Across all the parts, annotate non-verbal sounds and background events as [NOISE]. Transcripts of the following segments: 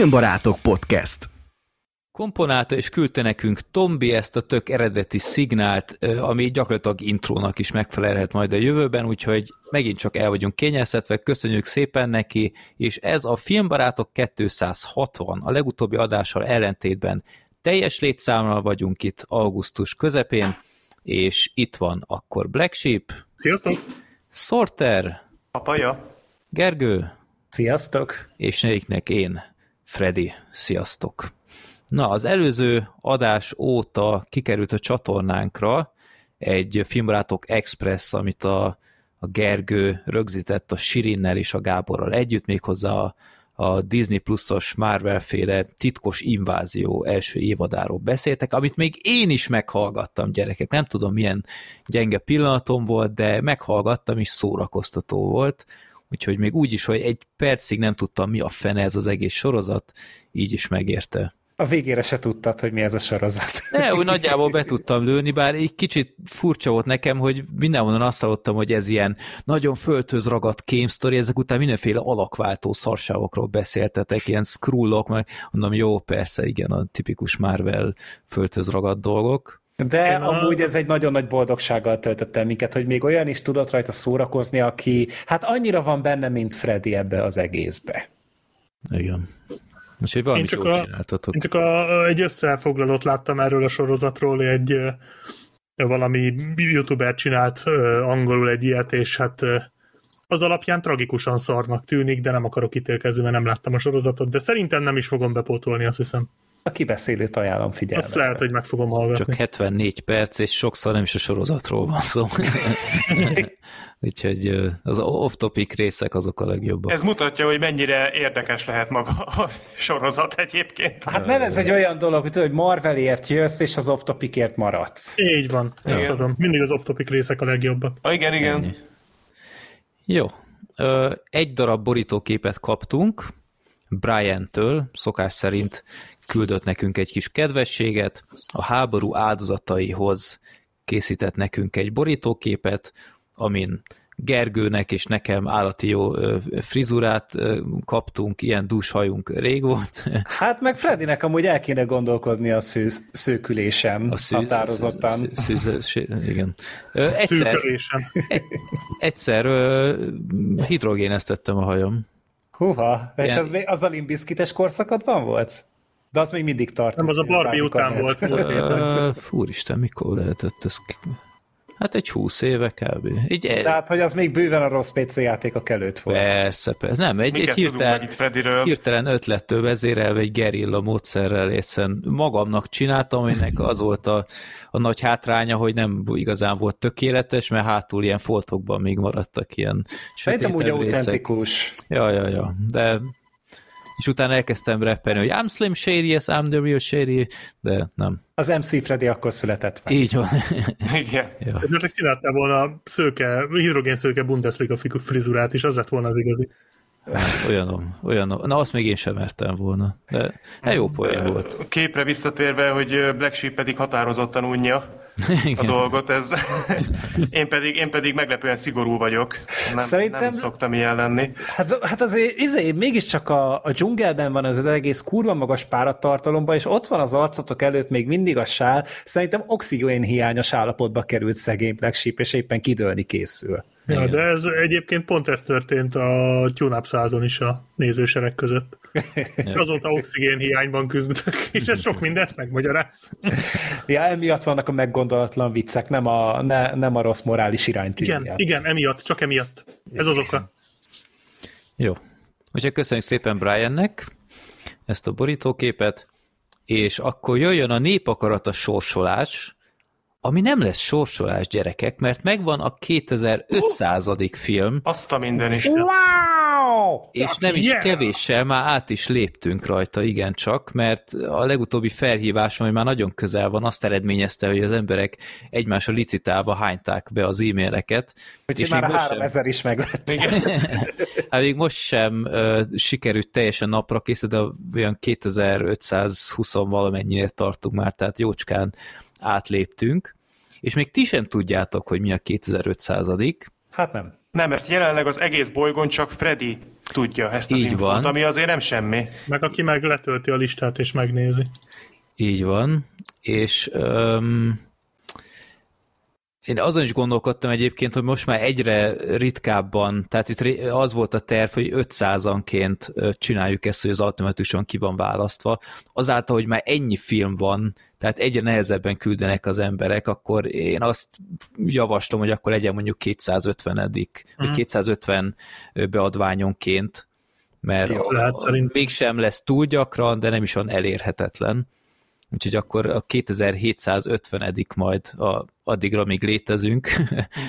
Filmbarátok Podcast. komponálta és küldte nekünk Tombi ezt a tök eredeti szignált, ami gyakorlatilag intrónak is megfelelhet majd a jövőben, úgyhogy megint csak el vagyunk kényeztetve, köszönjük szépen neki, és ez a Filmbarátok 260, a legutóbbi adással ellentétben teljes létszámmal vagyunk itt augusztus közepén, és itt van akkor Black Sheep, Sziasztok! Sorter, Papaja? Gergő, Sziasztok! és negyiknek én, Freddy. Sziasztok! Na, az előző adás óta kikerült a csatornánkra egy Filmbarátok Express, amit a, a Gergő rögzített a Sirinnel és a Gáborral együtt, méghozzá a, a Disney Plus-os Marvel-féle titkos invázió első évadáról beszéltek, amit még én is meghallgattam, gyerekek. Nem tudom, milyen gyenge pillanatom volt, de meghallgattam, és szórakoztató volt úgyhogy még úgy is, hogy egy percig nem tudtam, mi a fene ez az egész sorozat, így is megérte. A végére se tudtad, hogy mi ez a sorozat. [LAUGHS] De úgy nagyjából be tudtam lőni, bár egy kicsit furcsa volt nekem, hogy mindenhonnan azt hallottam, hogy ez ilyen nagyon föltöz ragadt story, ezek után mindenféle alakváltó szarságokról beszéltetek, ilyen scrollok, meg mondom, jó, persze, igen, a tipikus Marvel föltöz ragadt dolgok. De Én a- amúgy ez egy nagyon nagy boldogsággal töltött el minket, hogy még olyan is tudott rajta szórakozni, aki hát annyira van benne, mint Freddy ebbe az egészbe. Igen. Úgyhogy valamit csak jól a- csináltatok. Én csak a, egy összefoglalót láttam erről a sorozatról, egy valami youtuber csinált angolul egy ilyet, és hát az alapján tragikusan szarnak tűnik, de nem akarok ítélkezni, mert nem láttam a sorozatot, de szerintem nem is fogom bepótolni, azt hiszem. A kibeszélőt ajánlom figyelme. Azt lehet, hogy meg fogom hallgatni. Csak 74 perc, és sokszor nem is a sorozatról van szó. [LAUGHS] Úgyhogy az off-topic részek azok a legjobbak. Ez mutatja, hogy mennyire érdekes lehet maga a sorozat egyébként. Hát nem ez egy olyan dolog, hogy tudod, hogy Marvelért jössz, és az off-topicért maradsz. Így van, ezt tudom. Mindig az off-topic részek a legjobbak. Ah, igen, igen. Jó. Ö, Egy darab borítóképet kaptunk Brian-től, szokás szerint küldött nekünk egy kis kedvességet, a háború áldozataihoz készített nekünk egy borítóképet, amin Gergőnek és nekem állati jó frizurát kaptunk, ilyen dúshajunk rég volt. [LAUGHS] Hát meg Freddynek amúgy el kéne gondolkodni a sző, szőkülésen A szűz, határozottan. szűz, szűz, szűz, igen. Egyszer, Szűkölésen. egyszer hidrogéneztettem a hajam. Húha, és Ilyen- az, az a limbiszkites korszakadban volt? De az még mindig tart. Nem, az a Barbie után volt. Ö, Úristen, mikor lehetett ez? Hát egy húsz éve kb. Így, e- Tehát, hogy az még bőven a rossz PC játékok előtt volt. persze, persze. Nem, egy, egy hirtelen, hirtelen ötlettől vezérelve egy gerilla módszerrel egyszerűen magamnak csináltam, aminek az volt a, a nagy hátránya, hogy nem igazán volt tökéletes, mert hátul ilyen foltokban még maradtak ilyen Szerintem úgy részek. autentikus. Ja, ja, ja, de és utána elkezdtem rappelni, hogy I'm Slim Shady, yes, I'm the real Shady, de nem. Az MC Freddy akkor született meg. Így van. Igen. Esetleg csináltál volna a szőke, hidrogén szőke Bundesliga frizurát is, az lett volna az igazi. Olyanom, olyanom. Na, azt még én sem mertem volna. De hát jó poén volt. A képre visszatérve, hogy Black Sheep pedig határozottan unja a [LAUGHS] dolgot, ez... [LAUGHS] én, pedig, én pedig meglepően szigorú vagyok. Nem, Szerintem- nem szoktam ilyen lenni. Hát, hát azért izé, mégiscsak a, a dzsungelben van ez az egész kurva magas páratartalomban, és ott van az arcotok előtt még mindig a sál. Szerintem oxigén hiányos állapotba került szegény Black Sheep, és éppen kidőlni készül. Ja, de ez egyébként pont ez történt a tune százon is a nézősereg között. [LAUGHS] Azóta oxigén hiányban küzdök, és ez sok mindent megmagyaráz. [LAUGHS] Ja, emiatt vannak a meggondolatlan viccek, nem a, ne, nem a rossz morális iránytű Igen, miatt. igen, emiatt, csak emiatt. Ez az oka. Jó. Úgyhogy köszönjük szépen Briannek ezt a borítóképet, és akkor jöjjön a népakarata sorsolás, ami nem lesz sorsolás, gyerekek, mert megvan a 2500. film, Azt a minden is. Wow! és nem is yeah! kevéssel, már át is léptünk rajta, igencsak, mert a legutóbbi felhívás, ami már nagyon közel van, azt eredményezte, hogy az emberek egymásra licitálva hányták be az e-maileket. Úgyhogy és már a még most sem- 3000 is meglett. [LAUGHS] [LAUGHS] Hát még most sem uh, sikerült teljesen napra kész, de olyan 2520 valamennyire tartunk már, tehát jócskán átléptünk. És még ti sem tudjátok, hogy mi a 2500 Hát nem. Nem, ezt jelenleg az egész bolygón csak Freddy tudja ezt az Így infót, van. ami azért nem semmi. Meg aki meg letölti a listát és megnézi. Így van, és um, én azon is gondolkodtam egyébként, hogy most már egyre ritkábban, tehát itt az volt a terv, hogy 500-anként ö, csináljuk ezt, hogy az automatikusan ki van választva. Azáltal, hogy már ennyi film van, tehát egyre nehezebben küldenek az emberek, akkor én azt javaslom, hogy akkor legyen mondjuk 250 vagy 250 beadványonként, mert Jó, lehet szerint. mégsem lesz túl gyakran, de nem is olyan elérhetetlen. Úgyhogy akkor a 2750 majd a, addigra még létezünk. [LAUGHS]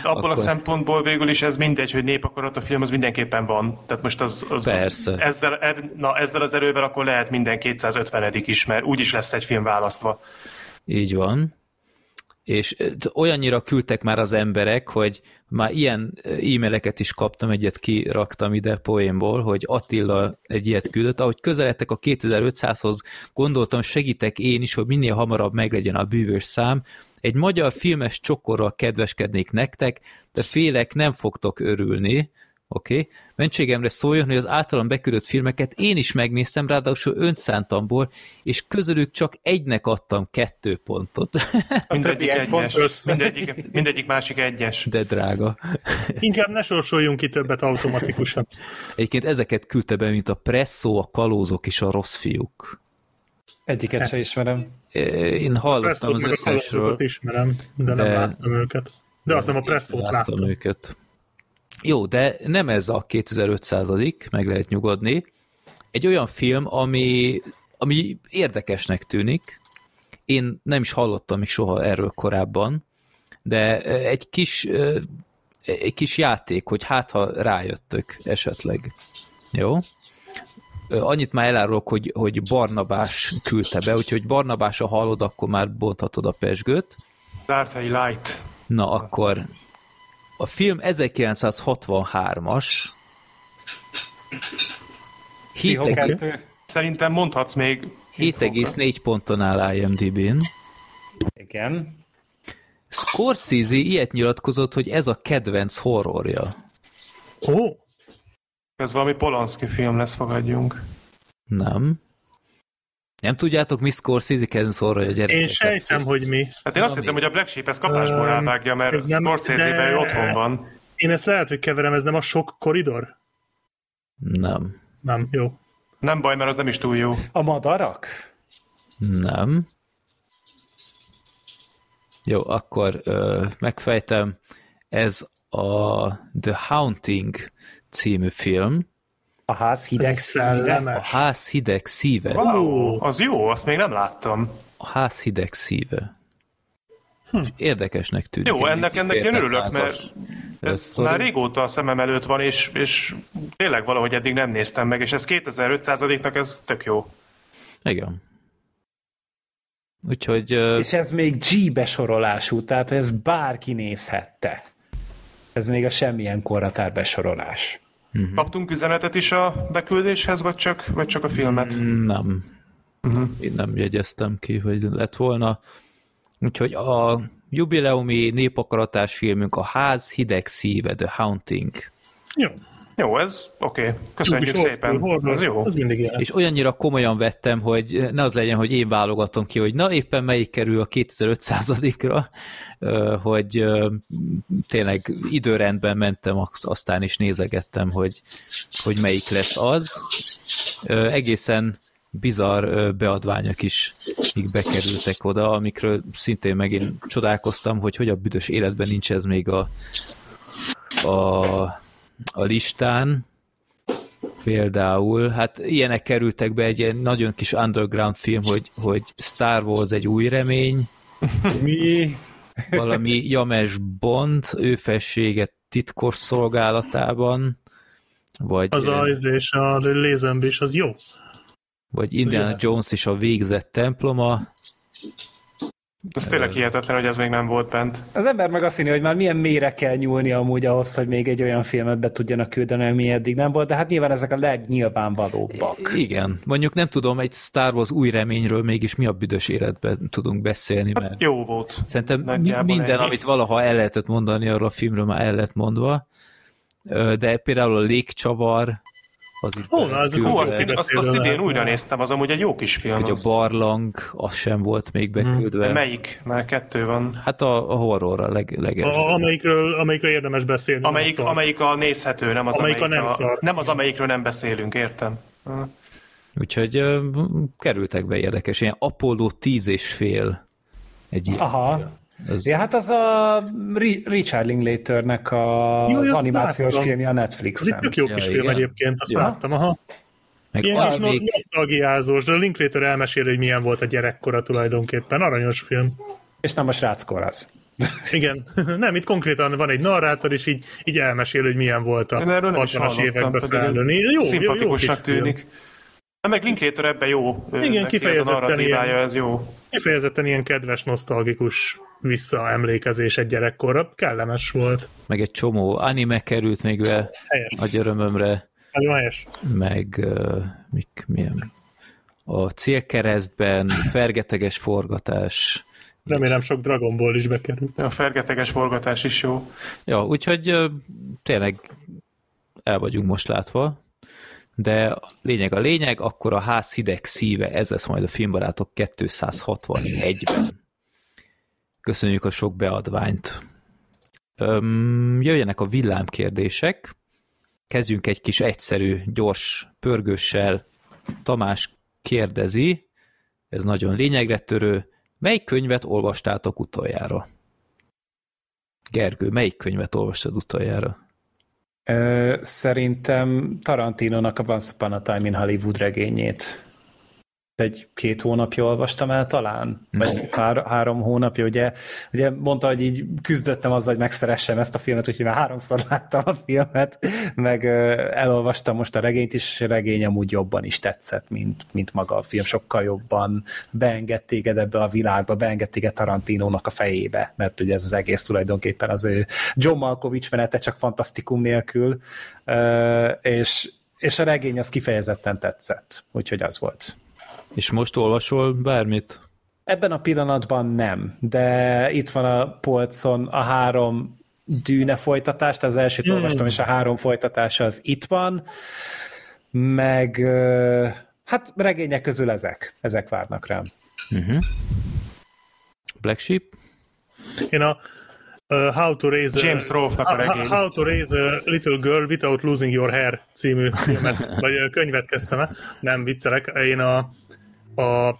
Abból a Akkor- szempontból végül is ez mindegy, hogy népakarat a film, az mindenképpen van. Tehát most az... az Persze. Ezzel, er- na, ezzel az erővel akkor lehet minden 250 is, mert úgyis lesz egy film választva. Így van. És olyannyira küldtek már az emberek, hogy már ilyen e-maileket is kaptam, egyet kiraktam ide poénból, hogy Attila egy ilyet küldött, ahogy közeledtek a 2500-hoz, gondoltam, segítek én is, hogy minél hamarabb meglegyen a bűvös szám. Egy magyar filmes csokorral kedveskednék nektek, de félek nem fogtok örülni. Oké? Okay. Mentségemre szóljon, hogy az általam beküldött filmeket én is megnéztem, ráadásul önszántamból, és közülük csak egynek adtam kettő pontot. [LAUGHS] Mindegyik egyes. össze. Mindegyik, mindegyik másik egyes. De drága. [LAUGHS] Inkább ne sorsoljunk ki többet automatikusan. Egyébként ezeket küldte be, mint a Presszó, a Kalózok és a Rossz fiúk. Egyiket sem ismerem. Én hallottam az összesről, ismerem, de nem de- láttam őket. De azt hiszem a presszót láttam láttam. őket. Jó, de nem ez a 2500 meg lehet nyugodni. Egy olyan film, ami, ami érdekesnek tűnik. Én nem is hallottam még soha erről korábban, de egy kis, egy kis játék, hogy hát ha rájöttök esetleg. Jó? Annyit már elárulok, hogy, hogy Barnabás küldte be, úgyhogy Barnabás, ha hallod, akkor már bonthatod a pesgőt. Darthai Light. Na akkor a film 1963-as. Pszicho 7,4 2. Szerintem mondhatsz még 7,4 ponton áll IMDb-n. Igen. Scorsese ilyet nyilatkozott, hogy ez a kedvenc horrorja. Ó, Ez valami Polanski film lesz, fogadjunk. Nem. Nem tudjátok, mi Scorsese kedvenc horrorja, gyerekek? én sejtem, hogy mi. Hát én azt hittem, hogy a Black Sheep ez kapásból rávágja, mert ez nem- Scorsese-ben de- otthon van. Én ezt lehet, hogy keverem, ez nem a sok koridor? Nem. Nem, jó. Nem baj, mert az nem is túl jó. A madarak? Nem. Jó, akkor ö, megfejtem. Ez a The Haunting című film. A ház hideg szíve? A ház hideg szíve. Wow, az jó, azt még nem láttam. A ház hideg szíve. Hm. Érdekesnek tűnik. Jó, ennek, ennek én örülök, mert ez sztori. már régóta a szemem előtt van, és, és tényleg valahogy eddig nem néztem meg, és ez 2500-nak ez tök jó. Igen. Úgyhogy És ez még G besorolású, tehát ez bárki nézhette. Ez még a semmilyen korratár besorolás. Mhm. Kaptunk üzenetet is a beküldéshez, vagy csak, vagy csak a filmet? nem. Uh-huh. Én nem jegyeztem ki, hogy lett volna. Úgyhogy a jubileumi népakaratás filmünk a ház hideg szíve, The Haunting. Jó. Jó, ez oké. Okay. Köszönjük old szépen. horror, Az jó. Az mindig ilyen. És olyannyira komolyan vettem, hogy ne az legyen, hogy én válogatom ki, hogy na éppen melyik kerül a 2500-ra, ö, hogy tényleg időrendben mentem, az- aztán is nézegettem, hogy, hogy melyik lesz az. Egészen bizarr beadványok is még bekerültek oda, amikről szintén megint csodálkoztam, hogy hogy a büdös életben nincs ez még a, a, a listán, Például, hát ilyenek kerültek be egy ilyen nagyon kis underground film, hogy, hogy Star Wars egy új remény, Mi? valami James Bond, ő felsége titkos szolgálatában, vagy, Az az és a lézembés, az jó. vagy Indiana. Jones is a végzett temploma. Ez tényleg hihetetlen, hogy ez még nem volt bent. Az ember meg azt hinni, hogy már milyen mélyre kell nyúlni amúgy ahhoz, hogy még egy olyan filmet be tudjanak küldeni, ami eddig nem volt, de hát nyilván ezek a legnyilvánvalóbbak. Igen, mondjuk nem tudom, egy Star Wars új reményről mégis mi a büdös életben tudunk beszélni, mert Jó volt. Szerintem Nagyjából minden, ennyi. amit valaha el lehetett mondani arról a filmről, már el lett mondva. De például a légcsavar, az is Ó, na, az Hú, azt, azt, azt idén újra néztem, az amúgy egy jó kis film. hogy a barlang, az sem volt még beküldve. Melyik? Már kettő van. Hát a, a horror a leg, legelső. A, amelyikről, amelyikről érdemes beszélni. Amelyik, nem amelyik a nézhető, nem az, Amelyik a nem szar. nem az, amelyikről nem beszélünk, értem. Úgyhogy ö, kerültek be érdekes. Ilyen Apollo 10 és fél. Egy ilyen. Aha. Ez, Ja, hát az a Ri- Richard Linklaternek a, Jó, az animációs láttam. filmje a Az egy Netflixen. tök jó Ja, kis film igen. egyébként, azt Ja. láttam, aha. meg Ilyen az kis még, no- nosztalgiázós, de a Linklater elmeséli, hogy milyen volt a gyerekkora tulajdonképpen. Aranyos film. És nem a sráckor az. [LAUGHS] Igen. Nem, itt konkrétan van egy narrátor, és így, így elmesél, hogy milyen volt a Én erről nem is 60-as hallottam, években felnőni. Jó, jó, jó kis Szimpatikusnak film. Tűnik. Hát meg Linklater ebben jó. Neki kifejezetten Ez a ilyen. ez jó. Kifejezetten ilyen kedves, nosztalgikus visszaemlékezés egy gyerekkorra. Kellemes volt. meg egy csomó anime került még be Helyes. nagy örömömre, helyes. meg uh, mik, milyen a célkeresztben fergeteges forgatás. Remélem sok Dragon Ball is bekerült. A fergeteges forgatás is jó. Ja, úgyhogy ö, tényleg el vagyunk most látva, de lényeg a lényeg, akkor a ház hideg szíve, ez lesz majd a filmbarátok 261-ben. Köszönjük a sok beadványt. Öm, jöjjenek a villámkérdések. Kezdjünk egy kis egyszerű, gyors pörgőssel. Tamás kérdezi, ez nagyon lényegre törő, melyik könyvet olvastátok utoljára? Gergő, melyik könyvet olvastad utoljára? Szerintem Tarantinónak a Once Upon a Time in Hollywood regényét. Egy két hónapja olvastam el talán, vagy hár, három hónapja, ugye, ugye mondta, hogy így küzdöttem azzal, hogy megszeressem ezt a filmet, úgyhogy már háromszor láttam a filmet, meg elolvastam most a regényt is, és a regény amúgy jobban is tetszett, mint, mint maga a film, sokkal jobban beenged téged ebbe a világba, beenged téged Tarantinónak a fejébe, mert ugye ez az egész tulajdonképpen az ő John Malkovich menete, csak fantasztikum nélkül, és, és a regény az kifejezetten tetszett, úgyhogy az volt. És most olvasol bármit? Ebben a pillanatban nem, de itt van a polcon a három dűne folytatást, az elsőt Hmm. olvastam, és a három folytatása az itt van, meg hát regények közül ezek, ezek várnak rám. Black Sheep? Én a uh, How to Raise a, James Rolfe-nak a How- regény. How to Raise a Little Girl Without Losing Your Hair című filmet, [LAUGHS] vagy könyvet kezdtem el. Nem viccelek. Én a, a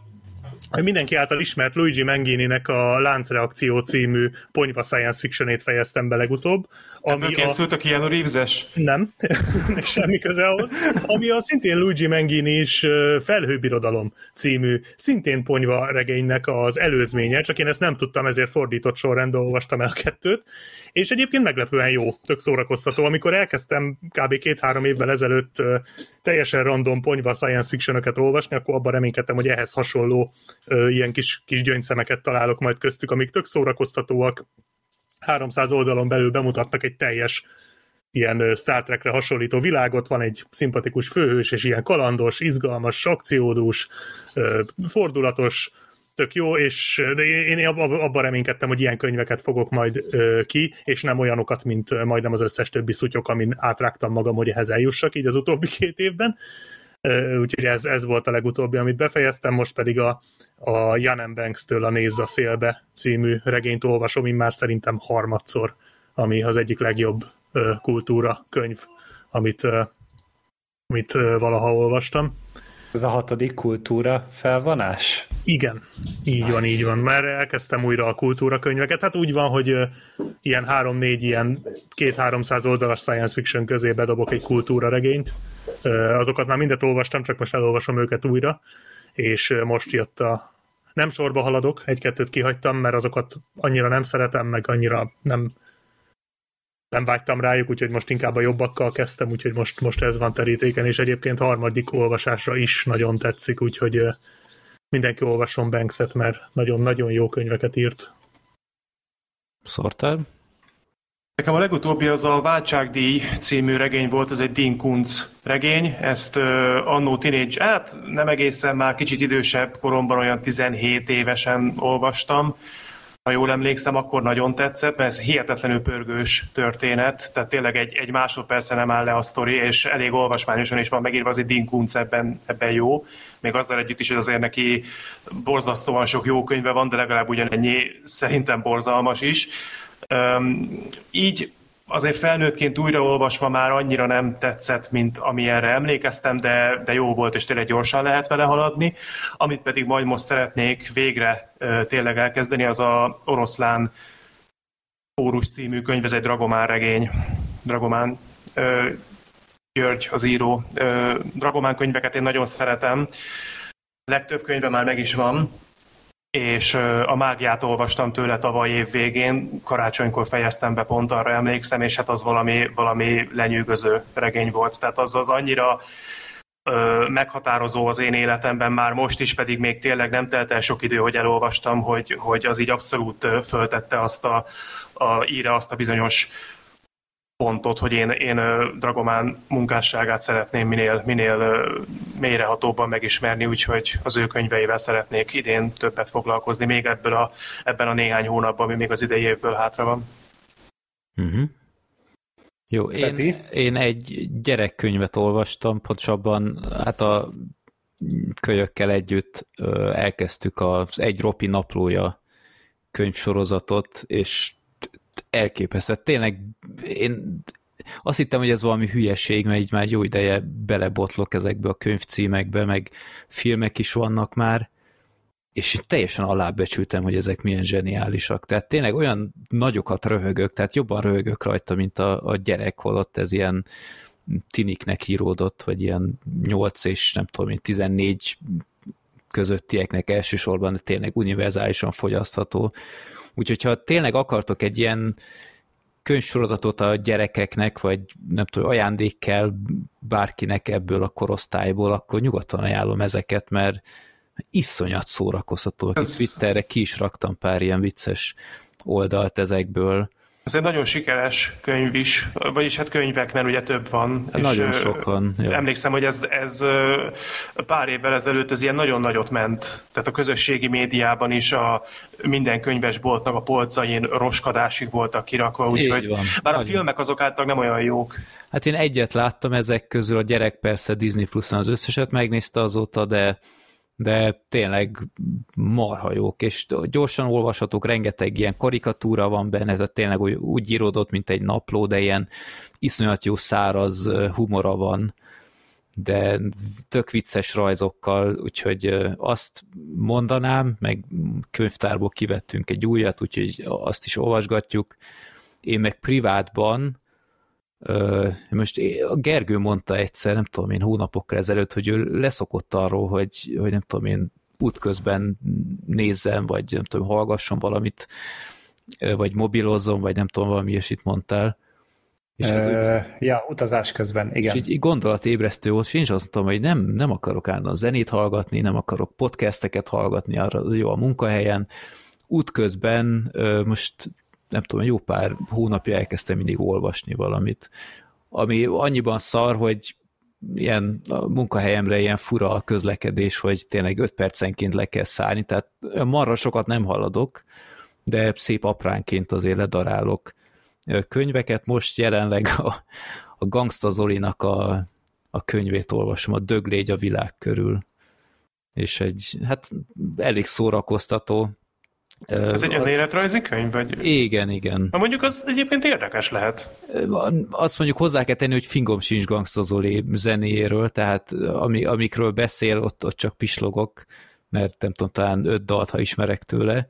mindenki által ismert Luigi Mangini-nek a Láncreakció című ponyva science fictionét fejeztem be legutóbb. Ebből Ami a, készült a Keanu Reeves-es? nem, [LAUGHS] semmi köze ahhoz. Ami a szintén Luigi Mangini is Felhőbirodalom című, szintén ponyva regénynek az előzménye, csak én ezt nem tudtam, ezért fordított sorrendben olvastam el a kettőt, és egyébként meglepően jó, tök szórakoztató. Amikor elkezdtem kb. két-három évvel ezelőtt teljesen random ponyva science fictionöket olvasni, akkor abban reménykedtem, hogy ehhez hasonló ilyen kis, kis gyöngyszemeket találok majd köztük, amik tök szórakoztatóak, 300 oldalon belül bemutattak egy teljes ilyen Star Trekre hasonlító világot, van egy szimpatikus főhős, és ilyen kalandos, izgalmas, akciódús, fordulatos, tök jó, és de én én abba- abban reménykedtem, hogy ilyen könyveket fogok majd ö, ki, és nem olyanokat, mint majdnem az összes többi szutyok, amin átrágtam magam, hogy ehhez eljussak így az utóbbi két évben. Ö, Úgyhogy ez, ez volt a legutóbbi, amit befejeztem, most pedig a, a Jan. Banks-től a Nézz a szélbe című regényt olvasom, én már szerintem harmadszor, ami az egyik legjobb ö, kultúra könyv, amit, amit valaha olvastam. Ez a hatodik kultúra felvonás? Igen, így van, így van. Már elkezdtem újra a kultúrakönyveket. Hát úgy van, hogy ilyen három-négy, ilyen két-háromszáz oldalas science fiction közé bedobok egy kultúra regényt. Azokat már mindet olvastam, csak most elolvasom őket újra, és most jött a... Nem sorba haladok, egy-kettőt kihagytam, mert azokat annyira nem szeretem, meg annyira nem nem vágytam rájuk, úgyhogy most inkább a jobbakkal kezdtem, úgyhogy most, most ez van terítéken, és egyébként harmadik olvasásra is nagyon tetszik, úgyhogy mindenki olvasson Bankset, mert nagyon-nagyon jó könyveket írt. Szortál? Nekem a legutóbbi az a Váltságdíj című regény volt, ez egy Dean Kuntz regény, ezt uh, annó teenage, hát nem egészen már kicsit idősebb koromban, olyan 17 évesen olvastam. Ha jól emlékszem, akkor nagyon tetszett, mert ez hihetetlenül pörgős történet, tehát tényleg egy, egy másodperce nem áll le a sztori, és elég olvasmányosan is van megírva, azért Dean Kuntz ebben, ebben jó, még azzal együtt is, hogy azért neki borzasztóan sok jó könyve van, de legalább ugyanennyi szerintem borzalmas is. Um, így azért felnőttként újraolvasva már annyira nem tetszett, mint amilyenre emlékeztem, de, de jó volt, és tényleg gyorsan lehet vele haladni. Amit pedig majd most szeretnék végre tényleg elkezdeni, az a Oroszlán Pórus című könyv, ez egy Dragomán regény. Dragomán ö, György az író. Ö, Dragomán könyveket én nagyon szeretem. Legtöbb könyve már meg is van, és a mágiát olvastam tőle tavaly év végén, karácsonykor fejeztem be, pont arra emlékszem, és hát az valami, valami lenyűgöző regény volt. Tehát az az annyira ö, meghatározó az én életemben már most is, pedig még tényleg nem telt el sok idő, hogy elolvastam, hogy, hogy az így abszolút föltette azt a, a íre azt a bizonyos pontot, hogy én, én Dragomán munkásságát szeretném minél, minél mélyrehatóbban megismerni, úgyhogy az ő könyveivel szeretnék idén többet foglalkozni, még ebből a, ebben a néhány hónapban, ami még az idei évből hátra van. Uh-huh. Jó, én, én egy gyerekkönyvet olvastam, pontosabban hát a kölyökkel együtt elkezdtük az Egy Ropi naplója könyvsorozatot, és elképesztő. Tényleg én azt hittem, hogy ez valami hülyeség, mert így már jó ideje belebotlok ezekbe a könyvcímekbe, meg filmek is vannak már, és teljesen alábecsültem, hogy ezek milyen zseniálisak. Tehát tényleg olyan nagyokat röhögök, tehát jobban röhögök rajta, mint a, a gyerek, holott ez ilyen tiniknek íródott, vagy ilyen 8 és nem tudom, 14 közöttieknek elsősorban tényleg univerzálisan fogyasztható. Úgyhogy ha tényleg akartok egy ilyen könyvsorozatot a gyerekeknek, vagy nem tudom, ajándék kell bárkinek ebből a korosztályból, akkor nyugodtan ajánlom ezeket, mert iszonyat szórakoztató. Ez... Twitterre ki is raktam pár ilyen vicces oldalt ezekből, ez egy nagyon sikeres könyv is, vagyis hát könyvek, mert ugye több van. Hát nagyon sok van. Emlékszem, hogy ez, ez pár évvel ezelőtt ez ilyen nagyon nagyot ment. Tehát a közösségi médiában is a minden könyvesboltnak a polcain roskadásig voltak kirakva, úgyhogy bár a filmek azok által nem olyan jók. Hát én egyet láttam ezek közül, a gyerek persze Disney plus az összeset megnézte azóta, de de tényleg marha jók, és gyorsan olvashatók, rengeteg ilyen karikatúra van benne, tehát tényleg úgy, úgy íródott, mint egy napló, de ilyen iszonyat jó száraz humora van, de tök vicces rajzokkal, úgyhogy azt mondanám, meg könyvtárból kivettünk egy újat, úgyhogy azt is olvasgatjuk. Én meg privátban most a Gergő mondta egyszer, nem tudom én, hónapokkal ezelőtt, hogy ő leszokott arról, hogy, hogy nem tudom én, útközben nézzem, vagy nem tudom, hallgasson valamit, vagy mobilozzon, vagy nem tudom, valami ilyesmit mondtál. És ez Ö, ja, utazás közben, igen. És így gondolatébresztő volt, és én is azt mondtam, hogy nem, nem akarok a zenét hallgatni, nem akarok podcasteket hallgatni, arra az jó a munkahelyen. Útközben most nem tudom, jó pár hónapja elkezdtem mindig olvasni valamit, ami annyiban szar, hogy ilyen a munkahelyemre ilyen fura a közlekedés, hogy tényleg öt percenként le kell szállni, tehát marra sokat nem haladok, de szép apránként azért ledarálok könyveket. Most jelenleg a, a Gangsta Zolinak a, a könyvét olvasom, a Döglégy a világ körül. És egy, hát elég szórakoztató, ez egy önéletrajzi könyv? Vagy? Igen, igen. Na mondjuk az egyébként érdekes lehet. Azt mondjuk hozzá kell tenni, hogy fingom sincs gangstazolé zenéjéről, tehát ami, amikről beszél, ott, ott csak pislogok, mert nem tudom, talán öt dalt, ha ismerek tőle,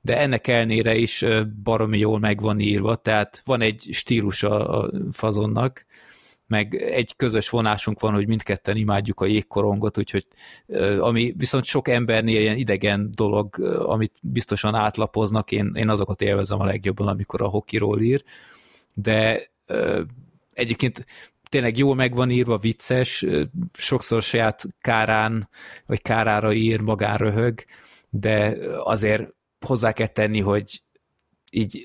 de ennek elnére is baromi jól meg van írva, tehát van egy stílus a fazonnak, meg egy közös vonásunk van, hogy mindketten imádjuk a jégkorongot, úgyhogy ami viszont sok embernél ilyen idegen dolog, amit biztosan átlapoznak, én, én azokat élvezem a legjobban, amikor a hokiról ír, de egyébként tényleg jól meg van írva, vicces, sokszor saját kárán, vagy kárára ír, magán röhög, de azért hozzá kell tenni, hogy így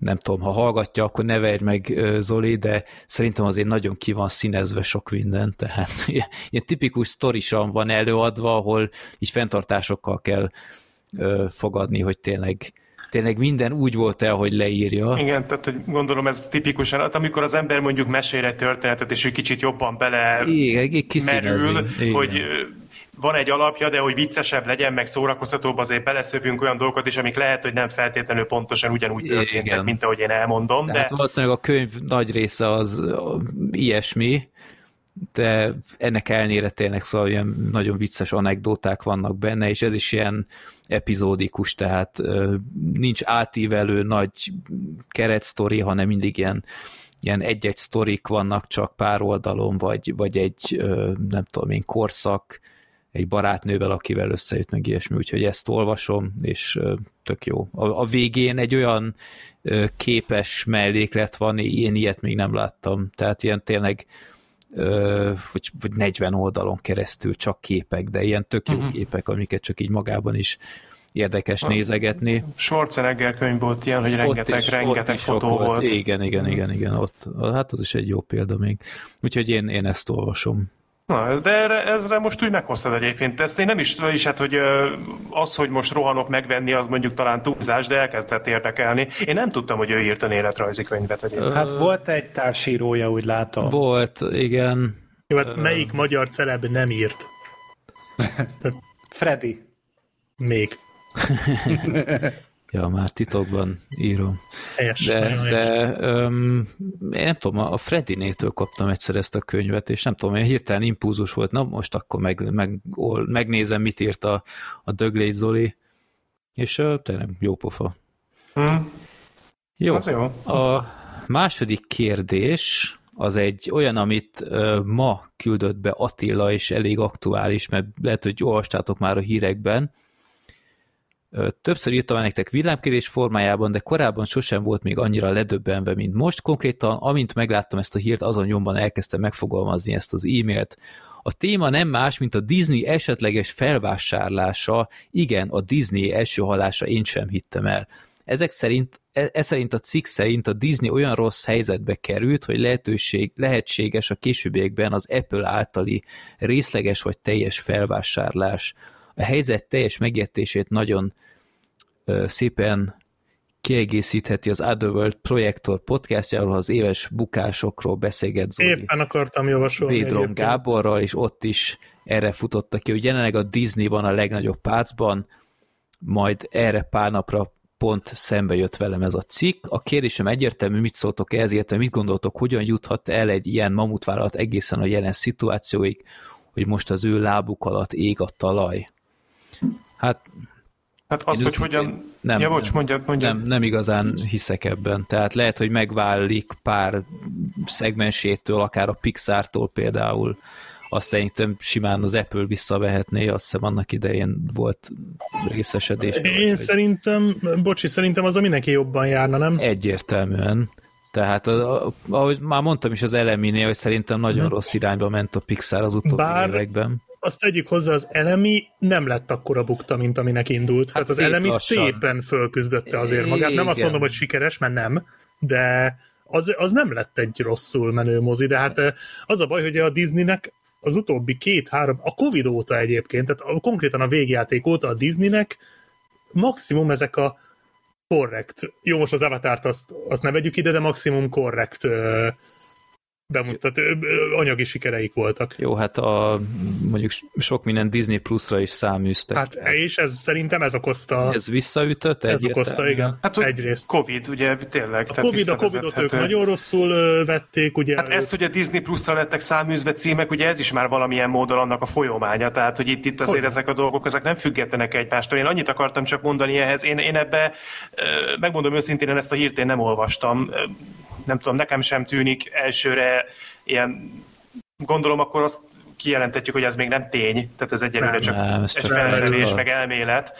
nem tudom, ha hallgatja, akkor ne verj meg Zoli, de szerintem azért nagyon ki van színezve sok minden, tehát [LAUGHS] ilyen, ilyen tipikus sztorisan van előadva, ahol így fenntartásokkal kell ö, fogadni, hogy tényleg tényleg minden úgy volt el, hogy leírja. Igen, tehát hogy gondolom ez tipikusan, hát amikor az ember mondjuk mesél egy történetet, és ő kicsit jobban bele Igen, merül, Igen. hogy van egy alapja, de hogy viccesebb legyen, meg szórakoztatóbb, azért beleszövünk olyan dolgokat is, amik lehet, hogy nem feltétlenül pontosan ugyanúgy történtek, Igen. mint ahogy én elmondom. De... Hát valószínűleg a könyv nagy része az ilyesmi, de ennek elnére tényleg szóval ilyen nagyon vicces anekdóták vannak benne, és ez is ilyen epizódikus, tehát nincs átívelő nagy keretsztori, hanem mindig ilyen ilyen egy-egy sztorik vannak csak pár oldalon, vagy, vagy egy, nem tudom én, korszak, egy barátnővel, akivel összejött meg ilyesmi, úgyhogy ezt olvasom, és tök jó. A, a végén egy olyan képes melléklet van, én ilyet még nem láttam, tehát ilyen tényleg vagy, vagy 40 oldalon keresztül csak képek, de ilyen tök jó uh-huh. képek, amiket csak így magában is érdekes a nézegetni. Schwarzenegger könyv volt ilyen, hogy rengeteg, is, rengeteg fotó volt. volt. Igen, igen, igen, igen, ott, hát az is egy jó példa még. Úgyhogy én, én ezt olvasom. Na, de erre, ezre most úgy meghoztad egyébként. Ezt én nem is tudom is, hát, hogy az, hogy most rohanok megvenni, az mondjuk talán túlzás, de elkezdett érdekelni. Én nem tudtam, hogy ő írt a életrajzi könyvet egyébként. Hát volt egy társírója, úgy látom. Volt, igen. Jó, hát melyik magyar celeb nem írt? [LAUGHS] Freddy. Még. [LAUGHS] Ja, már titokban írom. Helyes, de, de um, én nem tudom, a Freddy-nétől kaptam egyszer ezt a könyvet, és nem tudom, olyan hirtelen impulzus volt, na most akkor meg, meg, megnézem, mit írt a, a Döglé Zoli, és tényleg jó pofa. Hmm. Jó. Az jó. A második kérdés az egy olyan, amit ma küldött be Attila, és elég aktuális, mert lehet, hogy olvastátok már a hírekben, Többször írtam nektek villámkérés formájában, de korábban sosem volt még annyira ledöbbenve, mint most. Konkrétan, amint megláttam ezt a hírt, azon nyomban elkezdtem megfogalmazni ezt az e-mailt. A téma nem más, mint a Disney esetleges felvásárlása. Igen, a Disney első halása én sem hittem el. Ezek szerint, e, ez szerint a cikk szerint a Disney olyan rossz helyzetbe került, hogy lehetőség, lehetséges a későbbiekben az Apple általi részleges vagy teljes felvásárlás a helyzet teljes megértését nagyon ö, szépen kiegészítheti az Otherworld projektor podcastjáról, az éves bukásokról beszélget Zoli. Éppen akartam javasolni. Védron Gáborral, és ott is erre futotta ki, hogy jelenleg a Disney van a legnagyobb pácban, majd erre pár napra pont szembe jött velem ez a cikk. A kérdésem egyértelmű, mit szóltok ehhez, illetve mit gondoltok, hogyan juthat el egy ilyen mamutvállalat egészen a jelen szituációig, hogy most az ő lábuk alatt ég a talaj. Hát Hát az, hogy hogyan... Nem, ja, bocs, mondjad, mondjad. Nem, nem igazán hiszek ebben. Tehát lehet, hogy megválik pár szegmensétől, akár a Pixar-tól például. Azt szerintem simán az Apple visszavehetné, azt hiszem annak idején volt részesedés. Én vagy, szerintem, bocsi, szerintem az a mindenki jobban járna, nem? Egyértelműen. Tehát, ahogy már mondtam is az eleminél, hogy szerintem nagyon hmm. rossz irányba ment a Pixar az utóbbi Bár években azt tegyük hozzá, az elemi nem lett akkora bukta, mint aminek indult. Hát Tehát az elemi lassan. szépen fölküzdötte azért magát. Nem azt mondom, hogy sikeres, mert nem, de az, az nem lett egy rosszul menő mozi, de hát az a baj, hogy a Disneynek az utóbbi két-három, a Covid óta egyébként, tehát a, konkrétan a végjáték óta a Disneynek maximum ezek a korrekt, jó, most az avatárt azt, azt ne vegyük ide, de maximum korrekt bemutat, anyagi sikereik voltak. Jó, hát a, mondjuk sok minden Disney Plus-ra is száműztek. Hát és ez szerintem ez okozta. Ez visszaütött? Ez okozta, igen. Hát egyrészt. Covid, ugye tényleg. A Covid, a Covidot ők nagyon rosszul vették, ugye. Hát ez, hogy a Disney Plus-ra lettek száműzve címek, ugye ez is már valamilyen módon annak a folyamánya, tehát hogy itt, itt azért hogy? ezek a dolgok, ezek nem függetlenek egymástól. Én annyit akartam csak mondani ehhez, én, én ebbe, megmondom őszintén, én ezt a hírt én nem olvastam nem tudom, nekem sem tűnik elsőre ilyen, gondolom akkor azt kijelentetjük, hogy ez még nem tény, tehát ez egyelőre csak nem, egy felmerülés, meg elmélet.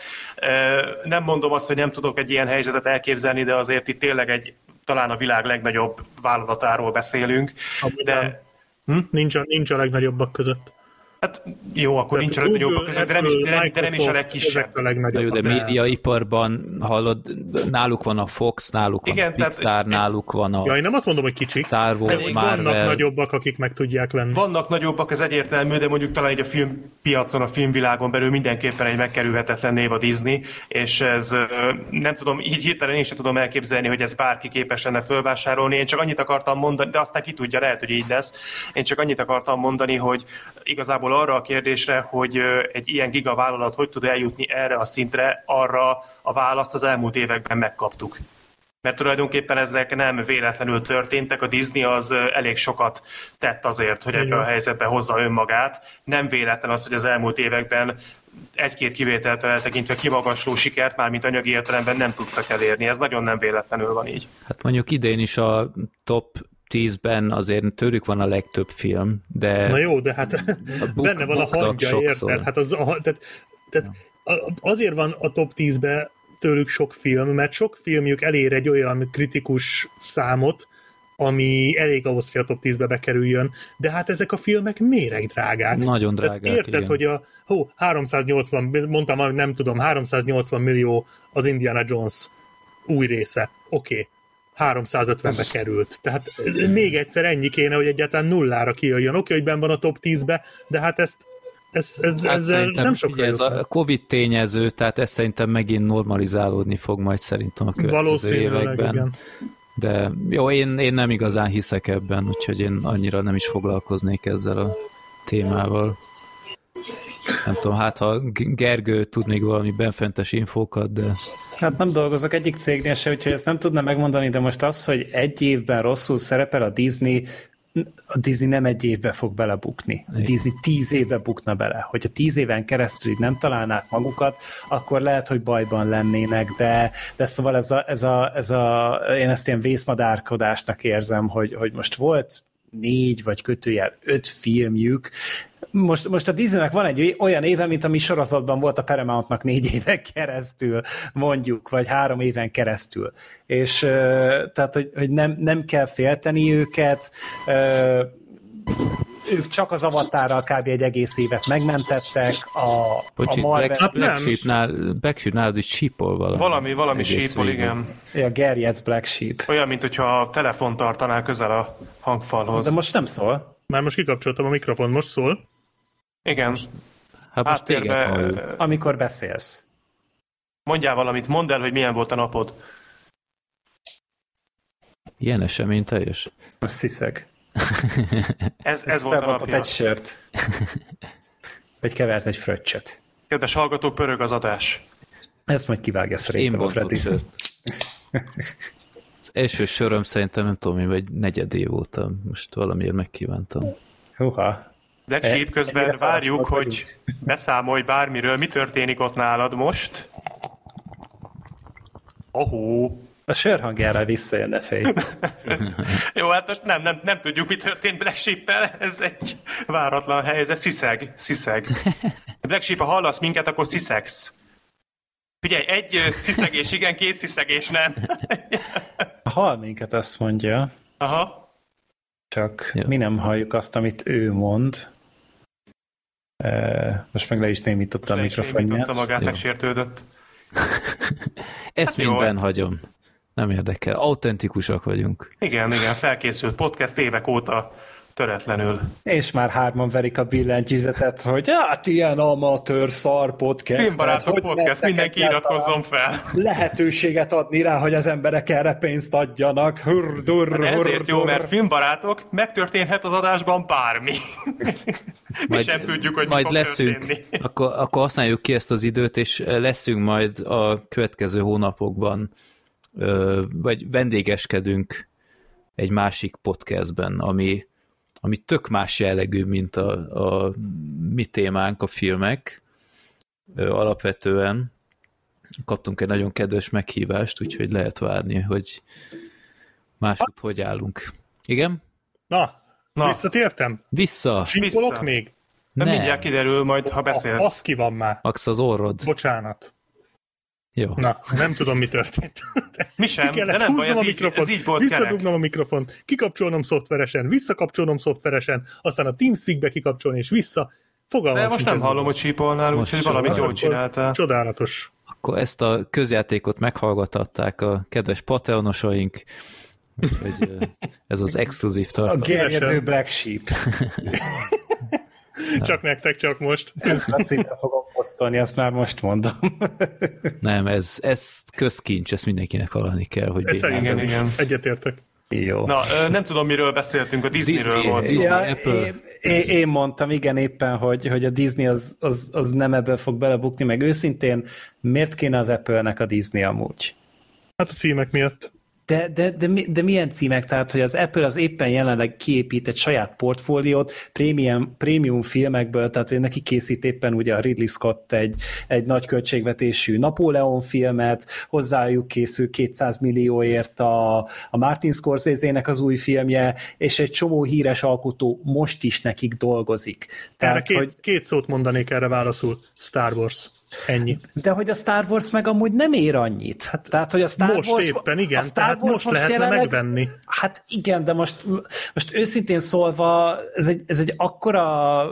Nem mondom azt, hogy nem tudok egy ilyen helyzetet elképzelni, de azért itt tényleg egy talán a világ legnagyobb vállalatáról beszélünk. de... Hm? Nincs, a, nincs a legnagyobbak között. Hát jó, akkor nincs a legnagyobbak között, de nem is, de nem, de nem is a legkisebb. A Na jó, de médiaiparban hallod, náluk van a Fox, náluk van Igen, a Pixar, tehát- náluk van a Ja, én nem azt mondom, hogy kicsik. Star Wars, vannak Marvel. nagyobbak, akik meg tudják venni. Vannak nagyobbak, ez egyértelmű, de mondjuk talán egy a filmpiacon, a filmvilágon belül mindenképpen egy megkerülhetetlen név a Disney, és ez nem tudom, így hirtelen én sem tudom elképzelni, hogy ez bárki képes lenne fölvásárolni. Én csak annyit akartam mondani, de aztán ki tudja, lehet, hogy így lesz. Én csak annyit akartam mondani, hogy igazából arra a kérdésre, hogy egy ilyen gigavállalat hogy tud eljutni erre a szintre, arra a választ az elmúlt években megkaptuk. Mert tulajdonképpen ezek nem véletlenül történtek, a Disney az elég sokat tett azért, hogy ebbe a helyzetbe hozza önmagát. Nem véletlen az, hogy az elmúlt években egy-két kivételt eltekintve kimagasló sikert, mármint anyagi értelemben nem tudtak elérni. Ez nagyon nem véletlenül van így. Hát mondjuk idén is a top 10-ben azért tőlük van a legtöbb film, de Na jó, de hát buk- [LAUGHS] benne van a hangja, sokszor. érted? Hát az, a, tehát, tehát azért van a top 10-be tőlük sok film, mert sok filmjük elér egy olyan kritikus számot, ami elég ahhoz, hogy a top 10-be bekerüljön, de hát ezek a filmek méregdrágák. Nagyon Tehát drágák, érted, igen. hogy a hó, 380, mondtam, nem tudom, 380 millió az Indiana Jones új része. Oké. Okay. 350-be került. Tehát még egyszer ennyi kéne, hogy egyáltalán nullára kijöjjön. Oké, okay, hogy benn van a top 10-be, de hát ezt, ezt, ez, Hát ezzel szerintem nem ugye ez a Covid tényező, tehát ez szerintem megint normalizálódni fog majd szerintem a következő években. igen. De jó, én, én nem igazán hiszek ebben, úgyhogy én annyira nem is foglalkoznék ezzel a témával. Nem tudom, hát ha Gergő tud még valami benfentes infókat, de Hát nem dolgozok egyik cégnél se, úgyhogy ezt nem tudna megmondani, de most az, hogy egy évben rosszul szerepel a Disney, a Disney nem egy évbe fog belebukni. A Disney tíz évbe bukna bele. Hogyha tíz éven keresztül nem találnák magukat, akkor lehet, hogy bajban lennének, de, de szóval ez a, ez a, ez a, én ezt ilyen vészmadárkodásnak érzem, hogy, hogy most volt négy vagy kötőjel öt filmjük, most, most a Disneynek van egy olyan éve, mint ami sorozatban volt a Paramountnak négy éven keresztül, mondjuk, vagy három éven keresztül. És tehát, hogy, hogy nem, nem kell félteni őket, ők csak az avatárral kb. egy egész évet megmentettek, a, Bocsi, a Marvel, Black, Hát nem. Black Sheep-nál, Black Sheep-nál is sípol valami. Valami, valami sípol, igen. a Gerjet's Black Sheep. Olyan, mint hogyha a telefon tartanál közel a hangfalhoz. De most nem szól. Már most kikapcsoltam a mikrofon, most szól. Igen. Hát most téged Amikor beszélsz. mondjál valamit, mondd el, hogy milyen volt a napod. Ilyen esemény teljes. Azt hiszek. [LAUGHS] Ez, ez volt a napja. egy sört. Vagy kevert egy fröccsöt. Kedves hallgatók, pörög az adás. Ezt majd kivágja Én szerintem a Freddy. sört. [LAUGHS] Az első söröm szerintem nem tudom, vagy negyed év óta. Most valamiért megkívántam. Húha. Black E- Sheep közben várjuk, hogy beszámolj bármiről. Mi történik ott nálad most? Ahó. A sör hangjára visszajönne fej. [LAUGHS] Jó, hát most nem, nem, nem tudjuk, mi történt Black sheep ez egy váratlan helyzet, ez sziszeg, sziszeg. [LAUGHS] Black Sheep, ha hallasz minket, akkor sziszegsz. Figyelj, egy sziszegés igen, két sziszegés nem. Hall minket, azt mondja, Aha. csak Ja. mi nem halljuk azt, amit ő mond. Most meg le is némította a Le is némította mikrofonját. magát, Jó. megsértődött. Ezt Hát jó. mindben hagyom. Nem érdekel. Autentikusak vagyunk. Igen, igen, felkészült podcast évek óta töretlenül. És már hárman verik a billentyűzetet, hogy hát ilyen amatőr szar podcast. Filmbarátok hogy podcast, mindenki iratkozzon fel. Lehetőséget adni rá, hogy az emberek erre pénzt adjanak. Hurr, durr, hurr, Ezért jó, mert filmbarátok, megtörténhet az adásban bármi. [LAUGHS] Mi sem tudjuk, hogy mi majd fog leszünk, történni. akkor, akkor használjuk ki ezt az időt, és leszünk majd a következő hónapokban, vagy vendégeskedünk egy másik podcastben, ami, ami tök más jellegű, mint a, a mi témánk, a filmek. Alapvetően kaptunk egy nagyon kedves meghívást, úgyhogy lehet várni, hogy máshogy hogy állunk. Igen? Na, Na. Visszatértem? Vissza! Sípolok Vissza. még? De Nem. mindjárt kiderül majd, ha A beszélsz. pasz ki van már. Max az orrod. Bocsánat. Jó. Na, nem tudom, mi történt. Mi Ki sem, de nem baj, húznom ez a így, mikrofont, ez így volt kerek. visszadugnom a mikrofont, kikapcsolnom szoftveresen, visszakapcsolnom szoftveresen, aztán a TeamSpeak-be kikapcsolni, és vissza. Fogalmam De most nem hallom, hogy sípolnál, Most úgyhogy valamit jól csináltál. Csodálatos. Akkor ezt a közjátékot meghallgathatták a kedves patreonosaink, úgyhogy ez az exkluzív A tartalom. gerjedő Szívesen. Black Sheep. [LAUGHS] Csak nektek, csak most. Ezt a címre fogom posztolni, azt már most mondom. Nem, ez, ez közkincs, ezt mindenkinek hallani kell, hogy Ez igen. is. Egyetértek. Jó. Na, nem tudom, miről beszéltünk, a Disneyről Disney. volt szó. Ja. Apple. én, én, én mondtam, igen, éppen, hogy, hogy a Disney az, az, az nem ebből fog belebukni, meg őszintén, miért kéne az Apple-nek a Disney amúgy? Hát a címek miatt. De, de, de, de milyen címek? Tehát, hogy az Apple az éppen jelenleg kiépít egy saját portfóliót prémium, prémium filmekből, tehát hogy neki készít éppen ugye a Ridley Scott egy, egy nagy költségvetésű Napóleon filmet, hozzájuk készül 200 millióért a, a Martin Scorsese-nek az új filmje, és egy csomó híres alkotó most is nekik dolgozik. Erre Tehát, két, hogy, két szót mondanék erre válaszul. Star Wars. Ennyi. de hogy a Star Wars meg amúgy nem ér annyit. Hát, tehát, hogy a Star most Wars, éppen, igen, a Star tehát Wars most lehetne megvenni. Hát igen, de most, most őszintén szólva, ez egy, ez egy akkora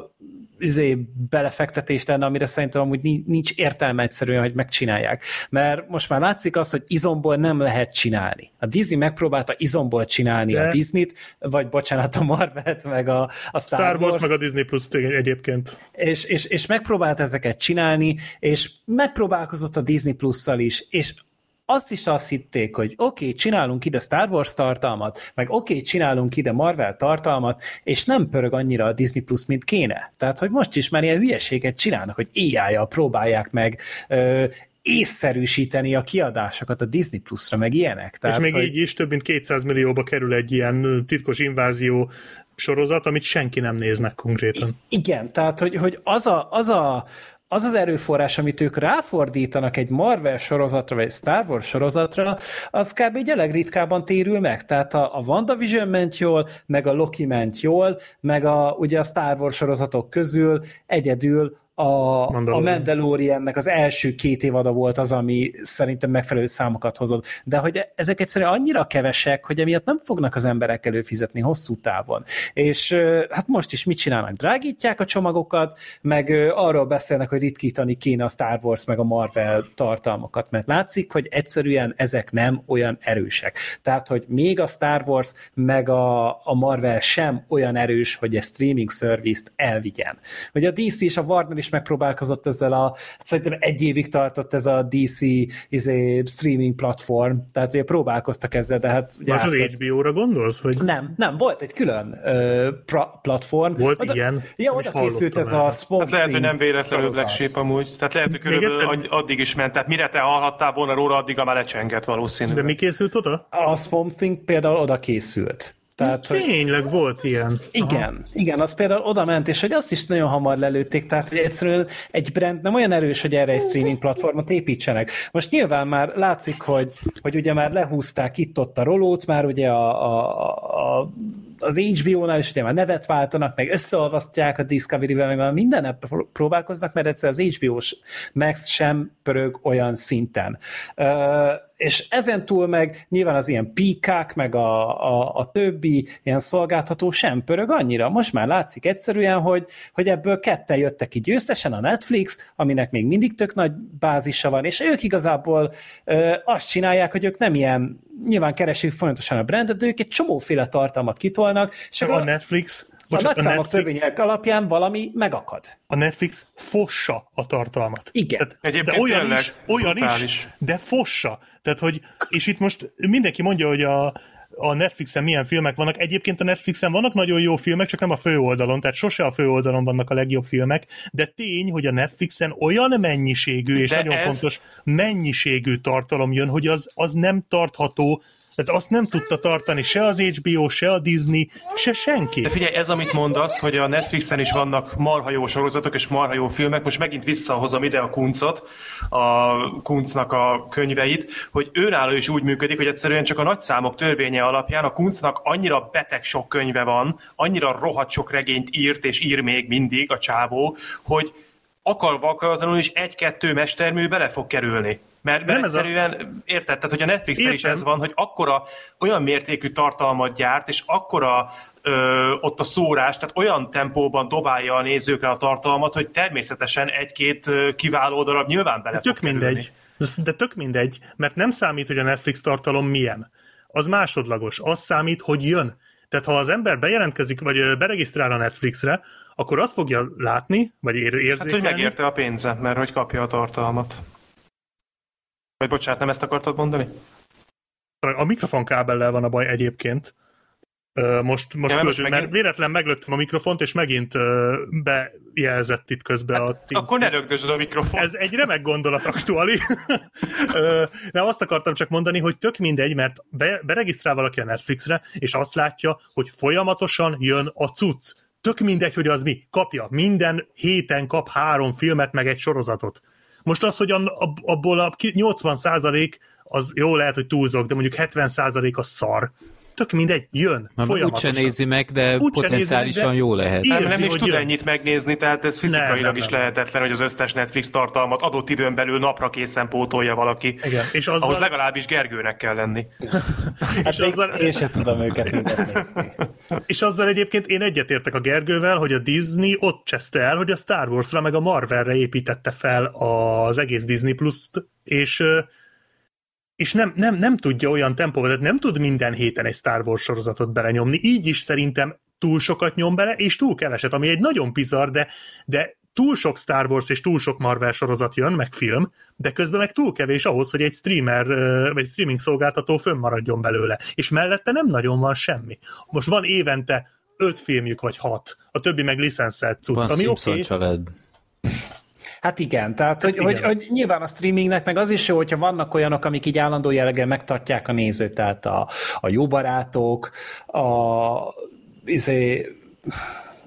izé, belefektetés lenne, amire szerintem amúgy ni- nincs értelme egyszerűen, hogy megcsinálják. Mert most már látszik az, hogy izomból nem lehet csinálni. A Disney megpróbálta izomból csinálni De- a Disney-t, vagy bocsánat, a Marvel-t, meg a, a Star, Star Wars, meg a Disney Plus egyébként. és, és, és megpróbált ezeket csinálni, és megpróbálkozott a Disney Plus-szal is, és azt is azt hitték, hogy oké, okay, csinálunk ide Star Wars tartalmat, meg oké, okay, csinálunk ide Marvel tartalmat, és nem pörög annyira a Disney Plus, mint kéne. Tehát, hogy most is már ilyen hülyeséget csinálnak, hogy AI-jal próbálják meg ö, észszerűsíteni a kiadásokat a Disney Plus-ra, meg ilyenek. Tehát, és még hogy... így is több mint 200 millióba kerül egy ilyen titkos invázió sorozat, amit senki nem néz meg konkrétan. Igen, tehát hogy, hogy az, a, az, a, az az erőforrás, amit ők ráfordítanak egy Marvel sorozatra, vagy egy Star Wars sorozatra, az kb. egy elég ritkában térül meg. Tehát a, a WandaVision ment jól, meg a Loki ment jól, meg a, ugye a Star Wars sorozatok közül egyedül a, a Mandalorian. Mandaloriannek az első két évada volt az, ami szerintem megfelelő számokat hozott. De hogy ezek egyszerűen annyira kevesek, hogy emiatt nem fognak az emberek előfizetni hosszú távon. És hát most is mit csinálnak? Drágítják a csomagokat, meg arról beszélnek, hogy ritkítani kéne a Star Wars meg a Marvel tartalmakat, mert látszik, hogy egyszerűen ezek nem olyan erősek. Tehát, hogy még a Star Wars meg a, a Marvel sem olyan erős, hogy egy streaming service-t elvigyen. Hogy a DC és a Warner is megpróbálkozott ezzel a, szerintem egy évig tartott ez a DC izé, streaming platform, tehát ugye próbálkoztak ezzel, de hát ugye Most az HBO-ra gondolsz? Hogy nem, nem, volt egy külön ö, pra- platform. Volt oda, ilyen? Ja, is oda készült ez hallottam a. Swamp Hát lehet, hogy nem véletlenül Black. Sheep amúgy. Tehát lehet, hogy körülbelül addig is ment. Tehát mire te hallhattál volna róla, addig már lecsengett De valószínűleg. mi készült oda? A Swamp Thing például oda készült. Tehát, hogy Tényleg volt ilyen. igen, Aha. igen, az például oda ment, és hogy azt is nagyon hamar lelőtték, tehát hogy egyszerűen egy brand nem olyan erős, hogy erre egy streaming platformot építsenek. Most nyilván már látszik, hogy, hogy ugye már lehúzták itt-ott a rolót, már ugye a, a, a az HBO-nál is ugye már nevet váltanak, meg összeolvasztják a Discovery-vel, meg pró- próbálkoznak, mert egyszer az HBO-s Max sem pörög olyan szinten. Ö, és ezen túl meg nyilván az ilyen píkák, meg a, a, a többi ilyen szolgáltató sem pörög annyira. Most már látszik egyszerűen, hogy, hogy ebből ketten jöttek ki győztesen a Netflix, aminek még mindig tök nagy bázisa van, és ők igazából ö, azt csinálják, hogy ők nem ilyen, nyilván keresik folyamatosan a brandet, de ők egy csomóféle tartalmat kitolnak, és akkor a Netflix, a bocsánat, a nagyszámok Netflix, törvények alapján valami megakad. a Netflix fossa a tartalmat. Igen. Tehát, Egyébként de olyan is, olyan brutális. is, de fossa. Tehát, hogy, és itt most mindenki mondja, hogy a, a Netflixen milyen filmek vannak. Egyébként a Netflixen vannak nagyon jó filmek, csak nem a főoldalon, tehát sose a főoldalon vannak a legjobb filmek, de tény, hogy a Netflixen olyan mennyiségű, és De nagyon ez- fontos mennyiségű tartalom jön, hogy az, az nem tartható, tehát azt nem tudta tartani se az HBO, se a Disney, se senki. De figyelj, ez amit mondasz, hogy a Netflixen is vannak marha jó sorozatok és marha jó filmek, most megint visszahozom ide a Kuncot, a Kuncnak a könyveit, hogy őnálló is úgy működik, hogy egyszerűen csak a nagyszámok törvénye alapján a Kuncnak annyira beteg sok könyve van, annyira rohadt sok regényt írt és ír még mindig a csávó, hogy akarva akaratlanul is egy-kettő mestermű bele fog kerülni. Mert, mert Nem ez a- egyszerűen, érted? Tehát, hogy a Netflixen is ez van, hogy akkora olyan mértékű tartalmat gyárt, és akkora ö, ott a szórás, tehát olyan tempóban dobálja a nézőkre a tartalmat, hogy természetesen egy-két kiváló darab nyilván bele De tök fog kerülni. mindegy. De tök mindegy, mert nem számít, hogy a Netflix tartalom milyen. Az másodlagos. Az számít, hogy jön. Tehát ha az ember bejelentkezik, vagy beregisztrál a Netflixre, akkor azt fogja látni, vagy ér- Hát, érzékelni. hogy megérte a pénzet, mert hogy kapja a tartalmat. Vagy bocsánat, nem ezt akartad mondani? A mikrofonkábellel van a baj egyébként. Most, most, Ja, most mert megint- véletlen meglöktem a mikrofont, és megint bejelzett itt közben a Teams. Hát, Akkor ne rögdösd a mikrofon. Ez egy remek gondolat aktuali. [LAUGHS] Ö, Nem azt akartam csak mondani, hogy tök mindegy, mert be, beregisztrál valaki a Netflixre, és azt látja, hogy folyamatosan jön a cucc. Tök mindegy, hogy az mi. Kapja. Minden héten kap három filmet, meg egy sorozatot. Most az, hogy abból a ki- 80 az jó lehet, hogy túlzok, de mondjuk 70% a szar. Tök mindegy, jön. Mert úgyse folyamatosan. nézi meg, de Úgyse potenciálisan nézi de- jó lehet. Nem, érzi, nem is tud jön. ennyit megnézni, tehát ez fizikailag Nem, nem, is nem. lehetetlen, hogy az összes Netflix tartalmat adott időn belül napra készen pótolja valaki. Igen, és Ahhoz azzal, legalábbis Gergőnek kell lenni. [LAUGHS] Hát és azzal- én sem tudom őket nézni. [LAUGHS] És azzal egyébként én egyetértek a Gergővel, hogy a Disney ott cseszte el, hogy a Star Wars-ra meg a Marvelre építette fel az egész Disney Plus-t, és és nem, nem, nem tudja olyan tempóban, tehát nem tud minden héten egy Star Wars sorozatot belenyomni, így is szerintem túl sokat nyom bele, és túl keveset, ami egy nagyon bizarr, de, de túl sok Star Wars és túl sok Marvel sorozat jön, meg film, de közben meg túl kevés ahhoz, hogy egy streamer vagy streaming szolgáltató fönnmaradjon belőle. És mellette nem nagyon van semmi. Most van évente öt filmjük, vagy hat, a többi meg licenszelt cucc, Van ami oké, család. Hát igen, tehát hogy, igen. hogy, hogy nyilván a streamingnek meg az is jó, hogyha vannak olyanok, amik így állandó jelleggel megtartják a nézőt, tehát a, a jó barátok, a izé,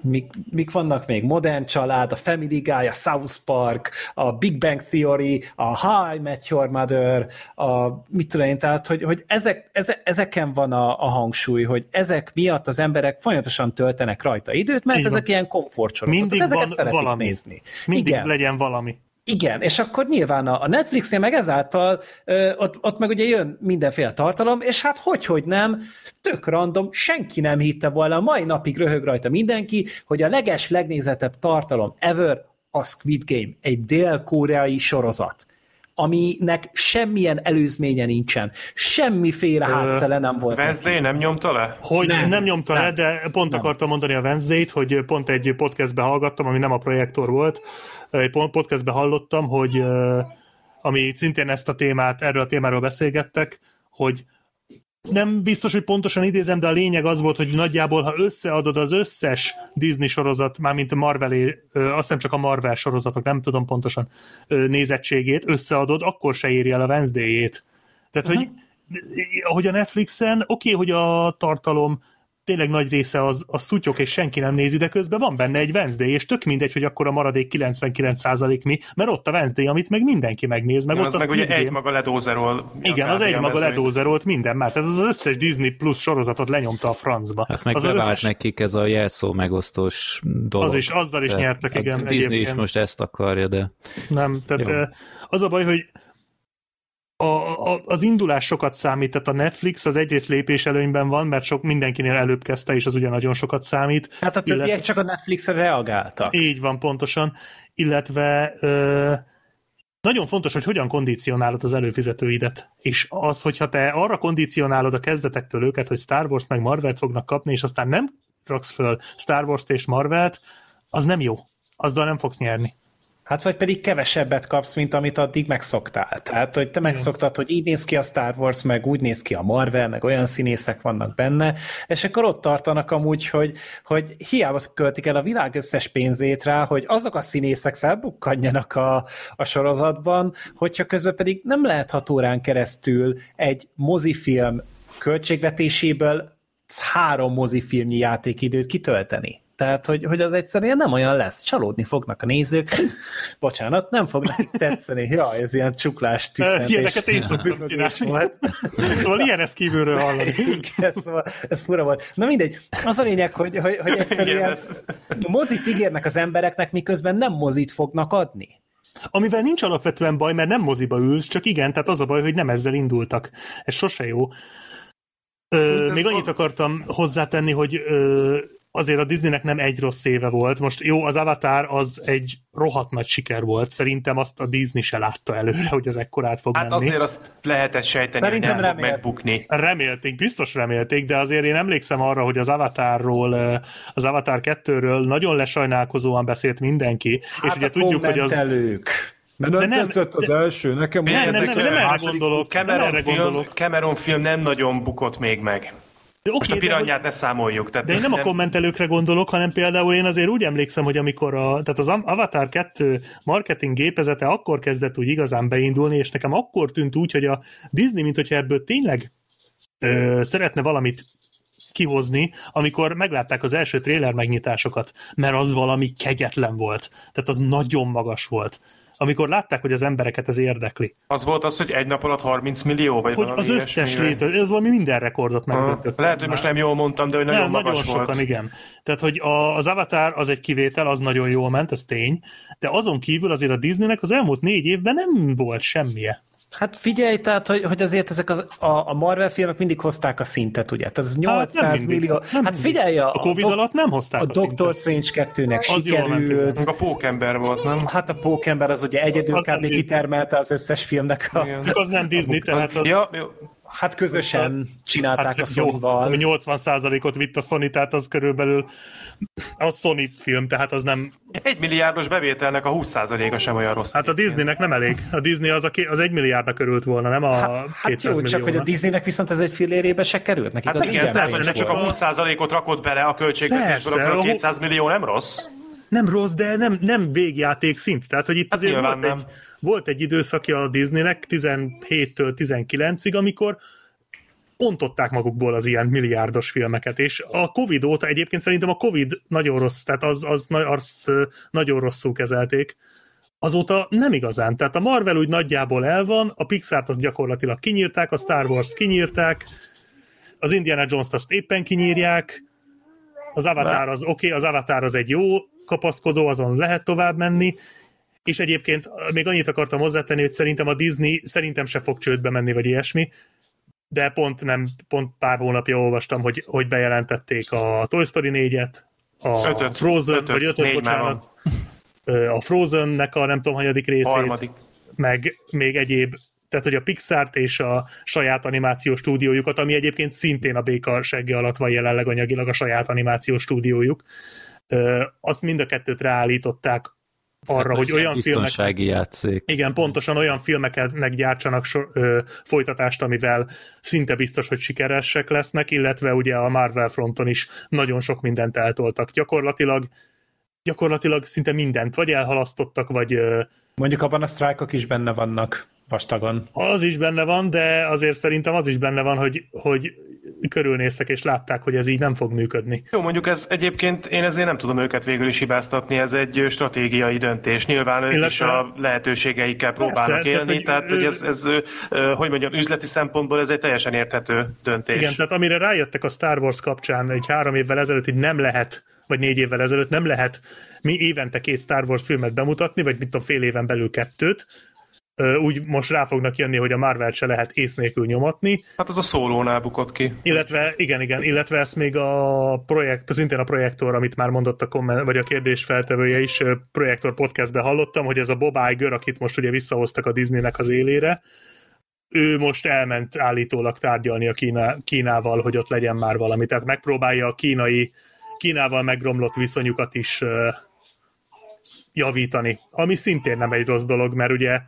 mik, mik vannak még? Modern Család, a Family Guy, a South Park, a Big Bang Theory, a How I Met Your Mother, a mit tudom én, tehát hogy, hogy ezek, ezek, ezeken van a, a hangsúly, hogy ezek miatt az emberek folyamatosan töltenek rajta időt, mert Így van. ezek ilyen komfortsorozatok. Mindig ezeket van szeretik valami. nézni. mindig Igen. legyen valami. Igen, és akkor nyilván a a Netflixnél meg ezáltal ö, ott, ott meg ugye jön mindenféle tartalom, és hát hogy, hogy nem, tök random, senki nem hitte volna, a mai napig röhög rajta mindenki, hogy a leges, legnézettebb tartalom ever a Squid Game, egy dél-koreai sorozat aminek semmilyen előzménye nincsen, semmiféle hátszele nem volt. neki. Wednesday nem nyomta le? Hogy nem, Nem, nem nyomta nem, le, de pont nem. akartam mondani a Wednesday-t, hogy pont egy podcastbe hallgattam, ami nem a projektor volt, egy pont- podcastbe hallottam, hogy ami szintén ezt a témát, erről a témáról beszélgettek, hogy nem biztos, hogy pontosan idézem, de a lényeg az volt, hogy nagyjából, ha összeadod az összes Disney sorozat, mármint a Marvelé, ö, azt nem csak a Marvel sorozatok, nem tudom pontosan nézettségét, összeadod, akkor se éri el a Wednesday-ét. Tehát, hogy ahogy a Netflixen, oké, okay, hogy a tartalom tényleg nagy része az, az szutyok, és senki nem nézi, de közben van benne egy Wednesday, és tök mindegy, hogy akkor a maradék 99% mi, mert ott a Wednesday, amit meg mindenki megnéz, meg Nem, ott az a meg ugye egy maga ledózerol. Igen, az egy maga ledózerolt minden már. Tehát az összes Disney Plus sorozatot lenyomta a francba. Hát meg az, az bevált összes, nekik ez a jelszó megosztós dolog. az is, azzal is Tehát nyertek, a igen. Disney egyébként. is most ezt akarja, de Nem, tehát. Jó. az a baj, hogy a, a, az indulás sokat számít, tehát a Netflix az egyrészt lépés előnyben van, mert sok mindenkinél előbb kezdte, és az ugye nagyon sokat számít. Hát a többiek illetve- csak a Netflixre reagáltak. Így van, pontosan. Illetve ö, nagyon fontos, hogy hogyan kondicionálod az előfizetőidet. És az, hogyha te arra kondicionálod a kezdetektől őket, hogy Star Wars meg Marvelt fognak kapni, és aztán nem raksz föl Star Wars-t és Marvelt, az nem jó. Azzal nem fogsz nyerni. Hát vagy pedig kevesebbet kapsz, mint amit addig megszoktál. Tehát, hogy te megszoktad, hogy így néz ki a Star Wars, meg úgy néz ki a Marvel, meg olyan színészek vannak benne, és akkor ott tartanak amúgy, hogy, hogy hiába költik el a világ összes pénzét rá, hogy azok a színészek felbukkanjanak a, a sorozatban, hogyha közben pedig nem lehet hat órán keresztül egy mozifilm költségvetéséből három mozifilmnyi játékidőt kitölteni. Tehát, hogy, hogy az egyszerűen nem olyan lesz. Csalódni fognak a nézők. [LAUGHS] Bocsánat, nem fog nekik tetszeni. Ja, ez ilyen csuklás tüsszentés. Ilyeneket én szoktam [LAUGHS] volt. Szóval ilyen ezt kívülről hallani. Igen, szóval ez fura volt. Na mindegy, az a lényeg, hogy, hogy, hogy Igen, egyszerűen ez- mozit ígérnek az embereknek, miközben nem mozit fognak adni. Amivel nincs alapvetően baj, mert nem moziba ülsz, csak igen, tehát az a baj, hogy nem ezzel indultak. Ez sose jó. Ö, még annyit akartam hozzátenni, hogy ö, azért a Disneynek nem egy rossz éve volt. Most jó, az Avatar az egy rohadt nagy siker volt. Szerintem azt a Disney se látta előre, hogy az ekkorát fog Hát menni. azért azt lehetett sejteni, Szerintem hogy nem fog megbukni. Remélték, biztos remélték, de azért én emlékszem arra, hogy az Avatarról, az Avatar 2-ről nagyon lesajnálkozóan beszélt mindenki, és Hát ugye a tudjuk, hogy az... Mert De nem, nem- tetszett az első, nekem Nem, nem, nem, nem a erre nem Cameron erre film, gondolok. Cameron film nem nagyon bukott még meg. De Most oké, a de piranyát ne számoljuk. Tehát De én nem a kommentelőkre gondolok, hanem például én azért úgy emlékszem, hogy amikor a, tehát az Avatar 2 marketing gépezete akkor kezdett úgy igazán beindulni, és nekem akkor tűnt úgy, hogy a Disney, mint hogyha ebből tényleg ö, szeretne valamit kihozni, amikor meglátták az első tréler megnyitásokat, mert az valami kegyetlen volt. Tehát az nagyon magas volt. Amikor látták, hogy az embereket ez érdekli. Az volt az, hogy egy nap alatt 30 millió, vagy Hogy az összes létező, ez valami minden rekordot megdöntött. Lehet, hogy most nem jól mondtam, de hogy nagyon nem, magas nagyon volt. sokan, igen. Tehát, hogy a, az Avatar az egy kivétel, az nagyon jól ment, ez tény, de azon kívül azért a Disneynek az elmúlt négy évben nem volt semmije. Hát figyelj, tehát, hogy, hogy azért ezek az, a, a Marvel filmek mindig hozták a szintet, ugye? Tehát ez 800 nem mindig, millió. nem hát figyelj, a, A Covid Dok- alatt nem hozták a a Doctor. Strange 2-nek Az sikerült. Meg a pókember volt, nem? Hát a Pókember az ugye egyedül Az kb. Kitermelte az összes filmnek a... Igen. Az nem Disney, tehát az, Ja, jó. Hát közösen csinálták a hát jó, Sony-val. ami 80%-ot vitt a Sony, tehát az körülbelül a Sony film, tehát az nem... Egy milliárdos bevételnek a 20%-a sem olyan rossz. Hát a Disneynek nem elég. A Disney az, a, ké- az egy milliárdnak örült volna, nem a Hát 200 jó, csak hogy a. Disneynek viszont ez egy fillérébe se került. Nekik Hát az igen, persze, de csak a volt. 20%-ot rakott bele a költségvetésből, Persze, akkor a a hu- 200 millió nem rossz. Nem rossz, de nem, nem végjáték szint. Tehát, hogy itt Hát azért volt nem. egy, volt egy időszakja a Disneynek 17-től 19-ig, amikor ontották magukból az ilyen milliárdos filmeket, és a Covid óta egyébként szerintem a Covid nagyon rossz, tehát az, az, azt ö, nagyon rosszul kezelték. Azóta nem igazán. Tehát a Marvel úgy nagyjából el van, a Pixart azt gyakorlatilag kinyírták, a Star Wars-t kinyírták, az Indiana Jones-t azt éppen kinyírják, az Avatar az oké, okay, az Avatar az egy jó kapaszkodó, azon lehet tovább menni, és egyébként még annyit akartam hozzátenni, hogy szerintem a Disney szerintem se fog csődbe menni, vagy ilyesmi, de pont nem, pont pár hónapja olvastam, hogy, hogy bejelentették a Toy Story 4-et, a Ötöt. Frozen, Ötöt. vagy ötöt, bocsánat, ö, a Frozennek a nem tudom, hanyadik részét, Harmadik. meg még egyéb, tehát hogy a Pixart és a saját animációs stúdiójukat, ami egyébként szintén a béka segge alatt van jelenleg anyagilag a saját animációs stúdiójuk, ö, azt mind a kettőt ráállították arra, hogy olyan filmek, játszék. igen, pontosan olyan filmeknek gyártsanak so, ö, folytatást, amivel szinte biztos, hogy sikeresek lesznek, illetve ugye a Marvel fronton is nagyon sok mindent eltoltak. Gyakorlatilag gyakorlatilag szinte mindent vagy elhalasztottak, vagy ö, Mondjuk abban a sztrájkok is benne vannak vastagon. az is benne van, de azért szerintem az is benne van, hogy, hogy körülnéztek és látták, hogy ez így nem fog működni. Jó, mondjuk ez egyébként, én ezért nem tudom őket végül is hibáztatni, ez egy stratégiai döntés. Nyilván ők Illetve- is a lehetőségeikkel próbálnak Persze, tehát, élni, hogy tehát hogy ez, ez hogy mondjam, üzleti szempontból ez egy teljesen érthető döntés. Igen, tehát amire rájöttek a Star Wars kapcsán egy három évvel ezelőtt, hogy nem lehet, vagy négy évvel ezelőtt nem lehet mi évente két Star Wars filmet bemutatni, vagy mit tudom, fél éven belül kettőt, úgy most rá fognak jönni, hogy a Marvel se lehet ész nélkül nyomatni, Hát az a szólónál bukott ki. illetve, igen, igen, illetve ezt még a projekt, szintén a projektor, amit már mondott a komment, vagy a kérdés feltevője is, projektor podcastben hallottam, hogy ez a Bob Iger, akit most ugye visszahoztak a Disneynek az élére, ő most elment állítólag tárgyalni a Kína, Kínával, hogy ott legyen már valami. Tehát megpróbálja a kínai, Kínával megromlott viszonyukat is javítani. Ami szintén nem egy rossz dolog, mert ugye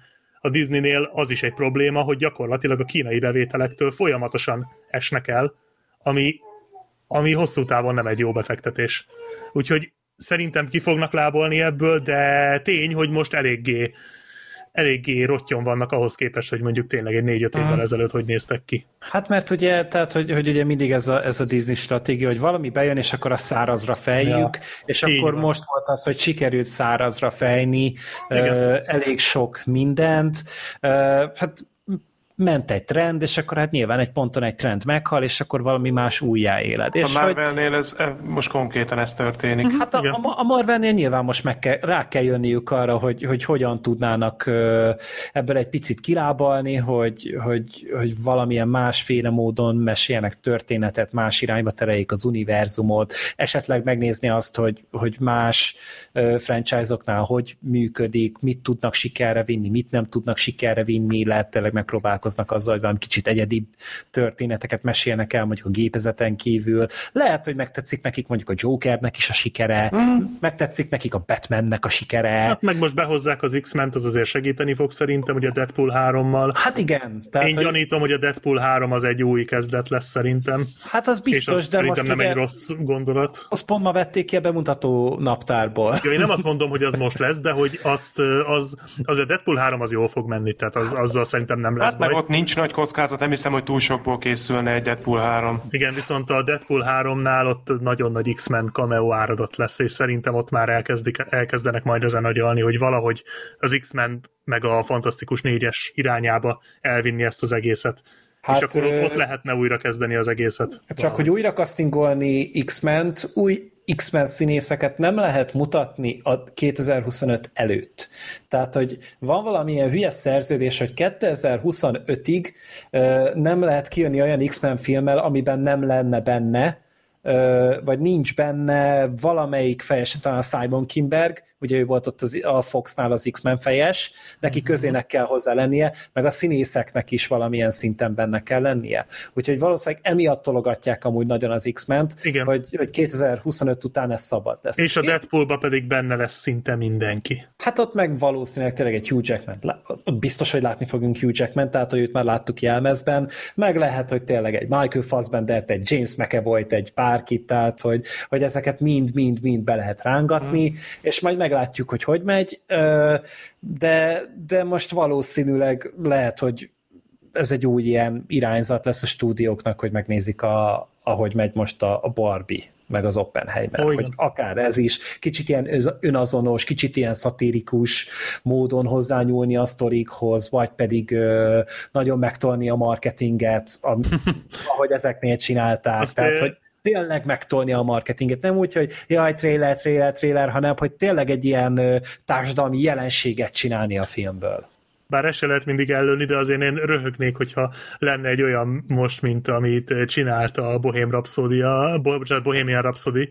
a Disneynél az is egy probléma, hogy gyakorlatilag a kínai bevételektől folyamatosan esnek el, ami, ami hosszú távon nem egy jó befektetés. Úgyhogy szerintem ki fognak lábolni ebből, de tény, hogy most eléggé eléggé rottyon vannak ahhoz képest, hogy mondjuk tényleg egy négy-öt évvel ezelőtt hogy néztek ki. Hát mert ugye, tehát, hogy, hogy ugye mindig ez a, ez a Disney stratégia, hogy valami bejön, és akkor a szárazra fejjük, ja, és akkor van. most volt az, hogy sikerült szárazra fejni ö, elég sok mindent. Ö, hát ment egy trend, és akkor hát nyilván egy ponton egy trend meghal, és akkor valami más újjáéled. És a Marvelnél ez, most konkrétan ez történik. Hát a, a, a Marvelnél nyilván most meg kell, rá kell jönniük arra, hogy, hogy hogyan tudnának ebből egy picit kilábalni, hogy, hogy, hogy valamilyen másféle módon meséljenek történetet, más irányba tereljék az univerzumot, esetleg megnézni azt, hogy, hogy más franchise-oknál hogy működik, mit tudnak sikerre vinni, mit nem tudnak sikerre vinni, lehet tényleg megpróbálkoznak azzal, hogy valami kicsit egyedibb történeteket mesélnek el, mondjuk a gépezeten kívül. Lehet, hogy megtetszik nekik mondjuk a Jokernek is a sikere, mm. megtetszik nekik a Batmannek a sikere. Hát meg most behozzák az X-ment, az azért segíteni fog szerintem, ugye a Deadpool 3-mal. Hát igen. Tehát, Én gyanítom, hogy... hogy a Deadpool 3 az egy új kezdet lesz szerintem. Hát az biztos, és az de szerintem most nem egy rossz gondolat. Az pont ma vették ki a bemutató naptárból. Ja, én nem azt mondom, hogy az most lesz, de hogy azt, az, az a Deadpool 3 az jól fog menni, tehát az, azzal szerintem nem lesz Hát meg ott nincs nagy kockázat, nem hiszem, hogy túl sokból készülne egy Deadpool 3. Igen, viszont a Deadpool 3-nál ott nagyon nagy X-Men cameo áradat lesz, és szerintem ott már elkezdik, elkezdenek majd ezen agyalni, hogy valahogy az X-Men meg a Fantasztikus négyes irányába elvinni ezt az egészet. Hát, és akkor ott, ott lehetne újra kezdeni az egészet. Csak valahogy. hogy újra castingolni X-ment, új X-Men színészeket nem lehet mutatni a 2025 előtt. Tehát, hogy van valamilyen hülye szerződés, hogy 2025-ig nem lehet kijönni olyan X-Men filmmel, amiben nem lenne benne, vagy nincs benne valamelyik fejesen, talán a Simon Kimberg, ugye ő volt ott az, a Foxnál az X-Men fejes, neki mhm. közének kell hozzá lennie, meg a színészeknek is valamilyen szinten benne kell lennie. Úgyhogy valószínűleg emiatt tologatják amúgy nagyon az X-ment, Igen. hogy, hogy 2025 után ez szabad lesz. És a Deadpoolba pedig benne lesz szinte mindenki. Hát ott meg valószínűleg tényleg egy Hugh Jackman. Ott biztos, hogy látni fogunk Hugh Jackman, tehát hogy őt már láttuk jelmezben, meg lehet, hogy tényleg egy Michael Fassbender, egy James McAvoy, egy bárkit, tehát hogy, hogy ezeket mind-mind-mind be lehet rángatni, mm. és majd meglátjuk, hogy hogy megy, de, de most valószínűleg lehet, hogy ez egy új ilyen irányzat lesz a stúdióknak, hogy megnézik, a, ahogy megy most a, a Barbie, meg az Oppenheimer, Olyan. hogy akár ez is, kicsit ilyen önazonos, kicsit ilyen szatirikus módon hozzányúlni a sztorikhoz, vagy pedig ö, nagyon megtolni a marketinget, a, [LAUGHS] ahogy ezeknél csinálták. Azt Tehát, hogy tényleg megtolni a marketinget, nem úgy, hogy jaj, trailer, trailer, trailer, hanem hogy tényleg egy ilyen társadalmi jelenséget csinálni a filmből. Bár ezt se lehet mindig ellőni, de azért én röhögnék, hogyha lenne egy olyan most, mint amit csinált a Bohém Rhapsody, a, Bohemian Rhapsody,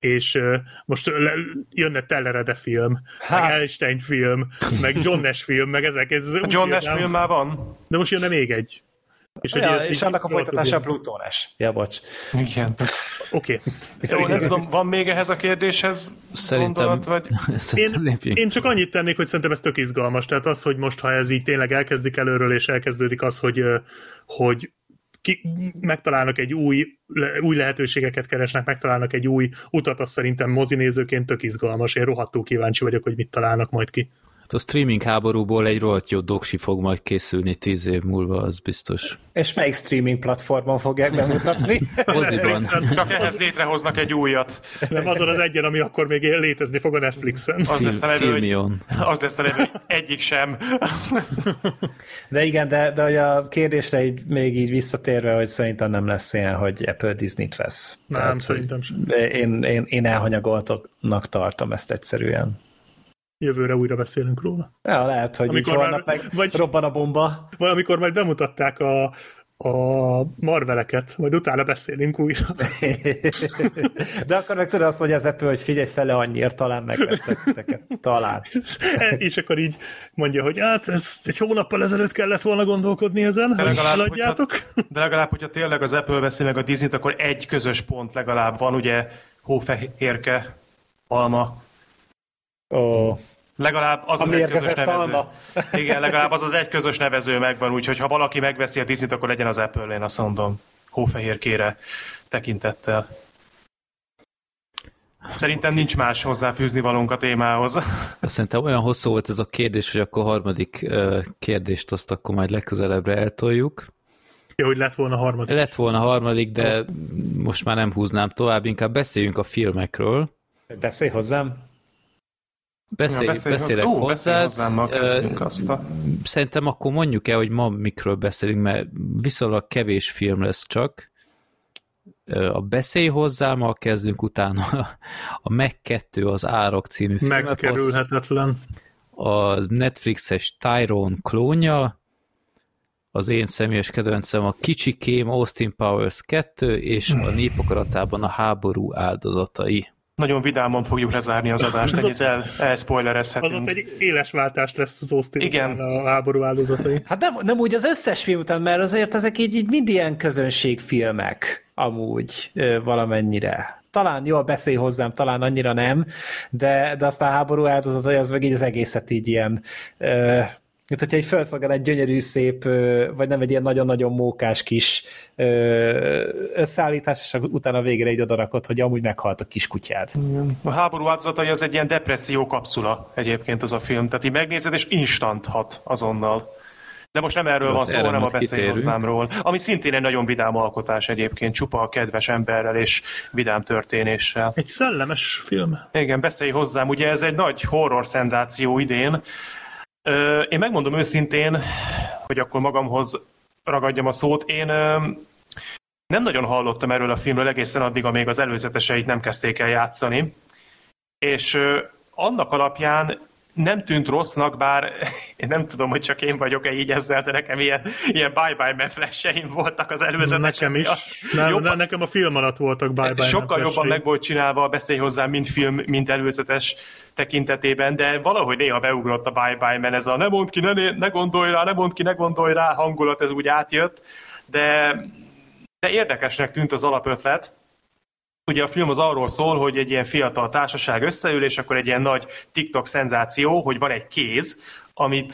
és uh, most le, jönne Tellerede film, Há. meg Einstein film, meg John Nash film, meg ezek. Ez a John Nash film már van. De most jönne még egy. És, ja, és annak a folytatása a Plutónes. Ja, bocs. Igen. Oké. Okay. Jó, nem tudom, van még ehhez a kérdéshez szerintem, gondolat, vagy? [LAUGHS] szerintem én, én csak annyit tennék, hogy szerintem ez tök izgalmas. Tehát az, hogy most, ha ez így tényleg elkezdik előről, és elkezdődik az, hogy, hogy ki, megtalálnak egy új, új lehetőségeket keresnek, megtalálnak egy új utat, az szerintem mozinézőként tök izgalmas. Én rohadtul kíváncsi vagyok, hogy mit találnak majd ki. Hát a streaming háborúból egy rohadt jó doksi fog majd készülni tíz év múlva, az biztos. És melyik streaming platformon fogják bemutatni? [LAUGHS] Moziban. Csak ehhez létrehoznak egy újat. Nem azon az egyen, ami akkor még létezni fog a Netflixen. Az lesz a nevő, hogy, az lesz a nevő, egyik sem. De igen, de, de hogy a kérdésre így, még így visszatérve, hogy szerintem nem lesz ilyen, hogy Apple Disney-t vesz. Nem, Tehát, szerintem sem. Én, én, én elhanyagoltoknak tartom ezt egyszerűen jövőre újra beszélünk róla. Ja, lehet, hogy amikor így holnap meg vagy, robban a bomba. Vagy amikor majd bemutatták a, a marveleket, majd utána beszélünk újra. [LAUGHS] De akkor meg tudod azt mondja az Apple, hogy figyelj fele annyiért, talán megvesztek titeket. Talán. [LAUGHS] És akkor így mondja, hogy hát ez egy hónappal ezelőtt kellett volna gondolkodni ezen, de legalább, hogyha, de legalább, hogyha tényleg az Apple veszi meg a Disney-t, akkor egy közös pont legalább van, ugye hófehérke, alma. Oh. Legalább az a az egy közös nevező. Alma. [LAUGHS] Igen, legalább az az egy közös nevező megvan, úgyhogy ha valaki megveszi a Disney-t, akkor legyen az Apple, én azt mondom, hófehérkére tekintettel. Szerintem nincs más hozzáfűzni valónk a témához. Szerintem olyan hosszú volt ez a kérdés, hogy akkor a harmadik kérdést azt akkor majd legközelebbre eltoljuk. Jó, hogy lett volna harmadik. Lett volna harmadik, de most már nem húznám tovább, inkább beszéljünk a filmekről. Beszélj hozzám. Beszélj, Ja, beszélj beszélek hozzá- Ó, beszélj hozzád. Ö, azt a- Szerintem akkor mondjuk el, hogy ma mikről beszélünk, mert viszonylag kevés film lesz csak. A Beszélj hozzámmal kezdünk, utána a Meg 2 az Árok című film. Megkerülhetetlen. a Netflixes Tyrone klónja, az én személyes kedvencem a Kicsikém Austin Powers 2, és a népakaratában a háború áldozatai. Nagyon vidáman fogjuk lezárni az adást, ennyit el, Azon elspoilerezhetünk. pedig éles váltást lesz az Austin Igen. a háború áldozatai. Hát nem, nem úgy az összes film után, mert azért ezek így, így mind ilyen közönségfilmek amúgy valamennyire. Talán jó, beszélj hozzám, talán annyira nem, de, de aztán a háború áldozatai az meg így az egészet így ilyen ö, mint hogyha egy felszolgál egy gyönyörű, szép, vagy nem egy ilyen nagyon-nagyon mókás kis összeállítás, és utána a végére egy odarakott, hogy amúgy meghalt a kis kutyád. A háború áldozatai az egy ilyen depresszió kapszula egyébként az a film. Tehát így megnézed, és instant hat azonnal. De most nem erről van szó, hanem a majd beszélj kitérünk. hozzámról. Ami szintén egy nagyon vidám alkotás egyébként, csupa a kedves emberrel és vidám történéssel. Egy szellemes film. Igen, beszélj hozzám, ugye ez egy nagy horror szenzáció idén. Ö, Én megmondom őszintén, hogy akkor magamhoz ragadjam a szót, én ö, nem nagyon hallottam erről a filmről egészen addig, amíg az előzeteseit nem kezdték el játszani. És ö, annak alapján nem tűnt rossznak, bár én nem tudom, hogy csak én vagyok-e így ezzel, de nekem ilyen, ilyen bye-bye man voltak az előzetesek Nekem is. Nem, Jobban- ne, nekem a film alatt voltak bye bye Sokkal jobban meg volt csinálva a beszélj hozzá, mint film, mint előzetes tekintetében, de valahogy néha beugrott a bye bye men ez a ne mondd ki, ne, ne gondolj rá, ne mondd ki, ne gondolj rá hangulat, ez úgy átjött, de, de érdekesnek tűnt az alapötlet. Ugye a film az arról szól, hogy egy ilyen fiatal társaság összeül, és akkor egy ilyen nagy TikTok szenzáció, hogy van egy kéz, amit,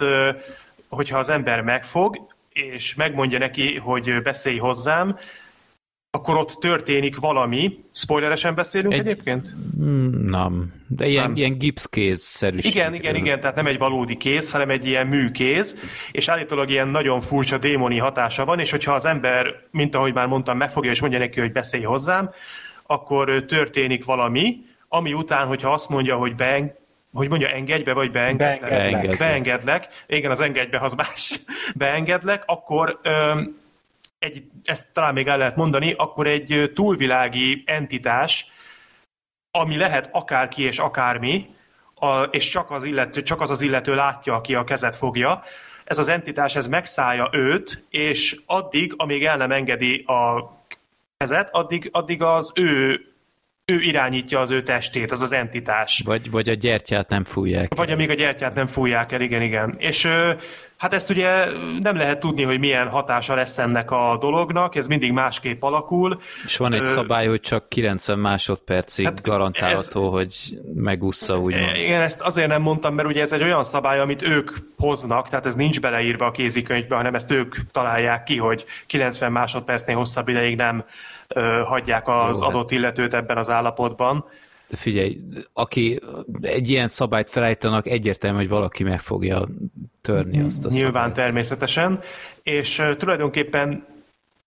hogyha az ember megfog, és megmondja neki, hogy beszélj hozzám, akkor ott történik valami. Spoileresen beszélünk egy... Egy- egyébként? Mm, Nem, de ilyen, Nem. ilyen gipszkéz-szerű. Igen, igen, igen, tehát nem egy valódi kéz, hanem egy ilyen műkéz, és állítólag ilyen nagyon furcsa démoni hatása van, és hogyha az ember, mint ahogy már mondtam, megfogja és mondja neki, hogy beszélj hozzám, akkor történik valami, ami után, hogyha azt mondja, hogy beeng, hogy mondja, engedj be, vagy beengedlek. Beengedlek. Beengedlek. Beengedlek. Igen, az engedj be, az más. [LAUGHS] Beengedlek, akkor öm, egy, ezt talán még el lehet mondani, akkor egy túlvilági entitás, ami lehet akárki és akármi, a, és csak az, illető, csak az az illető látja, aki a kezet fogja, ez az entitás, ez megszállja őt, és addig, amíg el nem engedi a kezet, addig, addig az ő, ő irányítja az ő testét, az az entitás. Vagy, vagy a gyertyát nem fújják. Vagy amíg a gyertyát nem fújják el, igen, igen. És hát ezt ugye nem lehet tudni, hogy milyen hatása lesz ennek a dolognak, ez mindig másképp alakul. És van egy Ö, szabály, hogy csak 90 másodpercig Hát garantálható, hogy megúszza, úgymond. Igen, ezt azért nem mondtam, mert ugye ez egy olyan szabály, amit ők hoznak, tehát ez nincs beleírva a kézikönyvbe, hanem ezt ők találják ki, hogy 90 másodpercnél hosszabb ideig nem ö, hagyják az Jó, hát- adott illetőt ebben az állapotban. Figyelj, aki egy ilyen szabályt felállítanak, egyértelmű, hogy valaki meg fogja törni azt a Nyilván szabályt. természetesen, és tulajdonképpen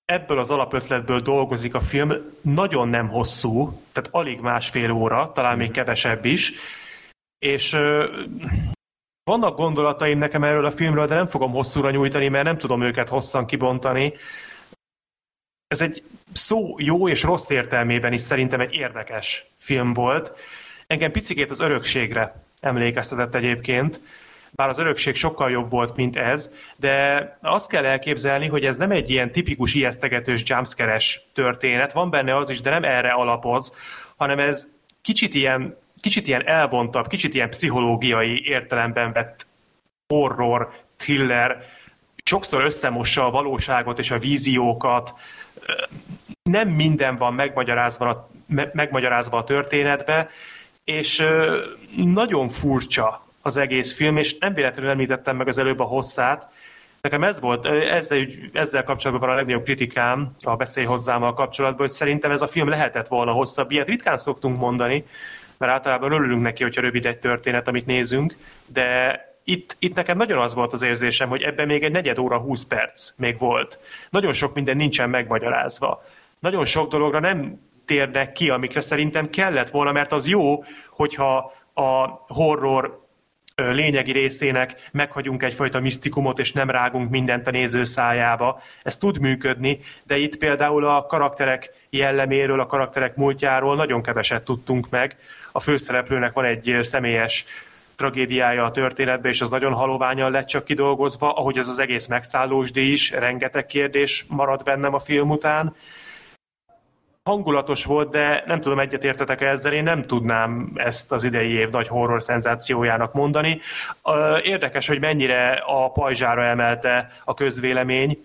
ebből az alapötletből dolgozik a film, nagyon nem hosszú, tehát alig másfél óra, talán még kevesebb is, és vannak gondolataim nekem erről a filmről, de nem fogom hosszúra nyújtani, mert nem tudom őket hosszan kibontani. Ez egy szó jó és rossz értelmében is szerintem egy érdekes film volt. Engem picikét az örökségre emlékeztetett egyébként, bár az örökség sokkal jobb volt, mint ez, de azt kell elképzelni, hogy ez nem egy ilyen tipikus ijesztegetős jumpscare-es történet, van benne az is, de nem erre alapoz, hanem ez kicsit ilyen, kicsit ilyen elvontabb, kicsit ilyen pszichológiai értelemben vett horror, thriller, sokszor összemossa a valóságot és a víziókat, nem minden van megmagyarázva a, me- megmagyarázva a történetbe, és nagyon furcsa az egész film, és nem véletlenül említettem meg az előbb a hosszát. Nekem ez volt, ezzel, ezzel kapcsolatban van a legnagyobb kritikám a beszél hozzámmal kapcsolatban, hogy szerintem ez a film lehetett volna hosszabb. Ilyet ritkán szoktunk mondani, mert általában örülünk neki, hogyha rövid egy történet, amit nézünk, de itt, itt nekem nagyon az volt az érzésem, hogy ebben még egy negyed óra, 20 perc még volt. Nagyon sok minden nincsen megmagyarázva. Nagyon sok dologra nem térnek ki, amikre szerintem kellett volna, mert az jó, hogyha a horror lényegi részének meghagyunk egyfajta misztikumot, és nem rágunk mindent a néző szájába. Ez tud működni, de itt például a karakterek jelleméről, a karakterek múltjáról nagyon keveset tudtunk meg. A főszereplőnek van egy személyes tragédiája a történetbe, és az nagyon haloványan lett csak kidolgozva, ahogy ez az egész megszállósdi is, rengeteg kérdés maradt bennem a film után, hangulatos volt, de nem tudom, egyetértetek ezzel, én nem tudnám ezt az idei év nagy horror szenzációjának mondani. Érdekes, hogy mennyire a pajzsára emelte a közvélemény,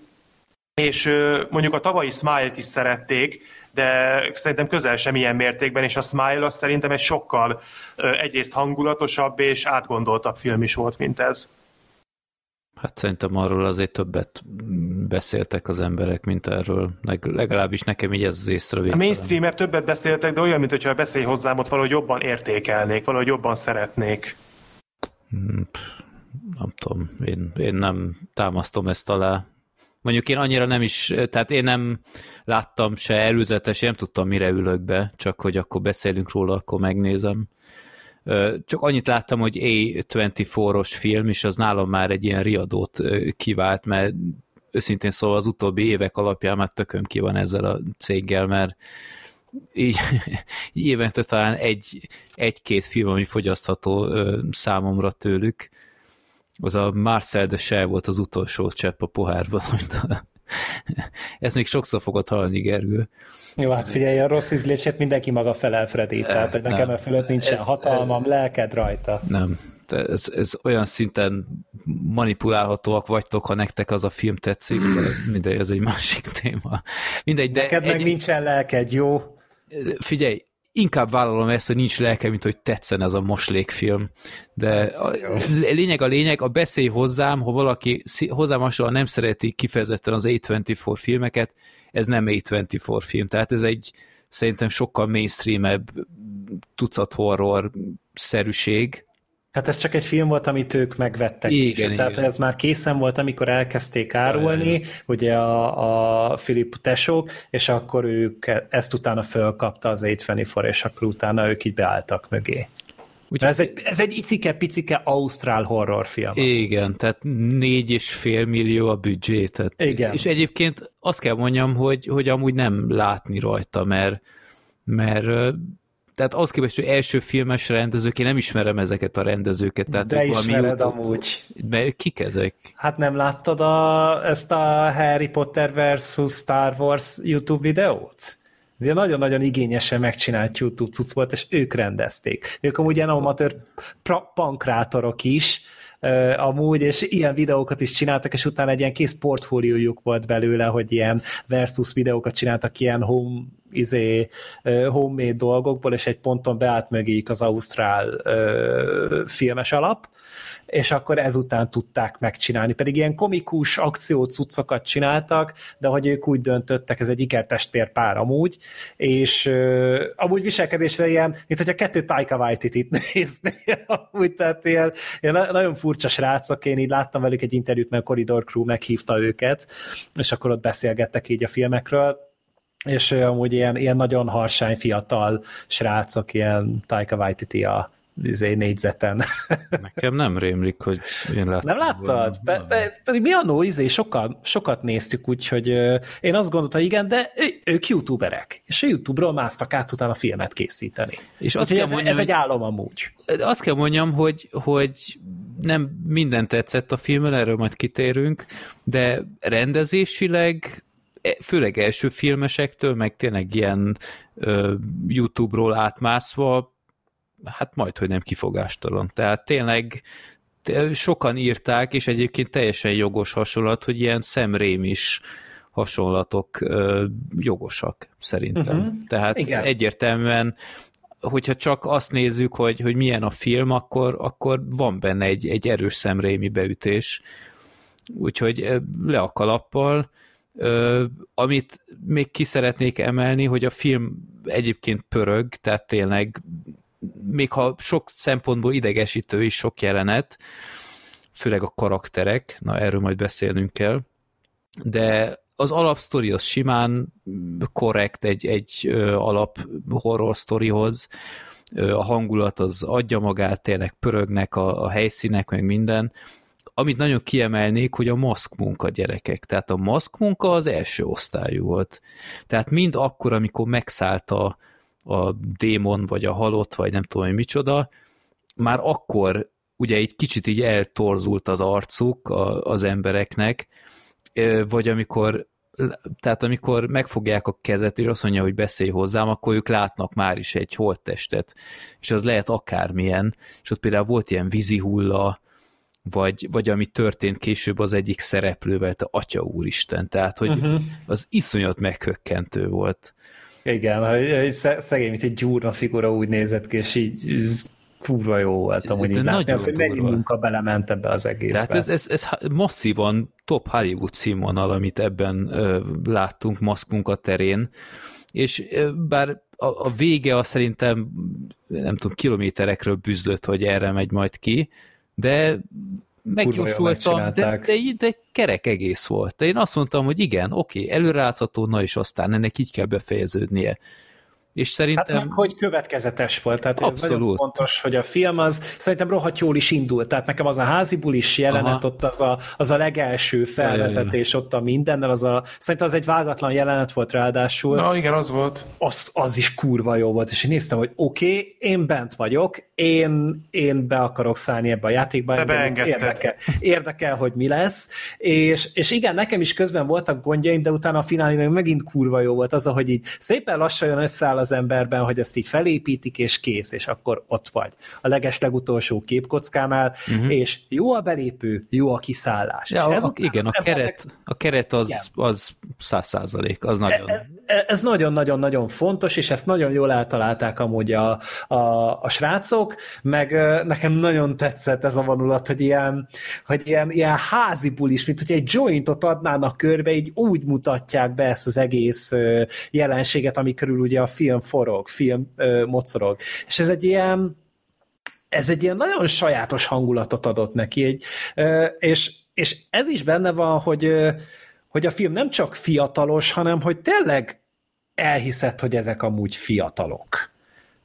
és mondjuk a tavalyi Smile-t is szerették, de szerintem közel sem ilyen mértékben, és a Smile az szerintem egy sokkal egyrészt hangulatosabb és átgondoltabb film is volt, mint ez. Hát szerintem arról azért többet beszéltek az emberek, mint erről. Legalábbis nekem így ez az észrevételem. A mainstreamer többet beszéltek, de olyan, mintha beszélj hozzám, ott valahogy jobban értékelnék, valahogy jobban szeretnék. Hmm, nem tudom, én, én nem támasztom ezt alá. Mondjuk én annyira nem is, tehát én nem láttam se előzetes, én nem tudtam, mire ülök be, csak hogy akkor beszélünk róla, akkor megnézem. Csak annyit láttam, hogy A24-os film, és az nálam már egy ilyen riadót kivált, mert őszintén szóval az utóbbi évek alapján már tököm ki van ezzel a céggel, mert így, [LAUGHS] évente talán egy, egy-két film, ami fogyasztható számomra tőlük. Az a Marcel de Shell volt az utolsó csepp a pohárban, [LAUGHS] amit a, ezt még sokszor fogod hallani, Gergő. Jó, hát figyelj, a rossz ízlését mindenki maga felel, Freddy, tehát hogy nekem e fölött nincsen ez, hatalmam, ez, lelked rajta. Nem, ez, ez olyan szinten manipulálhatóak vagytok, ha nektek az a film tetszik, mindegy, ez egy másik téma. Mindegy, de Neked egy, meg nincsen lelked, jó? Figyelj, inkább vállalom ezt, hogy nincs lelke, mint hogy tetszen ez a moslékfilm. De a lényeg a lényeg, a beszélj hozzám, ha valaki hozzám hasonlóan nem szereti kifejezetten az A24 filmeket, ez nem A24 film, tehát ez egy szerintem sokkal mainstreamebb tucat horror szerűség, Hát ez csak egy film volt, amit ők megvettek igen, később. Igen. Tehát ez már készen volt, amikor elkezdték árulni, igen. ugye a, a Filip tesók, és akkor ők ezt utána fölkapta az 84 és akkor utána ők így beálltak mögé. Úgyhogy... Ez egy, ez egy icike-picike ausztrál horrorfilm. Igen, tehát négy és fél millió a büdzsé. Tehát, Igen. És egyébként azt kell mondjam, hogy, hogy amúgy nem látni rajta, mert, mert tehát az képest, hogy első filmes rendezők, én nem ismerem ezeket a rendezőket. Tehát De ismered YouTube, amúgy. Mert kik ezek? Hát nem láttad a, ezt a Harry Potter versus Star Wars YouTube videót? Ez ilyen nagyon-nagyon igényesen megcsinált YouTube cucc volt, és ők rendezték. Ők amúgy ilyen amatőr pankrátorok is, amúgy, és ilyen videókat is csináltak, és utána egy ilyen kész portfóliójuk volt belőle, hogy ilyen versus videókat csináltak ilyen home, izé, homemade dolgokból, és egy ponton beállt mögéjük az ausztrál uh, filmes alap, és akkor ezután tudták megcsinálni. Pedig ilyen komikus akciócuccokat csináltak, de hogy ők úgy döntöttek, ez egy ikertestvér pár amúgy, és uh, amúgy viselkedésre ilyen, mint hogy a kettő Taika Waititi-t néznél, [LAUGHS] amúgy, tehát ilyen, ilyen nagyon furcsa srácok, én így láttam velük egy interjút, mert a Corridor Crew meghívta őket, és akkor ott beszélgettek így a filmekről, és amúgy ilyen, ilyen nagyon harsány fiatal srácok, ilyen Taika Waititi a, izé, négyzeten. [LAUGHS] Nekem nem rémlik, hogy én láttam. Nem láttad? Be, be, pedig mi annó izé, sokkal, sokat néztük, úgyhogy én azt gondoltam, igen, de ő, ők youtuberek, és a YouTube-ról másztak át utána filmet készíteni. És azt kell ez, mondjam, ez egy álom amúgy. Azt kell mondjam, hogy, hogy nem minden tetszett a filmen, erről majd kitérünk, de rendezésileg e, főleg első filmesektől, meg tényleg ilyen uh, YouTube-ról átmászva hát majd, hogy nem kifogástalan. Tehát tényleg sokan írták, és egyébként teljesen jogos hasonlat, hogy ilyen szemrémis hasonlatok ö, jogosak, szerintem. Uh-huh. Tehát Igen. egyértelműen hogyha csak azt nézzük, hogy, hogy milyen a film, akkor, akkor van benne egy, egy erős szemrémi beütés. Úgyhogy le a kalappal. Ö, amit még ki szeretnék emelni, hogy a film egyébként pörög, tehát tényleg még ha sok szempontból idegesítő is sok jelenet, főleg a karakterek, na erről majd beszélnünk kell, de az alapsztori az simán korrekt egy, egy alap horror sztorihoz, a hangulat az adja magát, tényleg pörögnek a, a helyszínek, meg minden. Amit nagyon kiemelnék, hogy a maszkmunka gyerekek. Tehát a maszkmunka az első osztályú volt. Tehát mind akkor, amikor megszállt a, démon, vagy a halott, vagy nem tudom, hogy micsoda, már akkor ugye egy kicsit így eltorzult az arcuk a, az embereknek, vagy amikor tehát amikor megfogják a kezet, és azt mondja, hogy beszélj hozzám, akkor ők látnak már is egy holttestet, és az lehet akármilyen, és ott például volt ilyen vízihulla, vagy, vagy ami történt később az egyik szereplővel, te atya úristen, tehát hogy uh-huh. az iszonyat meghökkentő volt. Igen, szegény, mint egy gyúrna figura úgy nézett ki, és így kurva jó volt amúgy így látni, az, hogy mennyi munka belement ebbe az egészbe. Tehát ez, ez, ez masszívan top Hollywood színvonal, amit ebben ö, láttunk maszkmunka terén, és ö, bár a, a vége az szerintem nem tudom, kilométerekről bűzlött, hogy erre megy majd ki, de megjósoltam, de, de, de kerek egész volt. De én azt mondtam, hogy igen, oké, előrelátható, na és aztán ennek így kell befejeződnie. És szerintem... Hát meg, hogy következetes volt, tehát Abszolút. ez nagyon fontos, hogy a film az szerintem rohadt jól is indult, tehát nekem az a házi bulis jelenet, Aha. ott az a, az a legelső felvezetés ott a mindennel, az a, szerintem az egy vágatlan jelenet volt ráadásul. Na igen, az volt. Az, az is kurva jó volt, és én néztem, hogy oké, okay, én bent vagyok, én, én be akarok szállni ebbe a játékba, érdekel, érdekel, hogy mi lesz, és, és igen, nekem is közben voltak gondjaim, de utána a finálé meg megint kurva jó volt az, hogy így szépen lassan jön összeáll az emberben, hogy ezt így felépítik, és kész, és akkor ott vagy. A leges legutolsó képkockánál, uh-huh. és jó a belépő, jó a kiszállás. Ja, és a, igen, a keret, a keret az, az száz százalék, az nagyon... Ez, ez nagyon-nagyon-nagyon fontos, és ezt nagyon jól eltalálták amúgy a, a, a srácok, meg nekem nagyon tetszett ez a vonulat, hogy ilyen, hogy ilyen, ilyen házi bulis, mint hogy egy jointot adnának körbe, így úgy mutatják be ezt az egész jelenséget, ami körül ugye a film forog, film ö, mocorog. És ez egy ilyen ez egy ilyen nagyon sajátos hangulatot adott neki, egy, ö, és, és ez is benne van, hogy, ö, hogy a film nem csak fiatalos, hanem hogy tényleg elhiszed, hogy ezek amúgy fiatalok.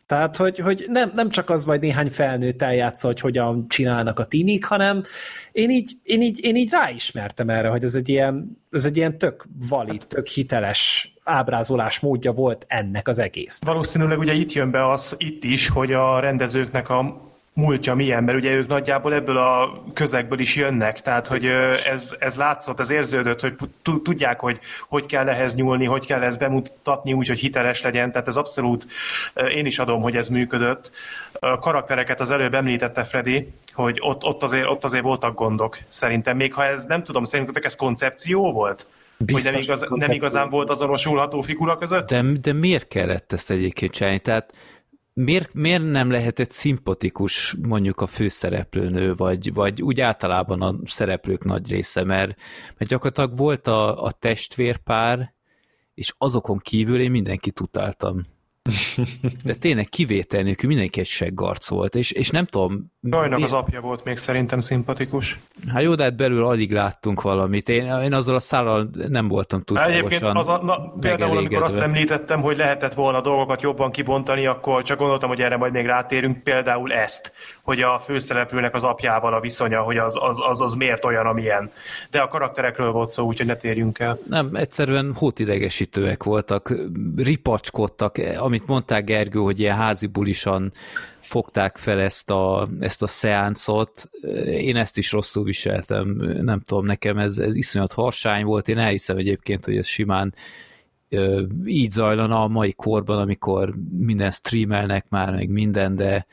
Tehát, hogy, hogy nem, nem csak az vagy néhány felnőtt eljátsza, hogy hogyan csinálnak a tinik, hanem én így, én így, én így ráismertem erre, hogy ez egy ilyen, ez egy ilyen tök valid, tök hiteles ábrázolás módja volt ennek az egész. Valószínűleg ugye itt jön be az itt is, hogy a rendezőknek a múltja milyen, mert ugye ők nagyjából ebből a közegből is jönnek, tehát hogy ez, ez látszott, ez érződött, hogy tudják, hogy hogy kell ehhez nyúlni, hogy kell ezt bemutatni úgy, hogy hiteles legyen, tehát ez abszolút, én is adom, hogy ez működött. A karaktereket az előbb említette Freddy, hogy ott, ott, azért, ott azért voltak gondok, szerintem, még ha ez, nem tudom, szerintetek ez koncepció volt? Biztos, hogy nem, igaz, nem igazán volt azonosulható figura között? De, de miért kellett ezt egyébként csinálni? Tehát miért, miért nem lehetett szimpatikus mondjuk a főszereplőnő, vagy, vagy úgy általában a szereplők nagy része, mert, mert gyakorlatilag volt a, a testvérpár, és azokon kívül én mindenkit utáltam. [LAUGHS] De tényleg kivétel nélkül mindenki egy seggarc volt, és, és nem tudom... Rajnak mi... az apja volt még szerintem szimpatikus. Hát jó, de hát belül alig láttunk valamit. Én, én azzal a szállal nem voltam túlságosan Egyébként az a, na, például, amikor azt említettem, hogy lehetett volna dolgokat jobban kibontani, akkor csak gondoltam, hogy erre majd még rátérünk, például ezt, hogy a főszereplőnek az apjával a viszonya, hogy az, az, az, az miért olyan, amilyen. De a karakterekről volt szó, úgyhogy ne térjünk el. Nem, egyszerűen hótidegesítőek voltak, ripacskodtak, amit mondták Gergő, hogy ilyen házi bulisan fogták fel ezt a, ezt a szeánszot. Én ezt is rosszul viseltem, nem tudom, nekem ez, ez iszonyat harsány volt. Én elhiszem egyébként, hogy ez simán így zajlana a mai korban, amikor minden streamelnek már, meg minden, de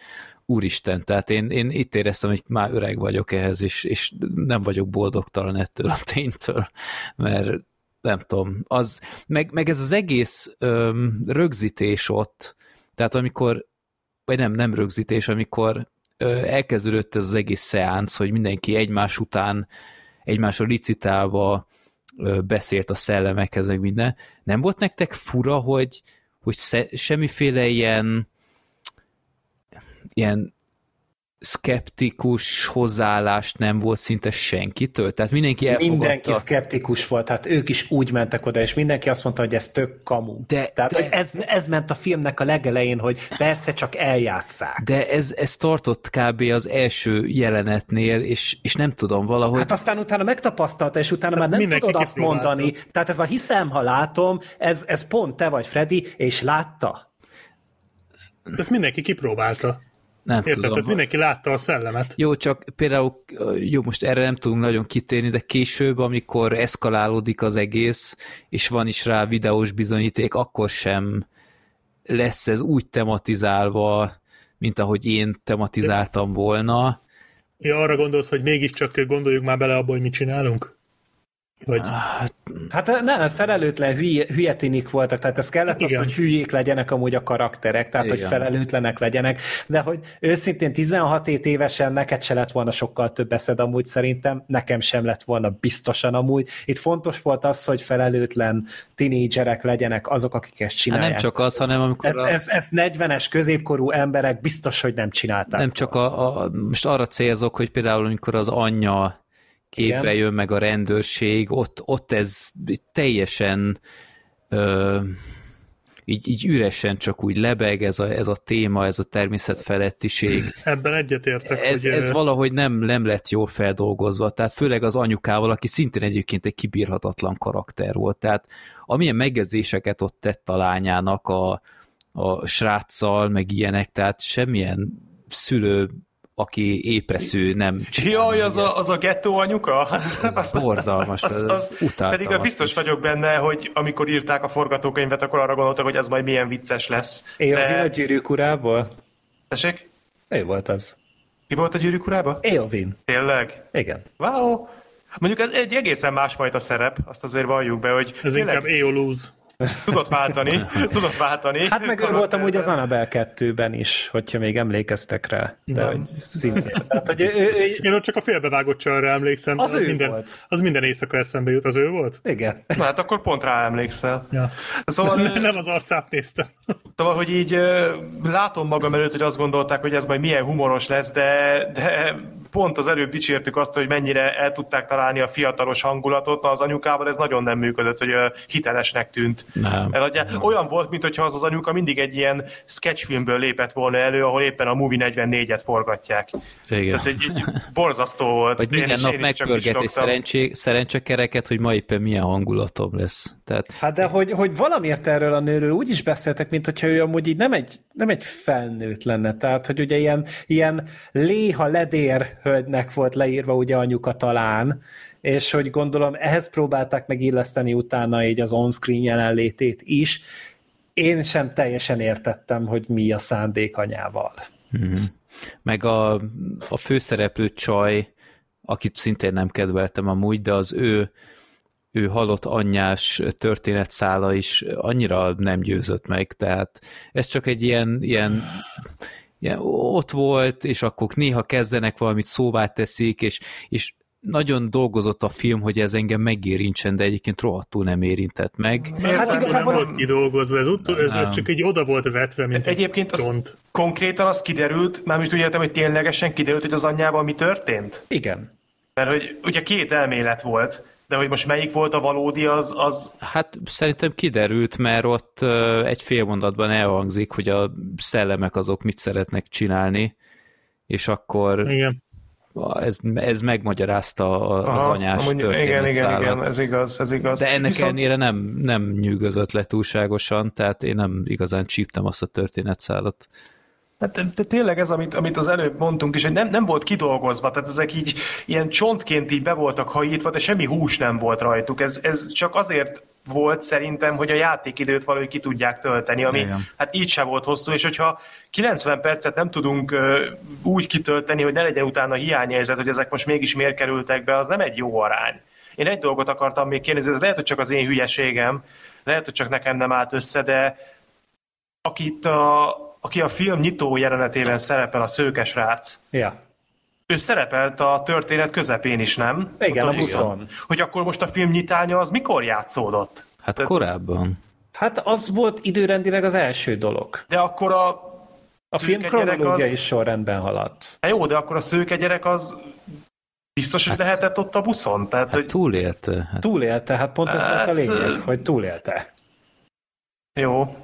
úristen, tehát én, én itt éreztem, hogy már öreg vagyok ehhez, és, és nem vagyok boldogtalan ettől a ténytől, mert nem tudom, az, meg, meg ez az egész öm, rögzítés ott, tehát amikor, vagy nem, nem rögzítés, amikor elkezdődött ez az egész szeánc, hogy mindenki egymás után egymásra licitálva beszélt a szellemekhez, meg minden. Nem volt nektek fura, hogy, hogy semmiféle ilyen ilyen szkeptikus hozzáállást nem volt szinte senkitől? Tehát mindenki elfogadta. Mindenki szkeptikus volt, hát ők is úgy mentek oda, és mindenki azt mondta, hogy ez tök kamu. De- Tehát, de- hogy ez, ez ment a filmnek a legelején, hogy persze csak eljátszák. De ez, ez tartott kb. az első jelenetnél, és, és nem tudom, valahogy... Hát aztán utána megtapasztalta, és utána már nem tudod azt mondani. Tehát ez a hiszem, ha látom, ez, ez pont te vagy, Freddy, és látta. Ezt mindenki kipróbálta. Nem Érted? tudom. Tehát mindenki látta a szellemet. Jó, csak például, jó, most erre nem tudunk nagyon kitérni, de később, amikor eszkalálódik az egész, és van is rá videós bizonyíték, akkor sem lesz ez úgy tematizálva, mint ahogy én tematizáltam volna. Ja, arra gondolsz, hogy mégiscsak gondoljuk már bele abba, hogy mit csinálunk? Vagy Hát nem, felelőtlen hülye, hülyetinik voltak, tehát ez kellett az, Igen. hogy hülyék legyenek amúgy a karakterek, tehát Igen. hogy felelőtlenek legyenek, de hogy őszintén 16 évesen neked se lett volna sokkal több eszed amúgy szerintem, nekem sem lett volna biztosan amúgy. Itt fontos volt az, hogy felelőtlen tinédzserek legyenek azok, akik ezt Hát csinálják. nem csak az, hanem amikor Ez, a, ez, ez 40-es középkorú emberek biztos, hogy nem csinálták. nem csak a, a, most arra célzok, hogy például amikor az anyja képbe Igen. jön, meg a rendőrség, ott, ott ez teljesen ö, így, így üresen csak úgy lebeg ez a, ez a téma, ez a természetfelettiség. ebben egyetértek, Ez, hogy ez valahogy nem, nem lett jól feldolgozva, tehát főleg az anyukával, aki szintén egyébként egy kibírhatatlan karakter volt, tehát amilyen megjegyzéseket ott tett a lányának a, a sráccal, meg ilyenek, tehát semmilyen szülő, aki épreszű, nem csinál Jaj, az a, az a gettó anyuka? Az borzalmas, az, az, az, utáltam pedig biztos is. vagyok benne, hogy amikor írták a forgatókönyvet, akkor arra gondoltak, hogy ez majd milyen vicces lesz. Éovin a gyűrűk urából? Tessék? Ő volt az. Ki volt a gyűrűk urába? Éovin. Tényleg? Igen. Wow! Mondjuk ez egy egészen másfajta szerep, azt azért valljuk be, hogy ez tényleg inkább Eoluz. Tudott váltani, tudott váltani. Hát meg ő volt amúgy az Annabelle 2-ben is, hogyha még emlékeztek rá. De Nem. hogy szintén. Tehát, hogy ő, ő, ő, Én ott csak a félbevágott csarra emlékszem. Az ő minden, volt. Az minden éjszaka eszembe jut. Az ő volt? igen. Na hát akkor pont rá emlékszel. Ja. Szóval, [LAUGHS] Nem az arcát néztem. szóval, hogy így látom magam előtt, hogy azt gondolták, hogy ez majd milyen humoros lesz, de, de pont az előbb dicsértük azt, hogy mennyire el tudták találni a fiatalos hangulatot, na az anyukával ez nagyon nem működött, hogy hitelesnek tűnt. Nem. Eladja. Olyan volt, mintha az az anyuka mindig egy ilyen sketchfilmből lépett volna elő, ahol éppen a Movie 44-et forgatják. Igen. Tehát egy, egy borzasztó volt. Vagy minden nap én csak megpörget egy szerencsé, szerencsekereket, hogy ma éppen milyen hangulatom lesz. Tehát Hát de hogy, hogy valamiért erről a nőről úgy is beszéltek, mint hogyha ő amúgy így nem egy, nem egy felnőtt lenne. Tehát, hogy ugye ilyen, ilyen léha ledér hölgynek volt leírva ugye anyuka talán, és hogy gondolom ehhez próbálták megilleszteni utána így az on-screen jelenlétét is. Én sem teljesen értettem, hogy mi a szándék anyával. meg a, a főszereplő csaj, akit szintén nem kedveltem amúgy, de az ő, ő halott anyjás történetszála is annyira nem győzött meg, tehát ez csak egy ilyen, ilyen, ilyen ott volt, és akkor néha kezdenek valamit szóvá teszik, és, és nagyon dolgozott a film, hogy ez engem megérintsen, de egyébként rohadtul nem érintett meg. Hát Hát igazából nem volt kidolgozva, ez, ut- ez, ez csak így oda volt vetve, mint Egyébként egy az csont. konkrétan az kiderült, mármint úgy értem, hogy ténylegesen kiderült, hogy az anyjával mi történt? Igen. Mert hogy ugye két elmélet volt, de hogy most melyik volt a valódi, az, az Hát szerintem kiderült, mert ott egy fél mondatban elhangzik, hogy a szellemek azok mit szeretnek csinálni, és akkor Igen. ez, ez megmagyarázta a- az Aha, anyás amúgy Igen, igen, igen, ez igaz, ez igaz. De ennek Viszont- ellenére nem, nem nyűgözött le túlságosan, tehát én nem igazán csíptem azt a történetszálat. Hát, de, tényleg ez, amit, amit az előbb mondtunk is, hogy nem, nem volt kidolgozva, tehát ezek így ilyen csontként így be voltak hajítva, de semmi hús nem volt rajtuk. Ez, ez csak azért volt szerintem, hogy a játékidőt valahogy ki tudják tölteni, ami Igen. hát így sem volt hosszú, és hogyha 90 percet nem tudunk ö, úgy kitölteni, hogy ne legyen utána hiányérzet, hogy ezek most mégis miért kerültek be, az nem egy jó arány. Én egy dolgot akartam még kérdezni, ez lehet, hogy csak az én hülyeségem, lehet, hogy csak nekem nem állt össze, de akit a, aki a film nyitó jelenetében szerepel, a szőkes rác, Ja. ő szerepelt a történet közepén is, nem? Igen, Ott a buszon. Hogy akkor most a film nyitánya az mikor játszódott? Hát Tehát- korábban. Hát az volt időrendileg az első dolog. De akkor a A film kronológiai az- sorrendben haladt. Hát jó, de akkor a szőke gyerek az biztos, hogy lehetett ott a buszon? Tehát, Hát hogy túlélte. Hát, Túlélte, hát pont ez volt a Hát, lényeg, hogy túlélte. jó,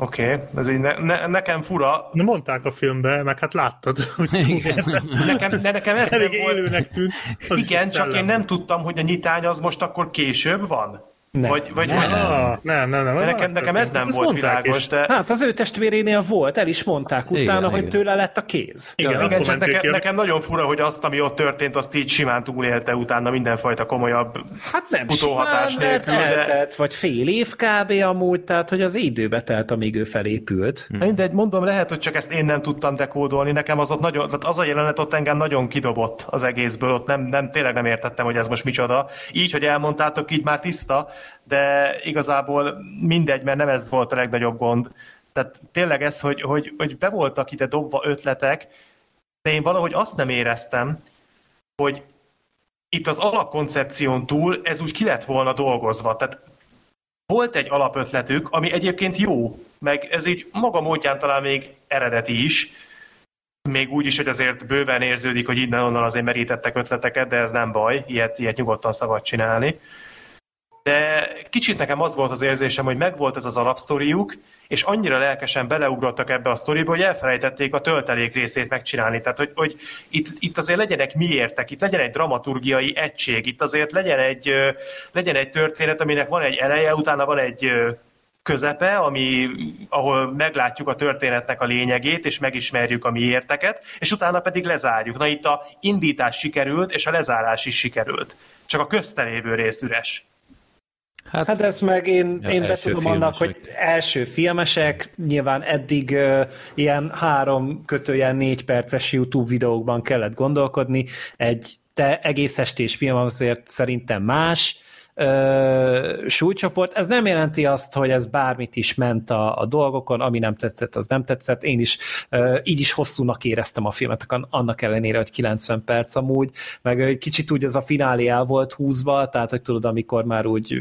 oké, okay. ez így ne, ne, nekem fura. Na mondták a filmbe, meg hát láttad, [LAUGHS] hogy Igen. [LAUGHS] Nekem, de nekem ez nem elég volt. élőnek tűnt. Az is Igen, csak én szellem. nem tudtam, hogy a nyitány az most akkor később van. Nem. Vagy, vagy, Nem. vagy Ah, nem, nem, nem. de az nekem, nekem ez nem Azt volt világos, is. de Hát az ő testvérénél volt, el is mondták utána, Igen, hogy igen. tőle lett a kéz. Igen, Ja, igen, csak nekem, nekem nagyon fura, hogy azt, ami ott történt, azt így simán túlélte utána mindenfajta komolyabb Hát nem utóhatás simán, mert nélkül, de... eltelt, vagy fél év kb. amúgy, tehát hogy az időbe telt, amíg ő felépült. Hmm. Mindegy, mondom, lehet, hogy csak ezt én nem tudtam dekódolni, nekem az ott nagyon, tehát az a jelenet ott engem nagyon kidobott az egészből, ott nem, nem, tényleg nem értettem, hogy ez most micsoda. Így, hogy elmondtátok, így már tiszta, de igazából mindegy, mert nem ez volt a legnagyobb gond. Tehát tényleg ez, hogy, hogy, hogy be voltak ide dobva ötletek, de én valahogy azt nem éreztem, hogy itt az alapkoncepción túl ez úgy ki lett volna dolgozva. Tehát volt egy alapötletük, ami egyébként jó, meg ez így maga módján talán még eredeti is, még úgy is, hogy azért bőven érződik, hogy innen-onnan azért merítettek ötleteket, de ez nem baj, ilyet, ilyet nyugodtan szabad csinálni. De kicsit nekem az volt az érzésem, hogy megvolt ez az alapsztoriuk, és annyira lelkesen beleugrottak ebbe a sztoriba, hogy elfelejtették a töltelék részét megcsinálni. Tehát, hogy, hogy itt, itt azért legyenek miértek, itt legyen egy dramaturgiai egység, itt azért legyen egy, legyen egy történet, aminek van egy eleje, utána van egy közepe, ami, ahol meglátjuk a történetnek a lényegét, és megismerjük a miérteket, és utána pedig lezárjuk. Na itt a indítás sikerült, és a lezárás is sikerült. Csak a köztelévő rész üres. Hát, Hát ezt meg én, Ja, én betudom annak, hogy első filmesek, nyilván eddig uh, ilyen három kötőjel négy perces YouTube videókban kellett gondolkodni, egy te egész estés film azért szerintem más, súlycsoport. Ez nem jelenti azt, hogy ez bármit is ment a, a dolgokon, ami nem tetszett, az nem tetszett. Én is ö, így is hosszúnak éreztem a filmet, annak ellenére, hogy 90 perc amúgy, meg egy kicsit úgy ez a finálé el volt húzva, tehát hogy tudod, amikor már úgy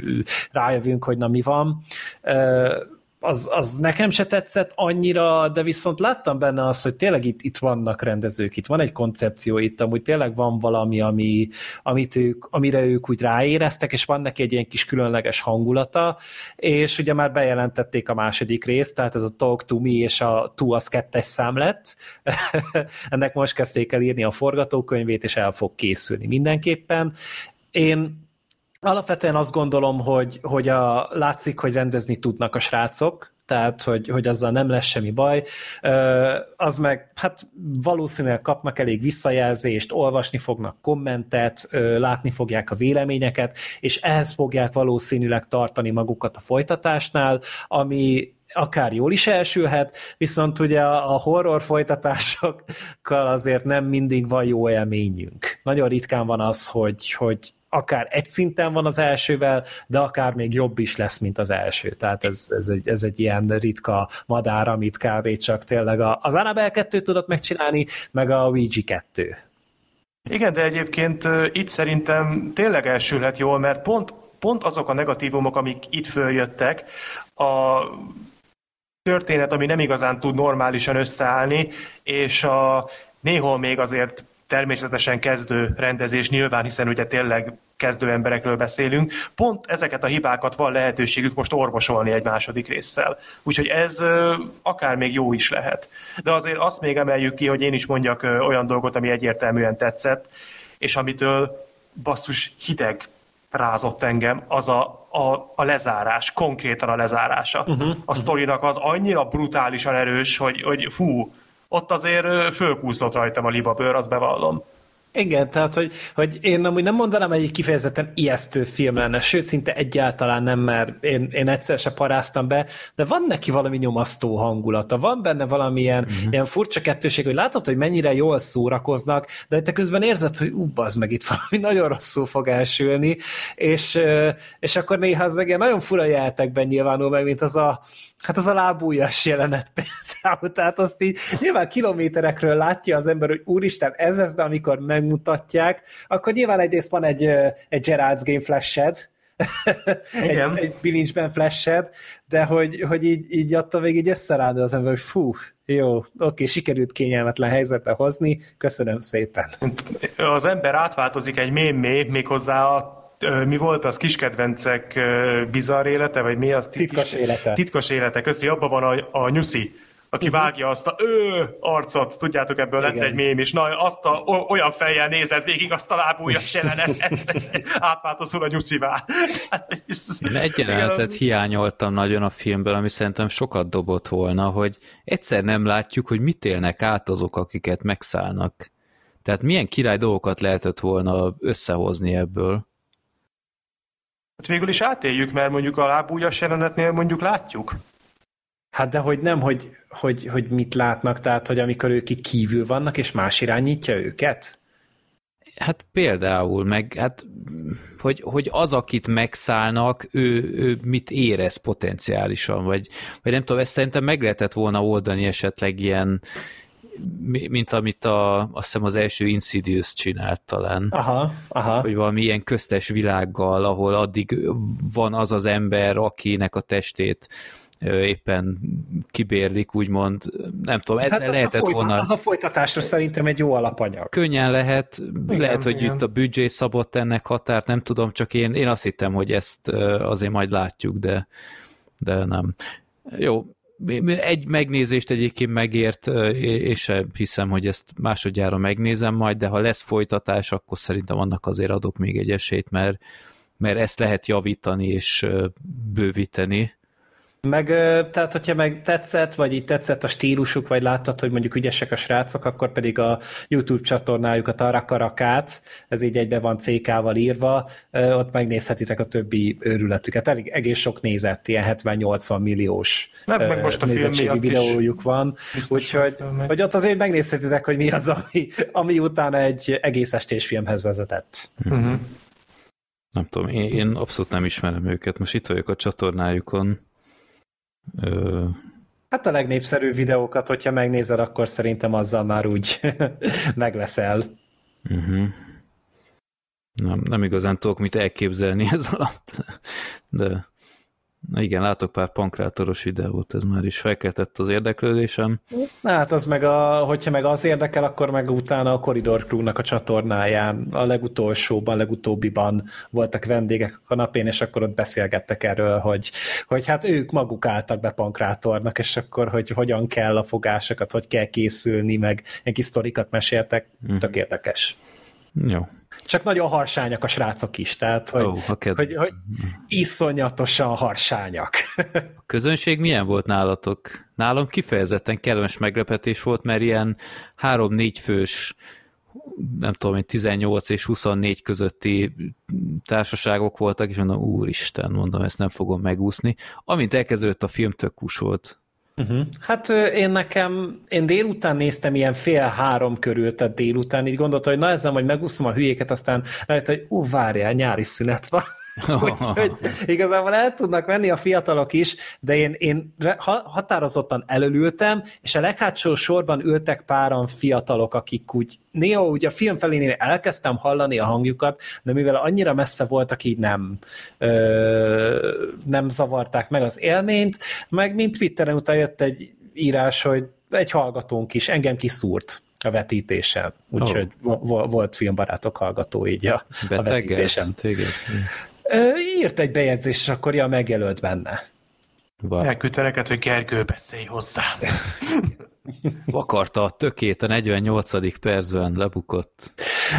rájövünk, hogy na mi van. Ö, az, az nekem se tetszett annyira, de viszont láttam benne azt, hogy tényleg itt, itt vannak rendezők, itt van egy koncepció, itt amúgy tényleg van valami, ami, amit ők, amire ők úgy ráéreztek, és van neki egy ilyen kis különleges hangulata, és ugye már bejelentették a második részt, tehát ez a Talk to Me és a To az kettes szám lett. [LAUGHS] Ennek most kezdték el írni a forgatókönyvét, és el fog készülni mindenképpen. Én Alapvetően azt gondolom, hogy, hogy a, látszik, hogy rendezni tudnak a srácok, tehát hogy, hogy azzal nem lesz semmi baj. Az meg, hát valószínűleg kapnak elég visszajelzést, olvasni fognak kommentet, látni fogják a véleményeket, és ehhez fogják valószínűleg tartani magukat a folytatásnál, ami akár jól is elsülhet, viszont ugye a horror folytatásokkal azért nem mindig van jó élményünk. Nagyon ritkán van az, hogy, hogy akár egy szinten van az elsővel, de akár még jobb is lesz, mint az első. Tehát ez, ez, egy, ez egy ilyen ritka madár, amit kb. csak tényleg az Annabelle 2 tudott megcsinálni, meg a Ouija 2. Igen, de egyébként itt szerintem tényleg elsülhet jól, mert pont, pont azok a negatívumok, amik itt följöttek, a történet, ami nem igazán tud normálisan összeállni, és a néhol még azért természetesen kezdő rendezés nyilván, hiszen ugye tényleg kezdő emberekről beszélünk, pont ezeket a hibákat van lehetőségük most orvosolni egy második résszel. Úgyhogy ez akár még jó is lehet. De azért azt még emeljük ki, hogy én is mondjak olyan dolgot, ami egyértelműen tetszett, és amitől basszus hideg rázott engem, az a, a, a lezárás, konkrétan a lezárása. Uh-huh. A sztorinak az annyira brutálisan erős, hogy, hogy fú, ott azért fölkúszott rajtam a libabőr, azt bevallom. Igen, tehát, hogy, hogy én amúgy nem mondanám, hogy egy kifejezetten ijesztő film lenne, sőt, szinte egyáltalán nem, mert én, én egyszer se paráztam be, de van neki valami nyomasztó hangulata, van benne valamilyen uh-huh. ilyen furcsa kettőség, hogy látod, hogy mennyire jól szórakoznak, de te közben érzed, hogy ú, az meg itt valami [LAUGHS] nagyon rosszul fog elsülni, és, és akkor néha az meg nagyon fura jeltekben nyilvánul meg, mint az a Hát az a lábújas jelenet [LAUGHS] például, tehát azt így nyilván kilométerekről látja az ember, hogy úristen, ez ez, de amikor megmutatják, akkor nyilván egyrészt van egy, egy Gerard's Game flash [LAUGHS] egy, egy bilincsben flashed, de hogy, hogy így, így adta még így összerád az ember, hogy fú, jó, oké, sikerült kényelmetlen helyzetbe hozni, köszönöm szépen. Az ember átváltozik egy mémé, méghozzá a mi volt az kiskedvencek bizarr élete, vagy mi az? Titkos élete. Titkos élete, köszi, abban van a, a nyuszi aki uh-huh. vágja azt a ő arcot, tudjátok, ebből Igen. lett egy mém is, na, azt a, olyan fejjel nézett végig azt a lábújas jelenetet, [LAUGHS] átváltozul a nyuszivá. Én egy jelenetet hiányoltam nagyon a filmből, ami szerintem sokat dobott volna, hogy egyszer nem látjuk, hogy mit élnek át azok, akiket megszállnak. Tehát milyen király dolgokat lehetett volna összehozni ebből. Hát végül is átéljük, mert mondjuk a lábújas jelenetnél mondjuk látjuk. Hát de hogy nem, hogy, hogy, hogy mit látnak, tehát hogy amikor ők itt kívül vannak, és más irányítja őket? Hát például, meg hát, hogy, hogy az, akit megszállnak, ő, ő mit érez potenciálisan, vagy, vagy nem tudom, ezt szerintem meg lehetett volna oldani esetleg ilyen, mint amit a, azt hiszem az első Insidious csinált talán. Aha, aha. Hogy valami ilyen köztes világgal, ahol addig van az az ember, akinek a testét éppen kibérlik, úgymond, nem tudom, ezzel hát lehetett folytat, volna... Az a folytatásra szerintem egy jó alapanyag. Könnyen lehet, igen, lehet, hogy igen. itt a büdzsé szabott ennek határt, nem tudom, csak én, én azt hittem, hogy ezt azért majd látjuk, de, de nem. Jó, egy megnézést egyébként megért, és hiszem, hogy ezt másodjára megnézem majd, de ha lesz folytatás, akkor szerintem annak azért adok még egy esélyt, mert, mert ezt lehet javítani és bővíteni meg, tehát, hogyha meg tetszett, vagy így tetszett a stílusuk, vagy láttad, hogy mondjuk ügyesek a srácok, akkor pedig a YouTube csatornájukat arra karakát, ez így egybe van CK-val írva, ott megnézhetitek a többi őrületüket. Elég, egész sok nézett, ilyen 70-80 milliós meg, meg most a nézettségi videójuk van, úgyhogy hogy ott azért megnézhetitek, hogy mi az, ami, ami utána egy egész estés filmhez vezetett. Uh-huh. Nem tudom, én, én abszolút nem ismerem őket. Most itt vagyok a csatornájukon, Ö... Hát a legnépszerűbb videókat, hogyha megnézed, akkor szerintem azzal már úgy [LAUGHS] megleszel. Uh-huh. Nem, nem igazán tudok mit elképzelni [LAUGHS] ez alatt, de Na igen, látok pár pankrátoros videót, ez már is felkeltett az érdeklődésem. Na hát az meg, a, hogyha meg az érdekel, akkor meg utána a Corridor Crew-nak a csatornáján, a legutolsóban, legutóbbiban voltak vendégek a kanapén, és akkor ott beszélgettek erről, hogy, hogy hát ők maguk álltak be pankrátornak, és akkor, hogy hogyan kell a fogásokat, hogy kell készülni, meg ilyen kis sztorikat meséltek, mm. tök érdekes. Jó. Csak nagyon harsányak a srácok is, tehát hogy, oh, hogy, hogy, hogy iszonyatosan harsányak. [LAUGHS] A közönség milyen volt nálatok? Nálam kifejezetten kellemes meglepetés volt, mert ilyen három-négy fős nem tudom, 18 és 24 közötti társaságok voltak, és mondom, úristen, mondom, ezt nem fogom megúszni. Amint elkezdődött a film, tök kus volt. Uh-huh. Hát én nekem, én délután néztem ilyen fél három körül, tehát délután így gondoltam, hogy na ezzel majd megúszom a hülyéket, aztán lehet, hogy ú, várjál, nyári szünet van. [LAUGHS] Úgyhogy igazából el tudnak menni a fiatalok is, de én, én határozottan előültem, és a leghátsó sorban ültek páran fiatalok, akik úgy néha úgy a film felénél elkezdtem hallani a hangjukat, de mivel annyira messze voltak, így nem, ö, nem zavarták meg az élményt, meg mint Twitteren utána jött egy írás, hogy egy hallgatónk is engem kiszúrt a vetítésen. Úgyhogy oh. volt filmbarátok hallgató így a, a vetítésen. Téged. Írt egy bejegyzést, és akkor ja, megjelölt benne. Elküldte hogy Gergő beszélj hozzá. [LAUGHS] Vakarta a tökét a 48. percben, lebukott.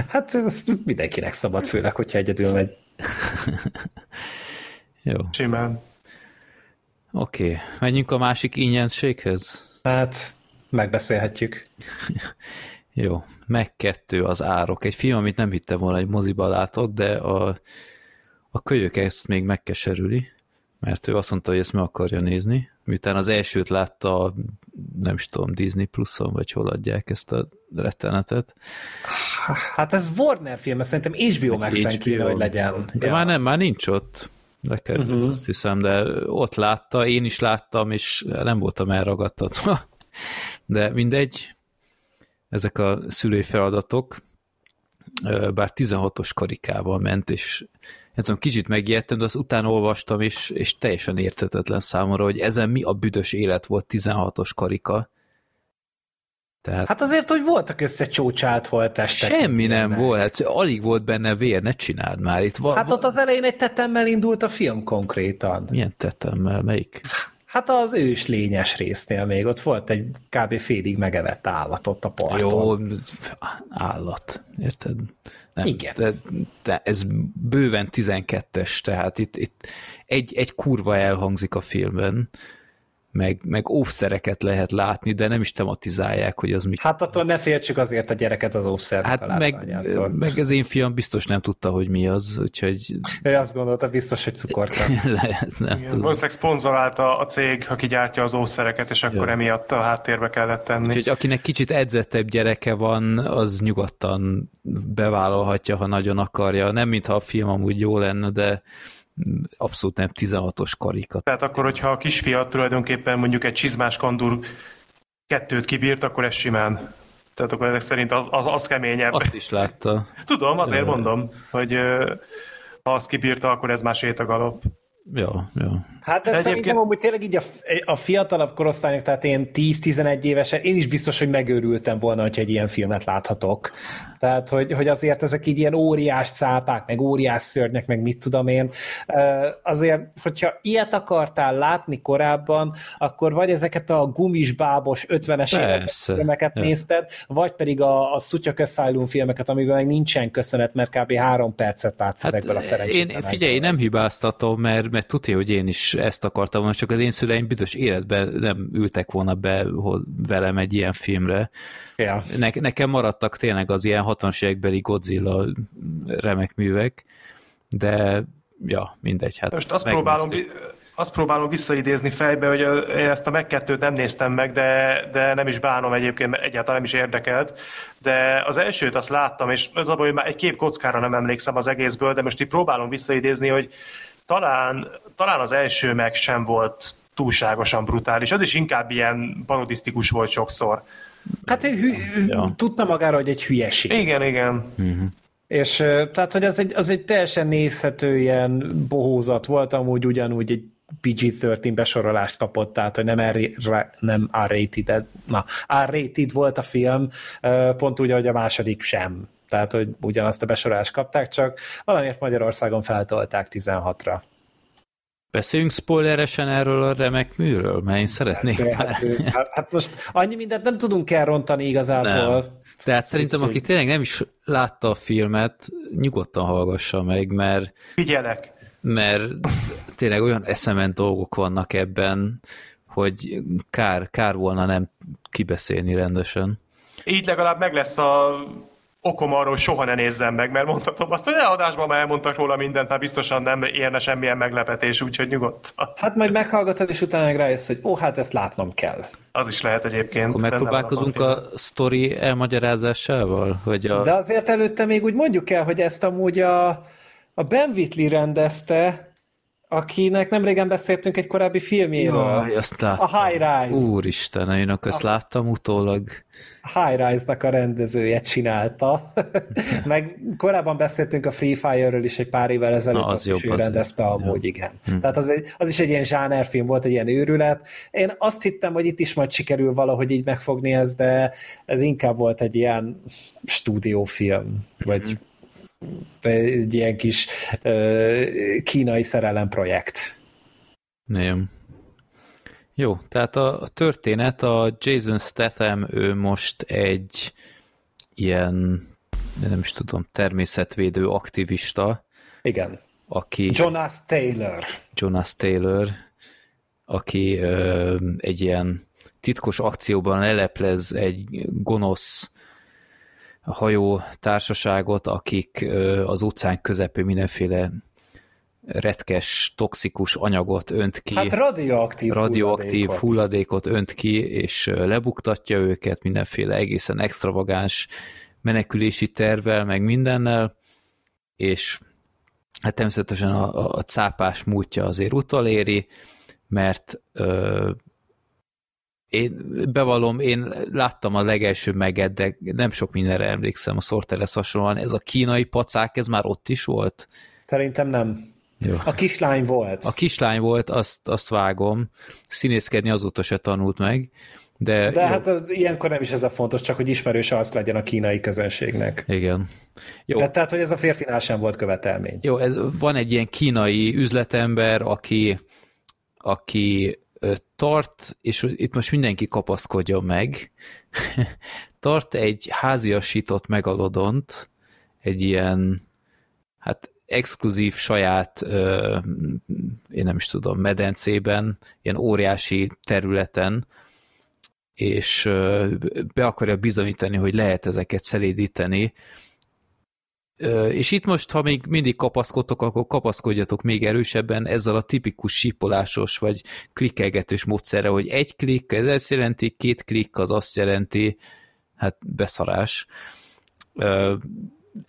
Hát ez mindenkinek szabad, főleg, hogyha egyedül megy. [LAUGHS] Jó. Simán. Oké, okay. menjünk a másik ingyenséghez. Hát, megbeszélhetjük. [LAUGHS] Jó, meg kettő az árok. Egy film, amit nem hittem volna, hogy moziba látok, de a a kölyök ezt még megkeserüli, mert ő azt mondta, hogy ezt meg akarja nézni, miután az elsőt látta, nem is tudom, Disney Pluson, vagy hol adják ezt a rettenetet. Hát ez Warner film, szerintem HBO max kéne, hogy legyen. De ja. már nem, már nincs ott. Lekerült, uh-huh. azt hiszem, de ott látta, én is láttam, és nem voltam elragadtatva. [LAUGHS] De mindegy, ezek a szülői feladatok, bár 16-os karikával ment, és nem tudom, kicsit megijedtem, de azt utána olvastam, és, és teljesen értetetlen számomra, hogy ezen mi a büdös élet volt 16-os karika. Tehát... Hát azért, hogy voltak összecsócsált holtestek. Semmi nem volt, hát alig volt benne vér, ne csináld már. Itt va- hát ott az elején egy tetemmel indult a film konkrétan. Milyen tetemmel? Melyik? Hát az ős lényes résznél még ott volt egy kb. félig megevett állat ott a parton. Jó, állat, érted? Nem, Igen. De, de ez bőven 12-es, tehát itt, itt egy, egy kurva elhangzik a filmben, meg, meg óvszereket lehet látni, de nem is tematizálják, hogy az mi. Hát attól ne féltsük azért a gyereket az óvszernek hát a meg, meg az én fiam biztos nem tudta, hogy mi az, úgyhogy... Ő azt gondolta, biztos, hogy cukorka. [LAUGHS] lehet, nem Igen, tudom. Valószínűleg szponzorálta a cég, aki gyártja az óvszereket, és akkor ja. emiatt a háttérbe kellett tenni. Úgyhogy akinek kicsit edzettebb gyereke van, az nyugodtan bevállalhatja, ha nagyon akarja. Nem mintha a film amúgy jó lenne, de abszolút nem 16-os karika. Tehát akkor, hogyha a kisfiat tulajdonképpen mondjuk egy csizmás kandur kettőt kibírt, akkor ez simán. Tehát akkor ezek szerint az, az, az keményebb. Azt is látta. Tudom, azért mondom, hogy ha azt kibírta, akkor ez már sétagalop. Ja, ja. Hát de Egyébként... szerintem amúgy tényleg így a, a fiatalabb korosztályok, tehát én 10-11 évesen, én is biztos, hogy megőrültem volna, hogy egy ilyen filmet láthatok. Tehát, hogy, hogy azért ezek így ilyen óriás cápák, meg óriás szörnyek, meg mit tudom én. Azért, hogyha ilyet akartál látni korábban, akkor vagy ezeket a gumis bábos 50-es évek filmeket ja. nézted, vagy pedig a, a Sutyak Asylum filmeket, amiben meg nincsen köszönet, mert kb. három percet látsz hát ezekből a szerencsétlenekből. Én, figyelj, én nem hibáztatom, mert, mert tudja, hogy én is ezt akartam volna, csak az én szüleim büdös életben nem ültek volna be velem egy ilyen filmre. Ja. Ne, nekem maradtak tényleg az ilyen 60-as évekbeli Godzilla remek művek, de ja, mindegy. Hát Most azt próbálom, azt próbálom visszaidézni fejbe, hogy én ezt a megkettőt nem néztem meg, de, de nem is bánom egyébként, egyáltalán nem is érdekelt. De az elsőt azt láttam, és az abban, hogy már egy kép kockára nem emlékszem az egészből, de most itt próbálom visszaidézni, hogy talán, talán az első meg sem volt túlságosan brutális. Az is inkább ilyen parodisztikus volt sokszor. Hát hű, ja. tudta magára, hogy egy hülyeség. Igen, igen. Uh-huh. És tehát, hogy az egy, az egy teljesen nézhető ilyen bohózat volt, amúgy ugyanúgy egy PG-13 besorolást kapott, tehát hogy nem, R- nem R-rated, na, R-rated volt a film, pont úgy, hogy a második sem. Tehát, hogy ugyanazt a besorolást kapták, csak valamiért Magyarországon feltolták 16-ra. Beszéljünk spoileresen erről a remek műről, mert én szeretnék hát, hát most annyi mindent nem tudunk elrontani igazából. Nem. Tehát szerintem, aki tényleg nem is látta a filmet, nyugodtan hallgassa meg, mert... Figyelek! Mert tényleg olyan eszement dolgok vannak ebben, hogy kár, kár volna nem kibeszélni rendesen. Így legalább meg lesz a okom arról, hogy soha ne nézzem meg, mert mondhatom azt, hogy adásban már elmondtak róla mindent, már biztosan nem érne semmilyen meglepetés, úgyhogy nyugodt. Hát majd meghallgatod, és utána meg rájössz, hogy ó, hát ezt látnom kell. Az is lehet egyébként. Akkor megpróbálkozunk a sztori elmagyarázásával? Hogy a... De azért előtte még úgy mondjuk el, hogy ezt amúgy a, a Ben Whitley rendezte, akinek nem régen beszéltünk egy korábbi filmjéről. Jaj, azt láttam. A High Rise. Úristen, én azt láttam utólag. High Rise-nak a rendezője csinálta. [LAUGHS] Meg korábban beszéltünk a Free Fire-ről is egy pár évvel ezelőtt, Na, az azt is ő rendezte amúgy, igen. Hm. Tehát az, egy, az is egy ilyen zsánerfilm volt, egy ilyen őrület. Én azt hittem, hogy itt is majd sikerül valahogy így megfogni ezt, de ez inkább volt egy ilyen stúdiófilm, vagy hm egy ilyen kis uh, kínai szerelem projekt. Nem. Jó, tehát a, a történet, a Jason Statham, ő most egy ilyen, nem is tudom, természetvédő aktivista. Igen. Aki... Jonas Taylor. Jonas Taylor, aki ö, egy ilyen titkos akcióban leleplez egy gonosz hajó társaságot, akik az utcán közepén mindenféle retkes, toxikus anyagot önt ki. Hát radioaktív, radioaktív hulladékot. hulladékot önt ki, és lebuktatja őket mindenféle egészen extravagáns menekülési tervvel, meg mindennel, és hát természetesen a, a, cápás múltja azért utaléri, mert ö, én bevallom, én láttam a legelső meget, de nem sok mindenre emlékszem a Sorteles hasonlóan. Ez a kínai pacák, ez már ott is volt? Szerintem nem. Jó. A kislány volt. A kislány volt, azt, azt vágom. Színészkedni azóta se tanult meg. De, De jó. hát az, ilyenkor nem is ez a fontos, csak hogy ismerős az legyen a kínai közönségnek. Igen. Jó. De tehát, hogy ez a férfinál sem volt követelmény. Jó, ez, van egy ilyen kínai üzletember, aki, aki tart, és itt most mindenki kapaszkodjon meg, [LAUGHS] tart egy háziasított megalodont, egy ilyen, hát exkluzív saját, ö, én nem is tudom, medencében, ilyen óriási területen, és ö, be akarja bizonyítani, hogy lehet ezeket szelédíteni, És itt most, ha még mindig kapaszkodtok, akkor kapaszkodjatok még erősebben ezzel a tipikus sípolásos vagy klikkelgetős módszerre, hogy egy klikk, ez ezt jelenti, két klikk az azt jelenti, hát beszarás.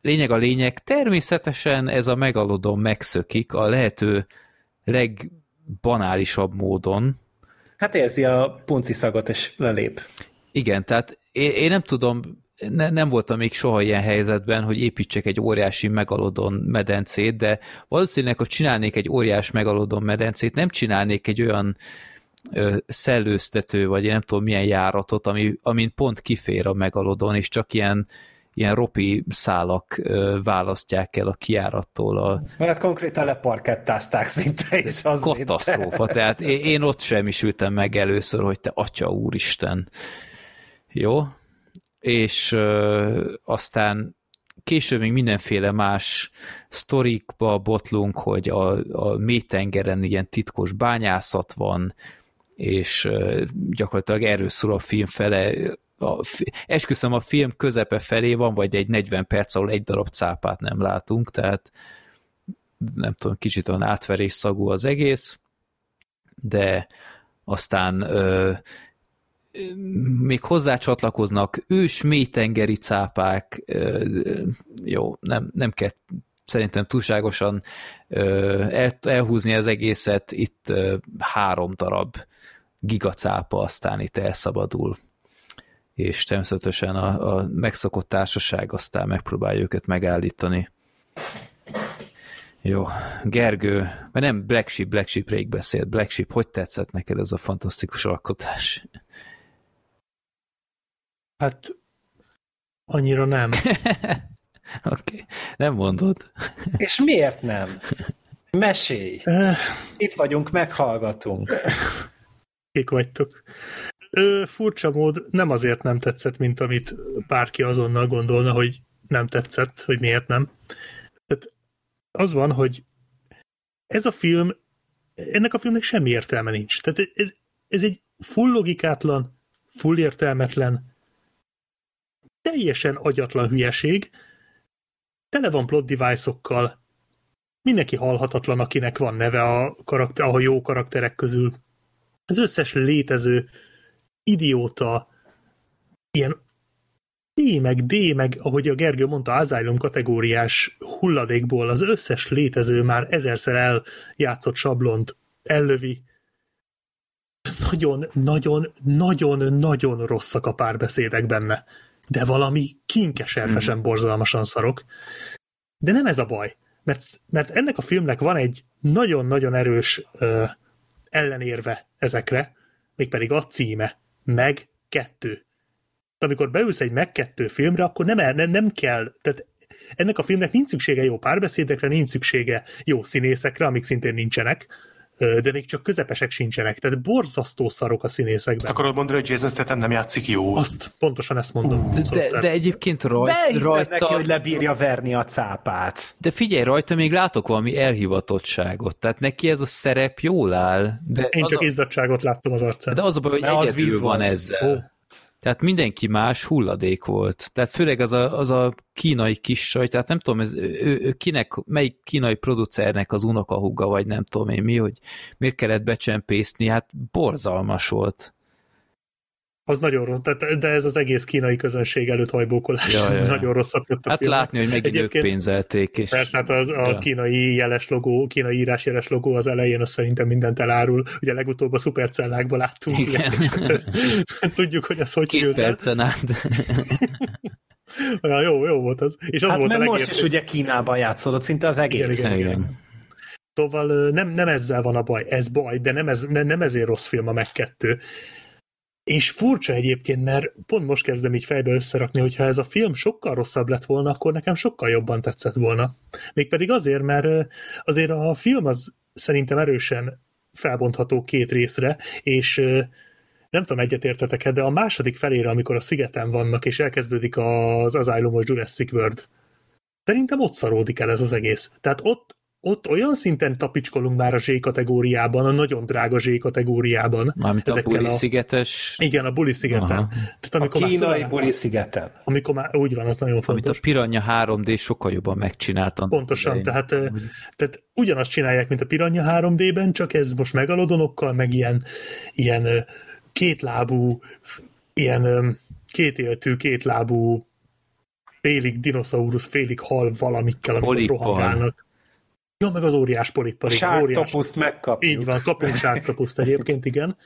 Lényeg a lényeg, természetesen ez a megalodon megszökik a lehető legbanálisabb módon, Hát érzi a punci szagot, és lelép. Igen, tehát én, én nem tudom, ne, nem voltam még soha ilyen helyzetben, hogy építsek egy óriási megalodon medencét, de valószínűleg, hogy csinálnék egy óriás megalodon medencét, nem csinálnék egy olyan ö, szellőztető, vagy én nem tudom milyen járatot, ami, amin pont kifér a megalodon, és csak ilyen, ilyen ropi szálak választják el a kiárattól a Mert konkrétan leparkettázták szinte, és az katasztrófa. Tehát én, én ott semmisültem meg először, hogy te atya úristen. Jó? És ö, aztán később még mindenféle más sztorikba botlunk, hogy a, a mélytengeren ilyen titkos bányászat van, és gyakorlatilag erről szól a film fele. A, esküszöm, a film közepe felé van, vagy egy 40 perc, ahol egy darab cápát nem látunk, tehát nem tudom, kicsit olyan átverés szagú az egész, de aztán ö, még hozzácsatlakoznak ős mélytengeri cápák, ö, jó, nem, nem kell szerintem túlságosan ö, el, elhúzni az egészet, itt ö, három darab gigacápa aztán itt elszabadul és természetesen a, a megszokott társaság aztán megpróbálja őket megállítani. Jó, Gergő, mert nem Black Sheep, Black Sheep rég beszélt. Black Sheep, hogy tetszett neked ez a fantasztikus alkotás? Hát annyira nem. [LAUGHS] Oké, okay. nem mondod. És miért nem? Mesélj! Itt vagyunk, meghallgatunk. Kik vagytok. Ö, furcsa mód nem azért nem tetszett, mint amit bárki azonnal gondolna, hogy nem tetszett, hogy miért nem. Tehát az van, hogy ez a film, ennek a filmnek semmi értelme nincs. Tehát ez, ez egy full logikátlan, full értelmetlen, teljesen agyatlan hülyeség, tele van plot device-okkal, mindenki halhatatlan, akinek van neve a, karakter, a jó karakterek közül. Az összes létező idióta, ilyen D meg D meg, ahogy a Gergő mondta, Asylum kategóriás hulladékból az összes létező már ezerszer eljátszott sablont ellövi. Nagyon, nagyon, nagyon, nagyon rosszak a párbeszédek benne. De valami kinkeserfesen Hmm. borzalmasan szarok. De nem ez a baj. Mert, mert ennek a filmnek van egy nagyon-nagyon erős ö, ellenérve ezekre, mégpedig a címe, meg kettő. Amikor beülsz egy meg kettő filmre, akkor nem, nem, nem kell, tehát ennek a filmnek nincs szüksége jó párbeszédekre, nincs szüksége jó színészekre, amik szintén nincsenek, de még csak közepesek sincsenek, tehát borzasztó szarok a Azt színészekben. akarod mondani, hogy Jason Statham nem játszik jó? Azt, pontosan ezt mondom. De, Szóval, de, de egyébként raj, De rajta... neki, hogy lebírja verni a cápát. De figyelj, rajta még látok valami elhivatottságot. Tehát neki ez a szerep jól áll. De Én csak a, izzadságot láttam az arcán. de az a baj, hogy az víz van ezzel. Ó. Tehát mindenki más hulladék volt. Tehát főleg az a, az a kínai kis saj, tehát nem tudom, ez, ő, ő kinek, melyik kínai producernek az unokahúga, vagy nem tudom én mi, hogy miért kellett becsempészni, hát borzalmas volt. Az nagyon rossz, tehát, de ez az egész kínai közönség előtt hajbókolás, Ja, ez ja. nagyon rosszat tett a Hát filmnek. látni, hogy megint ők Egyébként- pénzelték. És... Persze, hát az, a Ja. kínai jeles logó, kínai írásjeles logó az elején, az szerintem mindent elárul. Ugye legutóbb a szupercellákban láttunk. Igen. [LAUGHS] Tudjuk, hogy az hogy Két el. percen át. [LAUGHS] Ja, jó, jó volt az. És az Hát volt mert a most is ugye Kínában játszódott szinte az egész. Igen, Igen. Szóval ö, nem, nem ezzel van a baj, ez baj, de nem, ez, ne- nem ezért rossz film a meg kettő. És furcsa egyébként, mert pont most kezdem így fejbe összerakni, hogyha ez a film sokkal rosszabb lett volna, akkor nekem sokkal jobban tetszett volna. Mégpedig azért, mert azért a film az szerintem erősen felbontható két részre, és nem tudom, egyetértetek de a második felére, amikor a szigeten vannak, és elkezdődik az Asylumos Jurassic World, szerintem ott szaródik el ez az egész. Tehát ott, ott olyan szinten tapicskolunk már a Z kategóriában, a nagyon drága Z kategóriában. Mármint a Ezekkel buli a- szigetes, Igen, a buli szigeten. Aha. Tehát A amikor már kínai föláll- buli szigeten. Amikor már úgy van, az nagyon amit fontos. a Piranha 3D sokkal jobban megcsinált. annak Pontosan, idején. tehát, tehát ugyanazt csinálják, mint a Piranha 3D-ben, csak ez most megalodonokkal, meg ilyen, ilyen kétlábú, ilyen kétéltű, kétlábú félig dinoszaurusz, félig hal valamikkel, amikor rohangálnak. Jó, meg az óriás polippal. Sártopuszt megkapjuk. Így van, kapunk sárkapuszt egyébként, igen.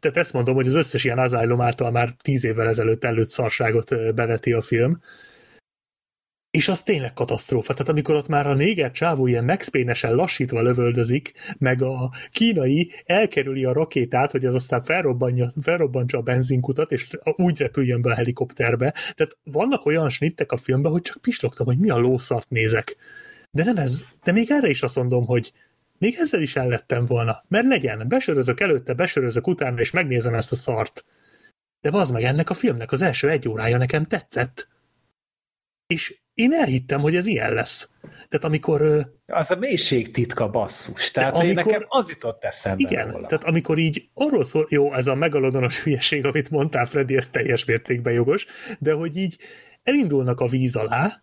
Tehát ezt mondom, hogy az összes ilyen Asylum által már tíz évvel ezelőtt előtt szarságot beveti a film. És az tényleg katasztrófa. Tehát amikor ott már a néger csávó ilyen Max Payne-esen lassítva lövöldözik, meg a kínai elkerüli a rakétát, hogy az aztán felrobbanja, felrobbantsa a benzinkutat, és úgy repüljön be a helikopterbe. Tehát vannak olyan snittek a filmben, hogy csak pislogtam, hogy mi a lószart nézek. De nem ez, de még erre is azt mondom, hogy még ezzel is ellettem volna. Mert legyen, besörözök előtte, besörözök utána, és megnézem ezt a szart. De az meg ennek a filmnek az első egy órája nekem tetszett. És én elhittem, hogy ez ilyen lesz. Tehát amikor, Az a mélység titka basszus. Tehát amikor... nekem az jutott eszembe igen, róla. tehát amikor így arról szól, jó, ez a megalodonos hülyeség, amit mondtál, Freddy, ez teljes mértékben jogos, de hogy így elindulnak a víz alá,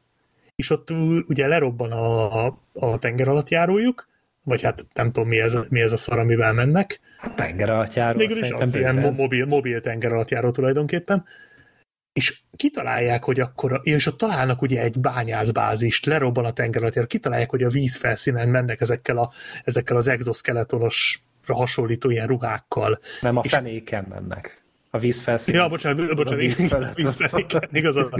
és ott ugye lerobban a, a, a tenger alatt járójuk, vagy hát nem tudom, mi ez, mi ez a szar, amivel mennek, A tenger alattjáról Végül is az ilyen mobil, mobil tenger alatt járó tulajdonképpen, és kitalálják, hogy akkor, és ott találnak ugye egy bányászbázist, lerobban a tenger alatt járó, kitalálják, hogy a vízfelszínen mennek ezekkel, a, ezekkel az exoskeletonos hasonlító ilyen ruhákkal. Nem a és- fenéken mennek. A vízfelszín. Ja, az- bocsánat, az a bocsánat, víz víz felett víz igaz, az,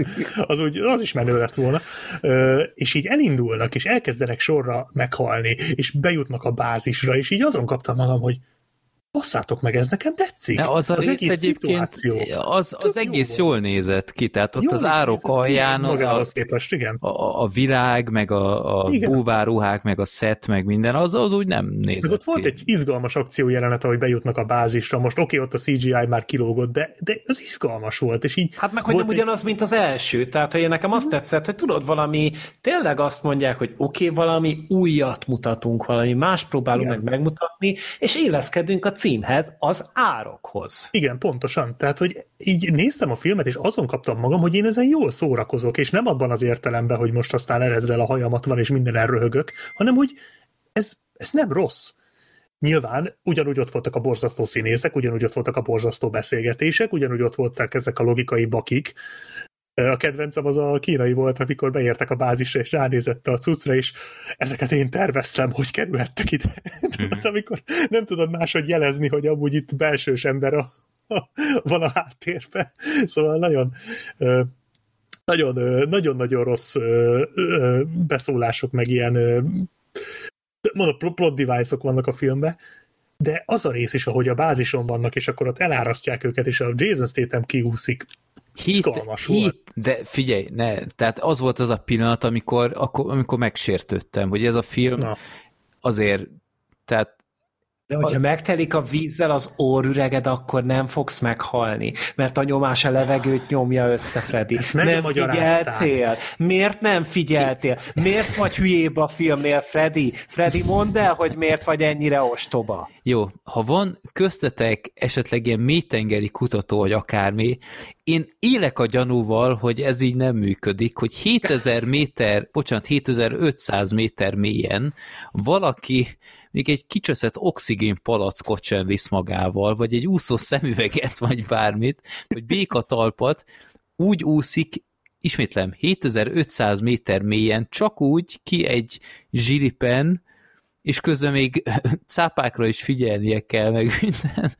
az, úgy, az is menő lett volna. Ö, és így elindulnak, és elkezdenek sorra meghalni, és bejutnak a bázisra, és így azon kaptam magam, hogy basszátok meg, ez nekem tetszik. De az a rész egész egyébként, szituáció. az, az jó egész volt. jól nézett ki, tehát ott Jól az árok alján az a, képest, igen. a, a virág, meg a, a Igen. búváruhák, meg a szett, meg minden, az, az úgy nem nézett Meg ott volt ki. egy izgalmas akció jelenet, ahogy bejutnak a bázisra. Most oké, ott a CGI már kilógott, de, de az izgalmas volt, és így Hát meg, hogy volt nem ugyanaz, mint az első. Tehát, hogy nekem azt tetszett, hogy tudod, valami, tényleg azt mondják, hogy oké, okay, valami újat mutatunk, valami más próbálunk Igen. meg megmutatni, és éleszkedünk a címhez, az árokhoz. Igen, pontosan. Tehát, hogy így néztem a filmet, és azon kaptam magam, hogy én ezen jól szórakozok, és nem abban az értelemben, hogy most aztán erezrel a hajamat van, és minden elröhögök, hanem, hogy ez, ez nem rossz. Nyilván ugyanúgy ott voltak a borzasztó színészek, ugyanúgy ott voltak a borzasztó beszélgetések, ugyanúgy ott voltak ezek a logikai bakik. A kedvencem az a kínai volt, amikor beértek a bázisra, és ránézett a cuccra, és ezeket én terveztem, hogy kerülhettek ide. [LAUGHS] Mm-hmm. amikor nem tudod máshogy jelezni, hogy amúgy itt belsős ember a, a, van a háttérben. Szóval nagyon nagyon, nagyon-nagyon rossz beszólások, meg ilyen mondom, pl- plot device-ok vannak a filmben, de az a rész is, ahogy a bázison vannak, és akkor ott elárasztják őket, és a Jason Statham kiúszik. Volt. hit, de figyelj, ne, tehát az volt az a pillanat, amikor, akkor, amikor megsértődtem, hogy ez a film Na, azért, tehát De hogyha megtelik a vízzel az órüreged, akkor nem fogsz meghalni, mert a nyomás a levegőt nyomja össze, Freddy. Ezt Nem megmagyarázták. figyeltél? Miért nem figyeltél? Miért vagy hülyébb a filmnél, Freddy? Freddy, mondd el, hogy miért vagy ennyire ostoba. Jó, ha van köztetek esetleg ilyen mélytengeri kutató, vagy akármi, én élek a gyanúval, hogy ez így nem működik, hogy 7000 méter, bocsánat, 7500 méter mélyen valaki még egy kicseszett oxigén palackot sem visz magával, vagy egy úszó szemüveget, vagy bármit, vagy békatalpat, úgy úszik, ismétlem, 7500 méter mélyen, csak úgy ki egy zsilipen, és közben még cápákra is figyelnie kell, meg minden,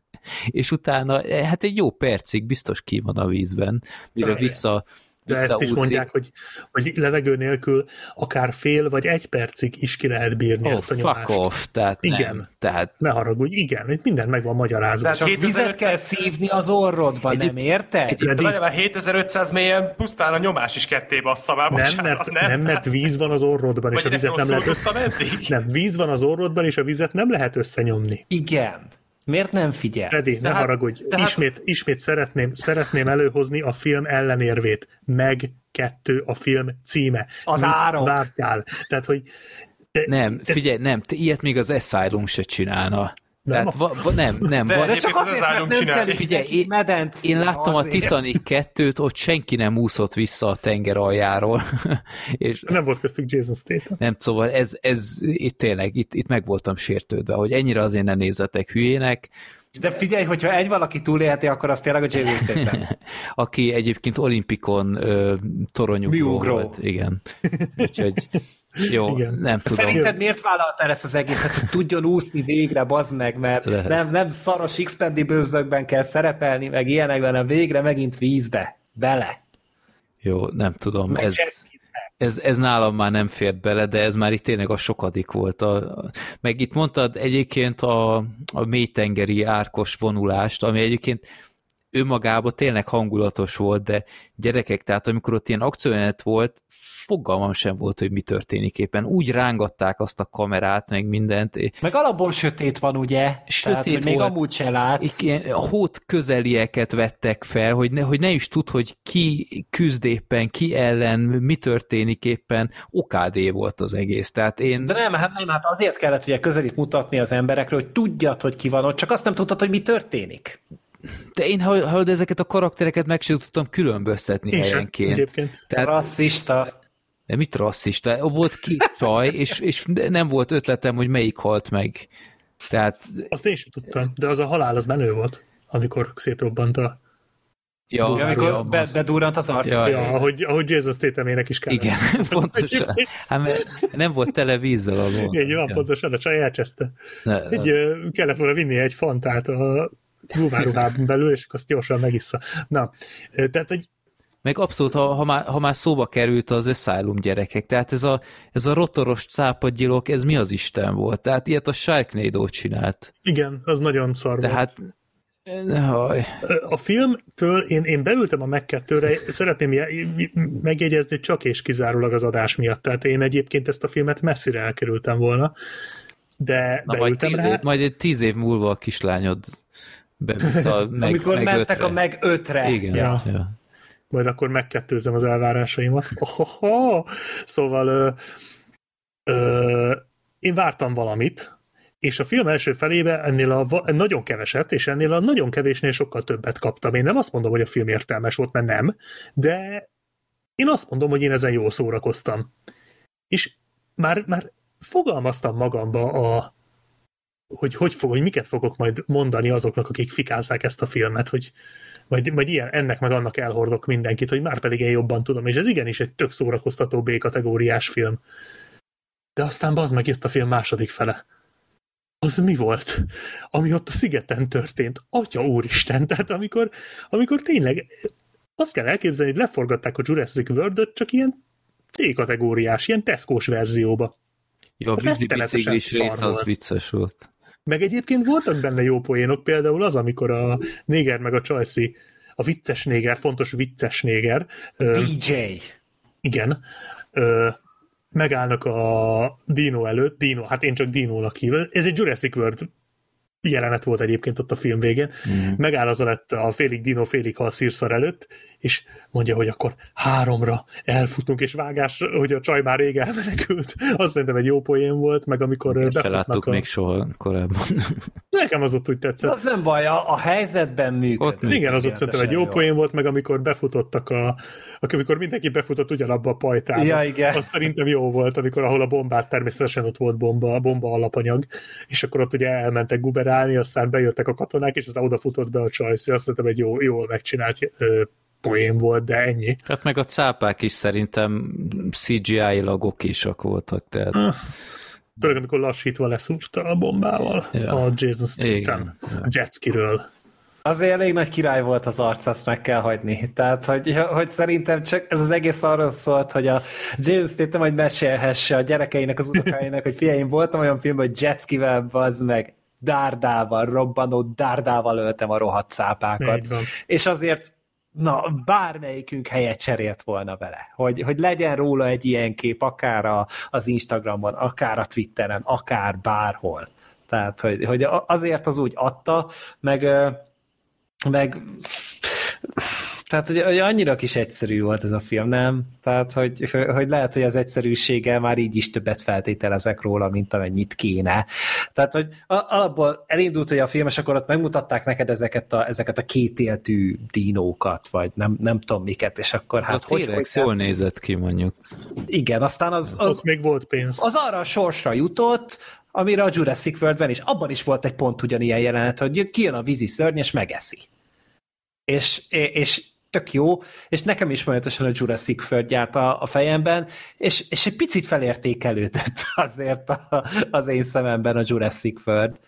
és utána, hát egy jó percig biztos ki van a vízben, mire vissza De ezt is mondják, hogy, hogy levegő nélkül akár fél vagy egy percig is ki lehet bírni Oh, ezt a fuck nyomást. off, tehát Igen. nem. Tehát Ne haragudj, igen, itt minden meg van magyarázva. Tehát Csak 7500 vizet kell szívni az orrodba, Egyéb- nem érted? Freddy, Várjál már 7500 mélyen pusztán a nyomás is ketté bassza már, nem, mert, nem, mert víz van az orrodban, és Vagy a vizet nem lehet össze... Nem, víz van az orrodban, és a vizet nem lehet összenyomni. Igen. Miért nem figyelsz? Freddy, ne hát- haragudj. de hát- Ismét, ismét szeretném, szeretném előhozni a film ellenérvét. Meg kettő a film címe. Az Mit árok. Vártál. Tehát, hogy nem, figyelj, nem, te ilyet még az Asylum se csinálna. Nem, Tehát a- va, va, nem, nem. De Va, De csak az azért, mert nem csinálni. kell Figyelj, én- medent én láttam a azért. Titanic 2-t, ott senki nem úszott vissza a tenger aljáról, [LAUGHS] és nem volt köztük Jason Statham. nem, szóval ez, ez itt tényleg, itt, itt meg voltam sértődve, hogy ennyire azért ne nézzetek hülyének, De figyelj, hogyha egy valaki túlélheti, akkor azt tényleg a Jason Statham. [LAUGHS] aki egyébként olimpikon ö, toronyugró volt. Igen. Úgyhogy [LAUGHS] jó, Igen. nem tudom. Szerinted miért vállaltál ezt az egészet, hogy tudjon úszni végre, bazd meg, mert Lehet. nem, nem szaros x bőzökben kell szerepelni, meg ilyenekben, hanem végre megint vízbe. Bele. Jó, nem tudom. Meg Ez, ez, ez nálam már nem fért bele, de ez már itt tényleg a sokadik volt. A, a, meg itt mondtad egyébként a, a mélytengeri árkos vonulást, ami egyébként önmagában tényleg hangulatos volt, de gyerekek, tehát amikor ott ilyen akciójelenet volt, fogalmam sem volt, hogy mi történik éppen. Úgy rángatták azt a kamerát, meg mindent. Meg alapból sötét van, ugye? Sötét Tehát, hogy még volt. amúgy se látsz. Ilyen hót közelieket vettek fel, hogy ne, hogy ne is tud, hogy ki küzd éppen, ki ellen, mi történik éppen. Okádé volt az egész. Tehát én... De nem, hát nem, hát azért kellett ugye közelít mutatni az emberekről, hogy tudjad, hogy ki van ott, csak azt nem tudtad, hogy mi történik. De én hallod, ezeket a karaktereket meg sem tudtam különböztetni Én sem, helyenként. egyébként. Tehát, Rasszista. De mit rasszista? Volt két [LAUGHS] csaj, és, és nem volt ötletem, hogy melyik halt meg. Tehát, Azt én sem tudtam, de az a halál az menő volt, amikor szétrobbant a... ja, Ja, amikor ja, be, bedurrant az arc. Ja, Ja, ahogy, ahogy Jason Stathamének is kellett. igen, [LAUGHS] pontosan. Hát nem volt tele vízzel a lón. Igen, van, pontosan, a csaj elcseszte. Ne, Egy, ö, kellett volna vinni egy fantát a ruháruhában belül, és akkor azt gyorsan megissza. Na, tehát, hogy Meg abszolút, ha, ha, már, ha már szóba került az Asylum gyerekek, tehát ez a, ez a rotoros cápadgyilok, ez mi az Isten volt? Tehát ilyet a Sharknado csinált. igen, az nagyon szar volt. Tehát Haj. A filmtől én, én beültem a meg kettőre, szeretném je- megjegyezni csak és kizárólag az adás miatt. Tehát én egyébként ezt a filmet messzire elkerültem volna, de Na, majd, beültem tíz rá. év, majd egy tíz év múlva a kislányod bevissza [LAUGHS] meg, Amikor meg mentek ötre. a meg ötre. Igen, Ja. ja. Majd akkor megkettőzem az elvárásaimat. [LAUGHS] Ohoho! Szóval ö, ö, én vártam valamit, és a film első felébe ennél a nagyon keveset, és ennél a nagyon kevésnél sokkal többet kaptam. Én nem azt mondom, hogy a film értelmes volt, mert nem, de én azt mondom, hogy én ezen jól szórakoztam. És már, már fogalmaztam magamba a, hogy, hogy, fog, hogy miket fogok majd mondani azoknak, akik fikázzák ezt a filmet, hogy majd, majd ilyen, ennek meg annak elhordok mindenkit, hogy már pedig én jobban tudom, és ez igenis egy tök szórakoztató B-kategóriás film. De aztán bazd meg jött a film második fele. Az mi volt? Ami ott a szigeten történt. Atya úristen, tehát amikor, amikor tényleg azt kell elképzelni, hogy leforgatták a Jurassic world csak ilyen C-kategóriás, ilyen Tesco-s verzióba. Ja, a vízibiciklis szar rész az vicces volt. Meg egyébként voltak benne jó poénok, például az, amikor a néger meg a csajszi, a vicces néger, fontos vicces néger, ö, DJ. igen, ö, megállnak a Dino előtt, Dino, hát én csak Dino-nak hívom, ez egy Jurassic World jelenet volt egyébként ott a film végén, Mm. megáll az alett a félig Dino, félig hal szírszar előtt, és mondja, hogy akkor háromra elfutunk, és vágás, hogy a csaj már rég elmenekült. Azt szerintem egy jó poén volt, meg amikor Ezt se láttuk a... még soha korábban. [LAUGHS] Nekem az ott úgy tetszett. Az nem baj, a, a helyzetben működik. Ott működik. Igen, az ott szerintem egy jó poén volt, meg amikor befutottak a, amikor mindenki befutott ugyanabba a pajtába. Ja, igen. Az szerintem jó volt, amikor ahol a bombát természetesen ott volt bomba, bomba alapanyag, és akkor ott ugye elmentek guberálni, aztán bejöttek a katonák, és aztán odafutott be a csajsz. Azt szerintem egy jó, jól megcsinált ö, poén volt, de ennyi. Hát meg a cápák is szerintem CGI-lag okésak voltak, tehát Főleg amikor lassítva leszúrta a bombával Ja. a Jason Statham Igen. a jetskiről. Azért elég nagy király volt az arc, azt meg kell hagyni. Tehát, hogy, hogy szerintem csak ez az egész arról szólt, hogy a Jason Statham hogy mesélhesse a gyerekeinek, az unokáinak, hogy fiaim, voltam olyan filmben, hogy jetskivel bazd meg, dárdával, robbanó dárdával öltem a rohadt cápákat. És azért na, bármelyikünk helyet cserélt volna vele, hogy, hogy legyen róla egy ilyen kép, akár a, az Instagramon, akár a Twitteren, akár bárhol. Tehát, hogy, hogy azért az úgy adta, meg, meg tehát, hogy, hogy annyira kis egyszerű volt ez a film, nem? Tehát, hogy, hogy lehet, hogy az egyszerűsége már így is többet feltételezek róla, mint amennyit kéne. Tehát, hogy alapból elindult, hogy a film, és akkor ott megmutatták neked ezeket a, ezeket a kétéltű dinókat, vagy nem, nem tudom miket, és akkor hát... Az hogy, hogy jól nézett ki, mondjuk. Igen, aztán az... az ott még volt pénz. Az arra a sorsra jutott, amire a Jurassic World-ben is, abban is volt egy pont ugyanilyen jelenet, hogy kijön a vízi szörny, és megeszi. És, és tök jó, és nekem is folyamatosan a Jurassic World járt a, a fejemben, és, és egy picit felértékelődött [LAUGHS] azért a, az én szememben a Jurassic World,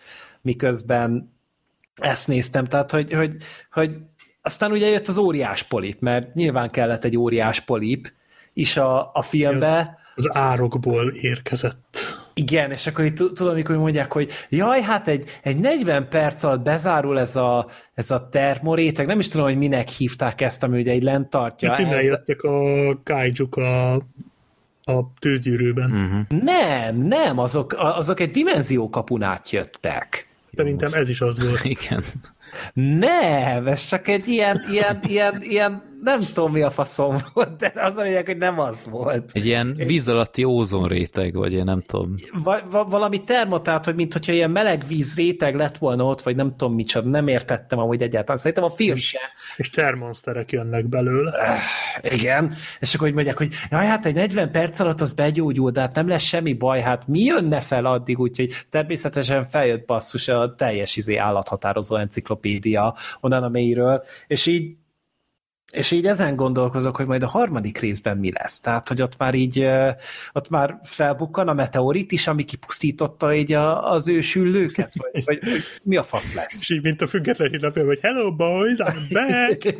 miközben ezt néztem, tehát hogy, hogy, hogy aztán ugye jött az óriás polip, mert nyilván kellett egy óriás polip is a, a filmbe. Az, az árokból érkezett. Igen, és akkor itt tudom, amikor mondják, hogy jaj, hát egy, egy 40 perc alatt bezárul ez a, ez a termoréteg, nem is tudom, hogy minek hívták ezt, ami ugye egy lent tartja. Hát innen jöttek a kaijuk a, a tűzgyűrűben. Uh-huh. Nem, nem, azok, azok egy dimenziókapunát jöttek. Szerintem ez is az volt. [LAUGHS] Igen. Nem, ez csak egy ilyen, ilyen, ilyen, ilyen nem tudom mi a faszom volt, de az a lényeg, hogy nem az volt. Egy ilyen víz alatti ózonréteg, vagy én nem tudom. Va- va- valami termotát, hogy mint hogyha ilyen meleg víz réteg lett volna ott, vagy nem tudom micsoda, nem értettem ahogy egyáltalán. Szerintem a film és, És termonsterek jönnek belőle. Uh, igen, és akkor hogy mondják, hogy jaj, hát egy 40 perc alatt az begyógyul, de hát nem lesz semmi baj, hát mi jönne fel addig, úgyhogy természetesen feljött basszus a teljes izé állathatározó enciklopédia onnan a mélyről, és így és így ezen gondolkozok, hogy majd a harmadik részben mi lesz. Tehát, hogy ott már így, ott már felbukkan a meteorit is, ami kipusztította így a, az ő süllőket, vagy, vagy, vagy mi a fasz lesz? És így, mint a független napja, hogy hello boys, I'm back!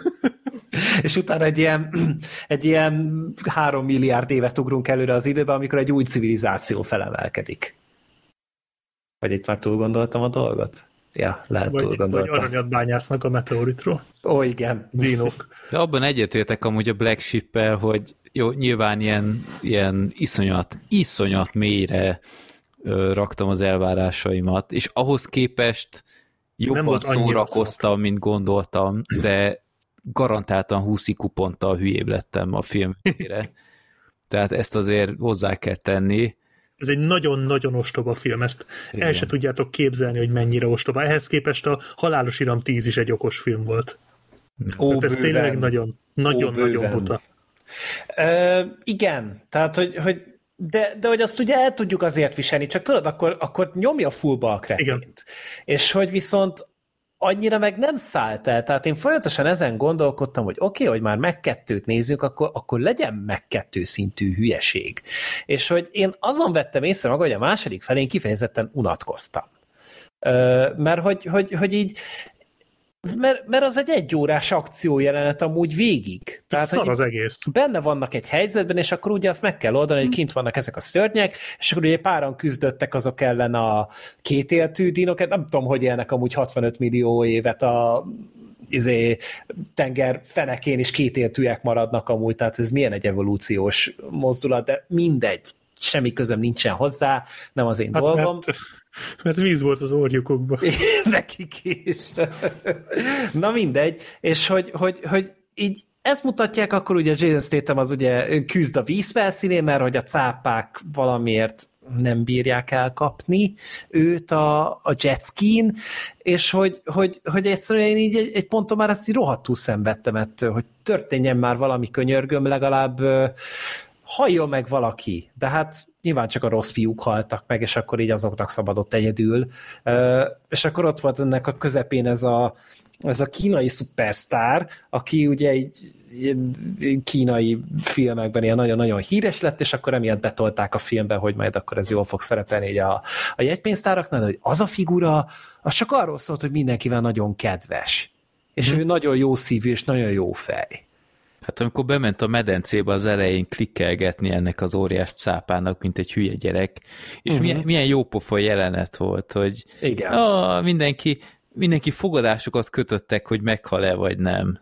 [LAUGHS] és utána egy ilyen, egy ilyen három milliárd évet ugrunk előre az időbe, amikor egy új civilizáció felemelkedik. Vagy itt már túl gondoltam a dolgot? Ja, lehet vagy, túl gondoltam. Vagy aranyat bányásznak a meteoritról. Ó, igen. Dínok. De abban egyetértek amúgy a Black ship hogy jó, nyilván ilyen, ilyen iszonyat, iszonyat mélyre ö, raktam az elvárásaimat, és ahhoz képest jobban szórakoztam, mint gondoltam, de garantáltan 20 kuponttal hülyébb lettem a filmére. Tehát ezt azért hozzá kell tenni. Ez egy nagyon-nagyon ostoba film, ezt Igen. el se tudjátok képzelni, hogy mennyire ostoba. Ehhez képest a Halálos Iram 10 is egy okos film volt. Ó, tehát ez bőven. tényleg nagyon, nagyon-nagyon buta. Ö, igen, tehát, hogy, hogy de, de hogy azt ugye el tudjuk azért viselni, csak tudod, akkor, akkor nyomja fullba a kretént. És hogy viszont annyira meg nem szállt el, tehát én folyamatosan ezen gondolkodtam, hogy oké, okay, hogy már meg kettőt nézzük, akkor, akkor legyen meg kettő szintű hülyeség. És hogy én azon vettem észre maga, hogy a második felén kifejezetten unatkoztam. Mert hogy, hogy, hogy így mert, mert az egy egyórás akciójelenet amúgy végig. Tehát, Szar az egész. Benne vannak egy helyzetben, és akkor ugye azt meg kell oldani, hogy kint vannak ezek a szörnyek, és akkor ugye páran küzdöttek azok ellen a kétéltű dinok, nem tudom, hogy élnek amúgy 65 millió évet a izé, tenger fenekén is kétéltűek maradnak amúgy, tehát ez milyen egy evolúciós mozdulat, de mindegy, semmi közöm nincsen hozzá, nem az én hát dolgom. Mert mert víz volt az orjukokban. [LAUGHS] Nekik is. Na mindegy, és hogy, hogy, hogy így ezt mutatják, akkor ugye Jason Statham az ugye küzd a víz felszínén, mert hogy a cápák valamiért nem bírják elkapni őt a, a jetskין, és hogy, hogy, hogy egyszerűen én így egy, egy ponton már ezt így rohadtul szenvedtem ettől, hogy történjen már valami könyörgöm, legalább halljon meg valaki, de hát nyilván csak a rossz fiúk haltak meg, és akkor így azoknak szabadott egyedül. És akkor ott volt ennek a közepén ez a, ez a kínai szupersztár, aki ugye egy kínai filmekben ilyen nagyon-nagyon híres lett, és akkor emiatt betolták a filmbe, hogy majd akkor ez jól fog szerepelni így a, a jegypénztáraknál, hogy az a figura, az csak arról szólt, hogy mindenkivel nagyon kedves. És hmm. ő nagyon jó szívű, és nagyon jó fej. Hát amikor bement a medencébe az elején klikkelgetni ennek az óriás cápának, mint egy hülye gyerek, és uh-huh. milyen, milyen jópofa jelenet volt, hogy Igen. Ó, mindenki, mindenki fogadásokat kötöttek, hogy meghal-e vagy nem.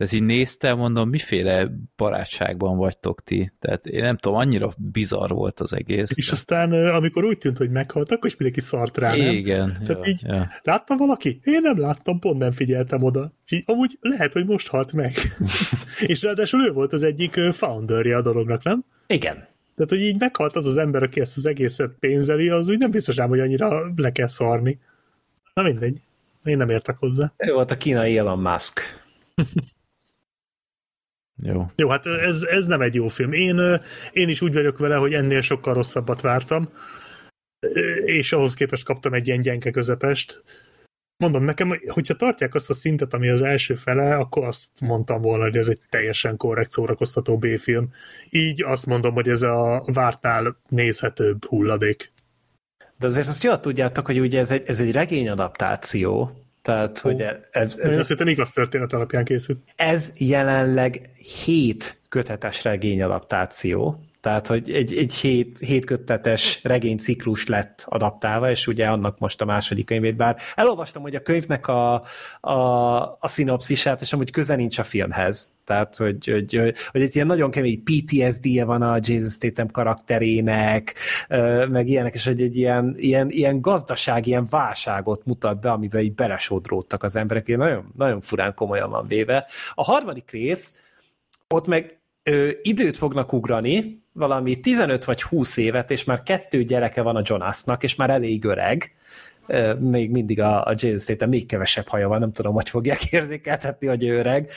Tehát így néztem, mondom, miféle barátságban vagytok ti. Tehát én nem tudom, annyira bizarr volt az egész. És de... aztán, amikor úgy tűnt, hogy meghaltak, akkor is mindenki szart rá, nem? Igen. Tehát ja, így, ja. láttam valaki? Én nem láttam, pont nem figyeltem oda. És így, amúgy lehet, hogy most halt meg. [LAUGHS] és ráadásul ő volt az egyik founderje a dolognak, nem? Igen. Tehát, hogy így meghalt az az ember, aki ezt az egészet pénzeli, az úgy nem biztos ám, hogy annyira le kell szarni. Na mindegy. Én nem értek hozzá. Ő volt a kínai Elon Musk. [LAUGHS] Jó. Jó, hát ez, ez nem egy jó film. Én, én is úgy vagyok vele, hogy ennél sokkal rosszabbat vártam, és ahhoz képest kaptam egy ilyen gyenke közepest. Mondom nekem, hogyha tartják azt a szintet, ami az első fele, akkor azt mondtam volna, hogy ez egy teljesen korrekt szórakoztató B-film. Így azt mondom, hogy ez a vártnál nézhetőbb hulladék. De azért azt jól tudjátok, hogy ugye ez egy, ez egy regényadaptáció, tehát, oh. hogy ez, ez, ez, ez szerintem igaz történet alapján készült. Ez jelenleg hét kötetes regény adaptáció, tehát, hogy egy, egy hét, hétkötetes regényciklus lett adaptálva, és ugye annak most a második könyvét, bár elolvastam, hogy a könyvnek a, a, a szinopszisát, és amúgy köze nincs a filmhez. Tehát, hogy, hogy, hogy egy ilyen nagyon kemény PTSD-je van a Jason Statham karakterének, meg ilyenek, és hogy egy ilyen, ilyen, ilyen gazdaság, ilyen válságot mutat be, amiben így belesodródtak az emberek, ilyen nagyon, nagyon furán komolyan van véve. A harmadik rész, ott meg ö, időt fognak ugrani, valami 15 vagy 20 évet, és már kettő gyereke van a Jonasnak, és már elég öreg, még mindig a, a Jason Statham még kevesebb haja van, nem tudom, hogy fogják [LAUGHS] érzékeltetni, hogy ő öreg,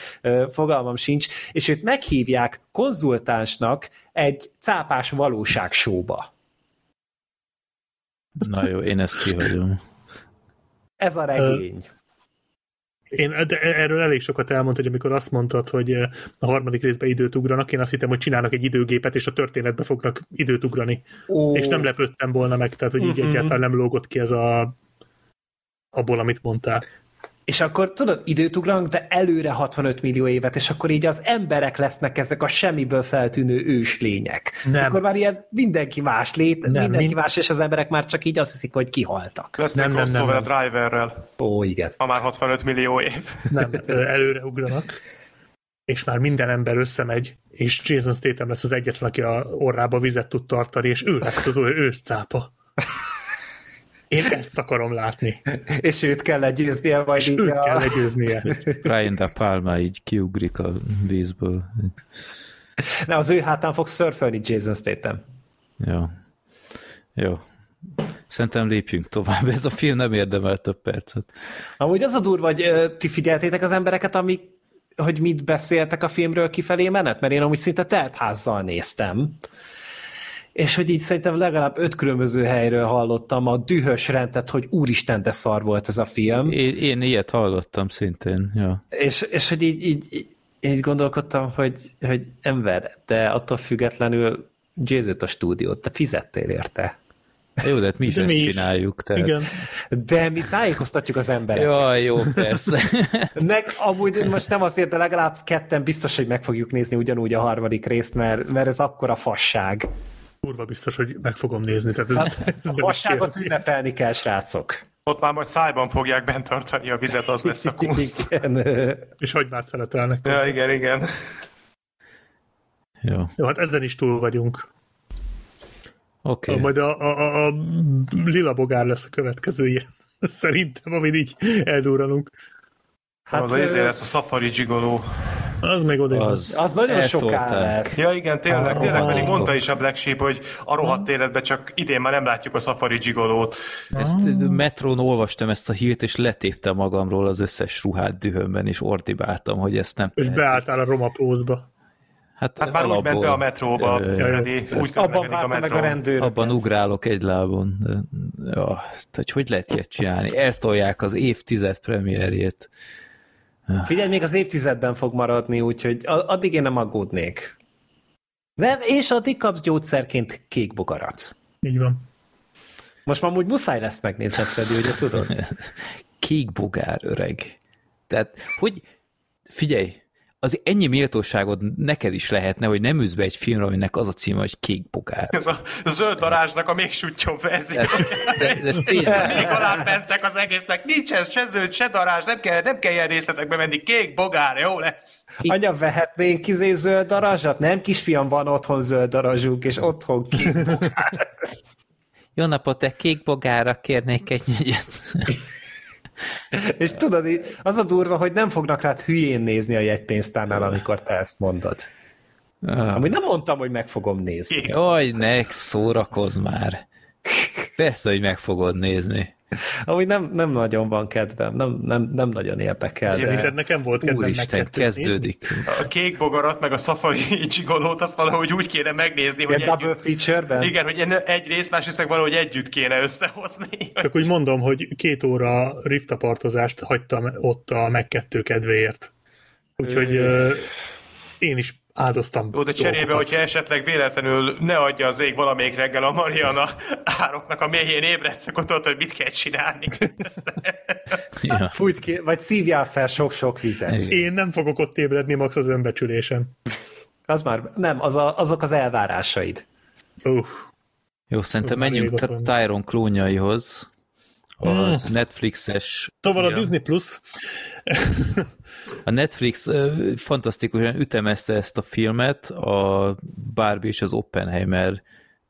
fogalmam sincs, és őt meghívják konzultánsnak egy cápás valóságsóba. Na jó, én ezt kihagyom. Ez a regény. Én de erről elég sokat elmondta, hogy amikor azt mondtad, hogy eh, a harmadik részben időt ugranak, én azt hittem, hogy csinálnak egy időgépet, és a történetbe fognak időt ugrani. Oh. És nem lepődtem volna meg, tehát hogy így uh-huh. egyáltalán nem lógott ki ez a abból, amit mondtál. És akkor tudod, időt ugranak, de előre 65 millió évet, és akkor így az emberek lesznek ezek a semmiből feltűnő őslények. Nem. Akkor már ilyen mindenki más lét, nem, mindenki mind... más, és az emberek már csak így azt hiszik, hogy kihaltak. Lesz nem, nem, nem, nem. a driverrel. Ó, igen. Ha már 65 millió év. Nem, előre ugranak, és már minden ember összemegy, és Jason Statham lesz az egyetlen, aki a orrába vizet tud tartani, és ő lesz az őszcápa. Én ezt akarom látni. [LAUGHS] És őt kell legyőznie, vagy És őt a... kell legyőznie. [LAUGHS] Brian De Palma így kiugrik a vízből. Na, az ő hátán fog szörfölni Jason Statham. Jó. Jó. Szerintem lépjünk tovább. Ez a film nem érdemel több percet. Amúgy az a durva, hogy ti figyeltétek az embereket, amik, hogy mit beszéltek a filmről kifelé menet? Mert én amúgy szinte teltházzal néztem és hogy így szerintem legalább öt különböző helyről hallottam a dühös rendet, hogy úristen, de szar volt ez a film. Én, én ilyet hallottam szintén, ja. És, és hogy így, így, így, így gondolkodtam, hogy, hogy ember, de attól függetlenül Jézőt a stúdiót, te fizettél érte. Jó, de hát mi is de ezt mi csináljuk. Tehát... Igen. De mi tájékoztatjuk az embereket. Jaj, jó, persze. [LAUGHS] meg amúgy most nem azért, de legalább ketten biztos, hogy meg fogjuk nézni ugyanúgy a harmadik részt, mert, mert ez akkora fasság kurva biztos, hogy meg fogom nézni. Tehát ez, hát, [LAUGHS] ez a vasságot ünnepelni kell, srácok. Ott már majd szájban fogják bent tartani a vizet, az lesz a [LAUGHS] kunst. Igen. És hagymát szeretelnek. Ja, igen, igen. Jó. Jó, hát ezen is túl vagyunk. Oké. Okay. Majd a, a, a, a lila bogár lesz a következő ilyen. [LAUGHS] Szerintem, amin így eldurranunk. Hát az az lesz a Safari Gigoló. Az még oda az, az nagyon soká lesz. Ja igen, tényleg, tényleg pedig mondta is a Black Sheep, hogy a rohadt életben csak idén már nem látjuk a Safari Gigolót. Ezt metrón olvastam ezt a hírt, és letéptem magamról az összes ruhát dühömben, és ordibáltam, hogy ezt nem És beálltál a roma pózba. Hát, Hát már úgy ment be a metróba, Ö, Freddy, úgy Abban a várta meg a rendőröket. Abban ugrálok egy lábon. Ja, hogy hogy lehet ilyet csinálni? Eltolják az évtized premierjét. Figyelj, még az évtizedben fog maradni, úgyhogy addig én nem aggódnék. De, és addig kapsz gyógyszerként kék bogarat. Így van. Most már úgy muszáj lesz megnézned, Freddy, ugye tudod? [LAUGHS] Kék bogár öreg. Tehát, hogy figyelj, az ennyi méltóságod neked is lehetne, hogy nem ülsz be egy filmre, aminek az a címe, hogy kék bogár. Ez a zöld darázsnak a még de ez tényleg, [LAUGHS] Még alá mentek az egésznek, nincs ez se zöld, se darázs, nem kell, nem kell ilyen részletekbe menni, kék, bogár, jó lesz. Anya, vehetnénk izé zöld darazsat? Nem, kisfiam, van otthon zöld darazsunk, és otthon kék jó napot, te kék bogára kérnék egy. És tudod, az a durva, hogy nem fognak rád hülyén nézni a jegypénztárnál, amikor te ezt mondod. Ah. Amúgy nem mondtam, hogy meg fogom nézni. Jaj, ne szórakozz már. Persze, hogy meg fogod nézni. [LAUGHS] Amúgy nem, nem nagyon van kedvem, nem, nem, nem nagyon érdekel. De... nekem volt kedvem Úristen, kezdődik. A kék bogarat, meg a safari csigolót, azt valahogy úgy kéne megnézni, hogy Ilyen double együtt, feature-ben? igen, hogy egy rész, másrészt meg valahogy együtt kéne összehozni. Csak úgy mondom, hogy két óra riftapartozást hagytam ott a meg kedvéért. Úgyhogy ö, én is áldoztam. Ó, de cserébe, dolgokat. hogyha esetleg véletlenül ne adja az ég valamelyik reggel a Mariana ároknak a mélyén ébredsz, akkor tudod, hogy mit kell csinálni. [LAUGHS] Ja. Fújt ki, vagy szívjál fel sok-sok vizet. Igen. Én nem fogok ott ébredni, max az önbecsülésem. Az már, nem, az a, azok az elvárásaid. Uh, Jó, szerintem Már menjünk. Tyron klónjaihoz. A Mm. Netflixes szóval a. Disney Plus A Netflix fantasztikusan ütemezte ezt a filmet, a Barbie és az Oppenheimer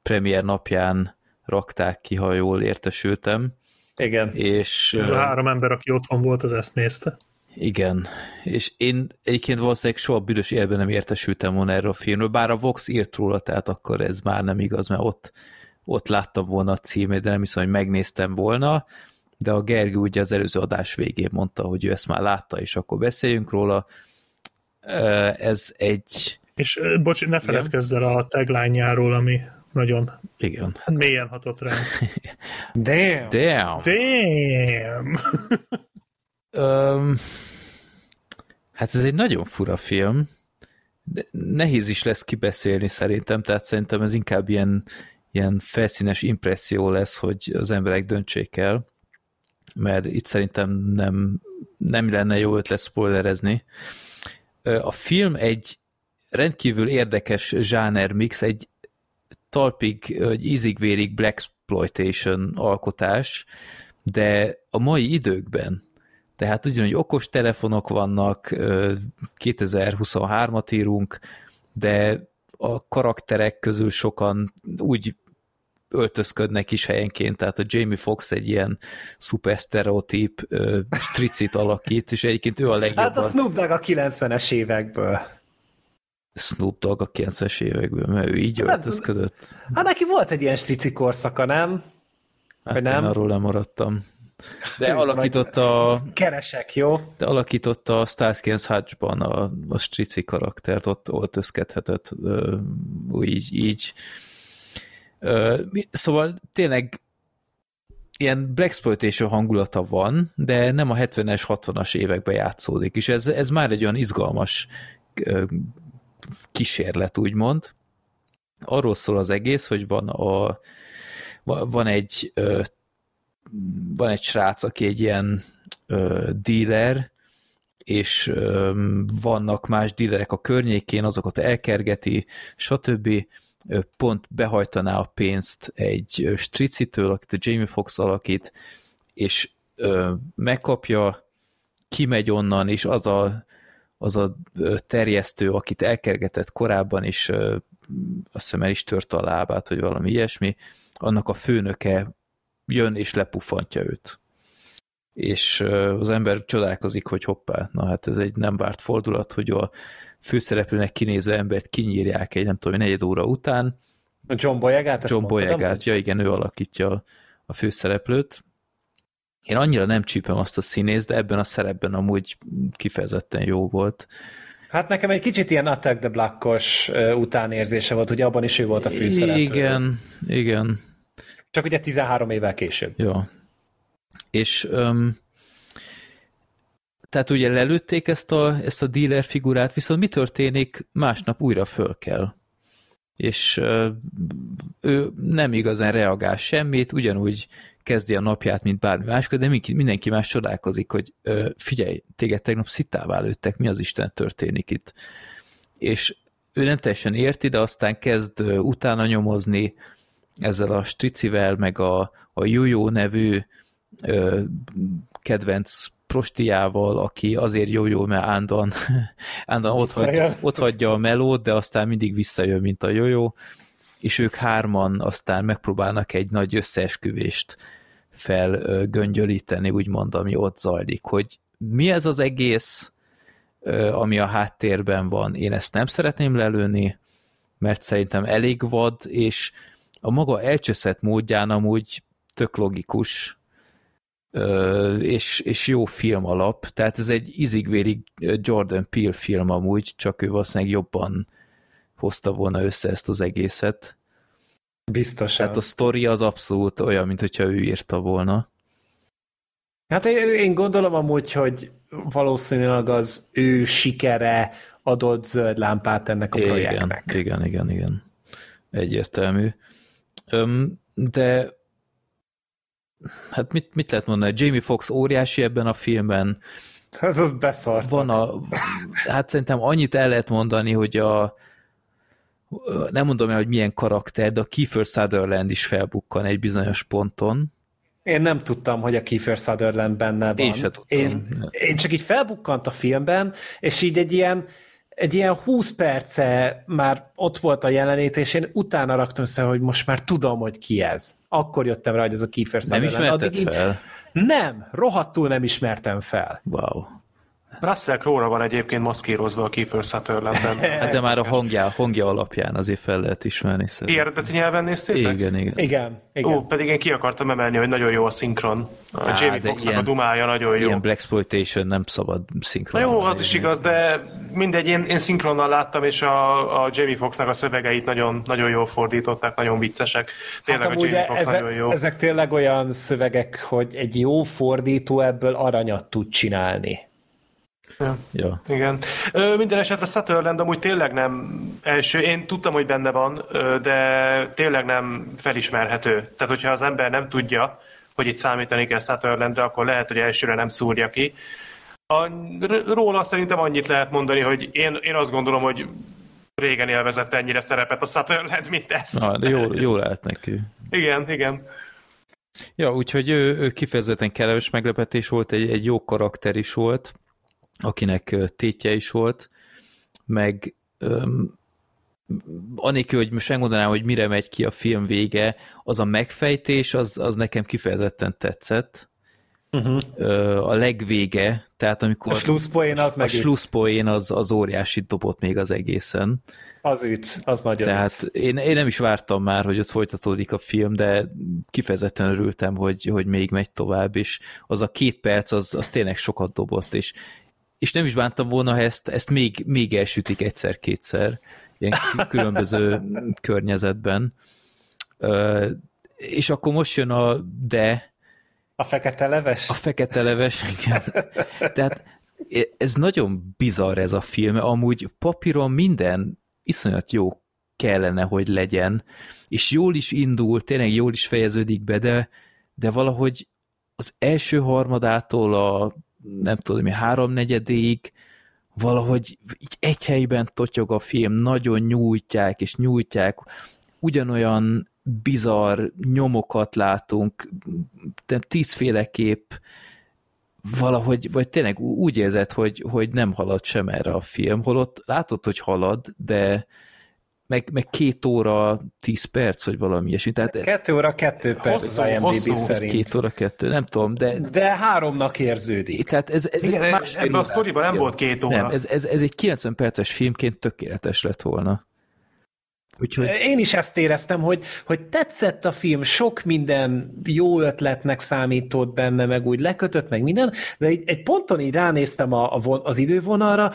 premier napján rakták ki, ha jól értesültem, Igen. és ez a három ember, aki otthon volt, az ezt nézte. igen, és én egyébként valószínűleg soha büdös életben nem értesültem volna erről a filmről, bár a Vox írt róla, tehát akkor ez már nem igaz, mert ott, ott láttam volna a címét, de nem hiszem, hogy megnéztem volna, de a Gergő ugye az előző adás végén mondta, hogy ő ezt már látta, és akkor beszéljünk róla. Ez egy, És bocs, ne feledkezz el a tagline-járól, ami nagyon igen, mélyen hatott rám. [LAUGHS] Damn. damn. Damn! Hát ez egy nagyon fura film. Nehéz is lesz kibeszélni szerintem, tehát szerintem ez inkább ilyen, ilyen felszínes impresszió lesz, hogy az emberek döntsék el, mert itt szerintem nem, nem lenne jó ötlet spoilerezni. A film egy rendkívül érdekes zsáner mix, egy talpig, egy ízig-vérig black exploitation alkotás, de a mai időkben, tehát ugyanúgy okos telefonok vannak, ö, 2023-at írunk, de a karakterek közül sokan úgy öltözködnek is helyenként, tehát a Jamie Foxx egy ilyen szuper sztereotíp stricit alakít, és egyébként ő a legjobban. Hát a Snoop Dogg a 90-es évekből. Snoop Dogg a 90-es évekből, mert ő így Nem öltözködött. Hát neki volt egy ilyen strici korszaka, nem? Hát Vagy nem? én arról lemaradtam. De alakította, Keresek, jó? de alakította a Starsky Hutch-ban a, a strici karaktert, ott öltözkedhetett ö, így, így. Szóval tényleg ilyen Blaxploitation hangulata van, de nem a 70-es, 60-as években játszódik, és ez, ez már egy olyan izgalmas kísérlet, úgymond. Arról szól az egész, hogy van a va- van egy van egy srác, aki egy ilyen dealer, és vannak más dealerek a környékén, azokat elkergeti, stb. Pont behajtaná a pénzt egy stricitől, akit a Jamie Foxx alakít, és megkapja, kimegy onnan, és az a, az a terjesztő, akit elkergetett korábban, és azt hiszem el is törte a lábát, vagy valami ilyesmi, annak a főnöke jön és lepufantja őt. És az ember csodálkozik, hogy hoppá, na hát ez egy nem várt fordulat, hogy a főszereplőnek kinéző embert kinyírják egy nem tudom, negyed óra után. A John Boyegát, John Boyegát, ja igen, ő alakítja a, főszereplőt. Én annyira nem csípem azt a színészt, de ebben a szerepben amúgy kifejezetten jó volt. Hát nekem egy kicsit ilyen Attack the Black-os utánérzése volt, ugye abban is ő volt a főszereplő. Igen, igen. Csak ugye 13 évvel később. Jó. És um, tehát ugye lelőtték ezt a, ezt a dealer figurát, viszont mi történik? Másnap újra föl kell. És uh, ő nem igazán reagál semmit, ugyanúgy kezdi a napját, mint bármi más, de mindenki más csodálkozik, hogy uh, figyelj, téged tegnap szitává lőttek, mi az Isten történik itt? És ő nem teljesen érti, de aztán kezd utána nyomozni ezzel a stricivel, meg a, a Jojo nevű uh, kedvenc prostiával, aki azért jó jó, mert állandóan, [LAUGHS] állandóan ott, hagy, ott hagyja a melót, de aztán mindig visszajön, mint a jó és ők hárman aztán megpróbálnak egy nagy összeesküvést felgöngyölíteni, úgymond, ami ott zajlik, hogy mi ez az egész, ami a háttérben van, én ezt nem szeretném lelőni, mert szerintem elég vad, és a maga elcseszett módján amúgy tök logikus, és, és jó film alap, tehát ez egy izigvérig Jordan Peele film amúgy, csak ő valószínűleg jobban hozta volna össze ezt az egészet. Biztosan. Tehát a sztori az abszolút olyan, mint hogyha ő írta volna. Hát én gondolom amúgy, hogy valószínűleg az ő sikere adott zöld lámpát ennek a igen, projektnek. Igen, igen, igen. Egyértelmű. De hát mit, mit lehet mondani? Jamie Fox óriási ebben a filmben. Ez az beszart. Van a, hát szerintem annyit el lehet mondani, hogy a nem mondom el, hogy milyen karakter, de a Kiefer Sutherland is felbukkan egy bizonyos ponton. Én nem tudtam, hogy a Kiefer Sutherland benne van. Én sem tudtam. Én, én csak így felbukkant a filmben, és így egy ilyen, egy ilyen 20 perce már ott volt a jelenét, és én utána raktam össze, hogy most már tudom, hogy ki ez. Akkor jöttem rá, hogy ez a Kiefer Sutherland. Nem ismerted Addig fel? Így, nem, rohadtul nem ismertem fel. Wow. Russell Crowe-ra van egyébként maszkírozva a Kiefer Sutherlandben. [LAUGHS] hát de már a hangja, hangja alapján azért fel lehet ismerni. Szerintem. Eredeti nyelven néztétek? Igen, igen. Igen, igen. Ó, pedig én ki akartam emelni, hogy nagyon jó a szinkron. A Á, Jamie Foxnak a dumája nagyon jó. Ilyen Blaxploitation nem szabad szinkron. Na jó, az is igaz, de mindegy, én, én szinkronnal láttam, és a, a Jamie Foxnak a szövegeit nagyon, nagyon jól fordították, nagyon viccesek. Tényleg hát a Jamie Fox ezek, nagyon jó. Ezek tényleg olyan szövegek, hogy egy jó fordító ebből aranyat tud csinálni. Ja. ja. Igen. Ö, minden esetre Sutherland amúgy tényleg nem első. Én tudtam, hogy benne van, de tényleg nem felismerhető. Tehát, hogyha az ember nem tudja, hogy itt számítani kell Sutherlandre, akkor lehet, hogy elsőre nem szúrja ki. A, róla szerintem annyit lehet mondani, hogy én, én azt gondolom, hogy régen élvezett ennyire szerepet a Sutherland, mint ezt. Na, de jó, jó lehet neki. Igen, igen. Ja, úgyhogy ő, ő kifejezetten kellemes meglepetés volt, egy, egy jó karakter is volt akinek tétje is volt, meg um, anélkül, hogy most megmondanám, hogy mire megy ki a film vége, az a megfejtés, az, az nekem kifejezetten tetszett. Uh-huh. A legvége, tehát amikor... A slusszpoén az meg A slusszpoén az, az óriási dobott még az egészen. Az üt, az nagyon Tehát én, én nem is vártam már, hogy ott folytatódik a film, de kifejezetten örültem, hogy, hogy még megy tovább, és az a két perc, az, az tényleg sokat dobott, és és nem is bántam volna, ha ezt, ezt még, még elsütik egyszer-kétszer, ilyen különböző környezetben. És akkor most jön a de. A fekete leves? A fekete leves, igen. Tehát ez nagyon bizarr ez a film, amúgy papíron minden iszonyat jó kellene, hogy legyen, és jól is indul, tényleg jól is fejeződik be, de, de valahogy az első harmadától a nem tudom, mi háromnegyedéig valahogy így egy helyben totyog a film, nagyon nyújtják és nyújtják, ugyanolyan bizarr nyomokat látunk, tízféleképp valahogy, vagy tényleg úgy érzed, hogy, hogy nem halad sem erre a film, holott látod, hogy halad, de, meg, meg két óra, tíz perc, vagy valami ilyesmi. Tehát kettő óra, kettő perc hosszú, az IMDb hosszú. szerint. Két óra, kettő, nem tudom, de... De háromnak érződik. Tehát ez, ez Igen, egy más ebben a sztoriban nem volt két óra. Nem, ez, ez, ez egy 90 perces filmként tökéletes lett volna. Úgyhogy... Én is ezt éreztem, hogy, hogy tetszett a film, sok minden jó ötletnek számított benne, meg úgy lekötött, meg minden, de egy, egy ponton így ránéztem a, a von, az idővonalra,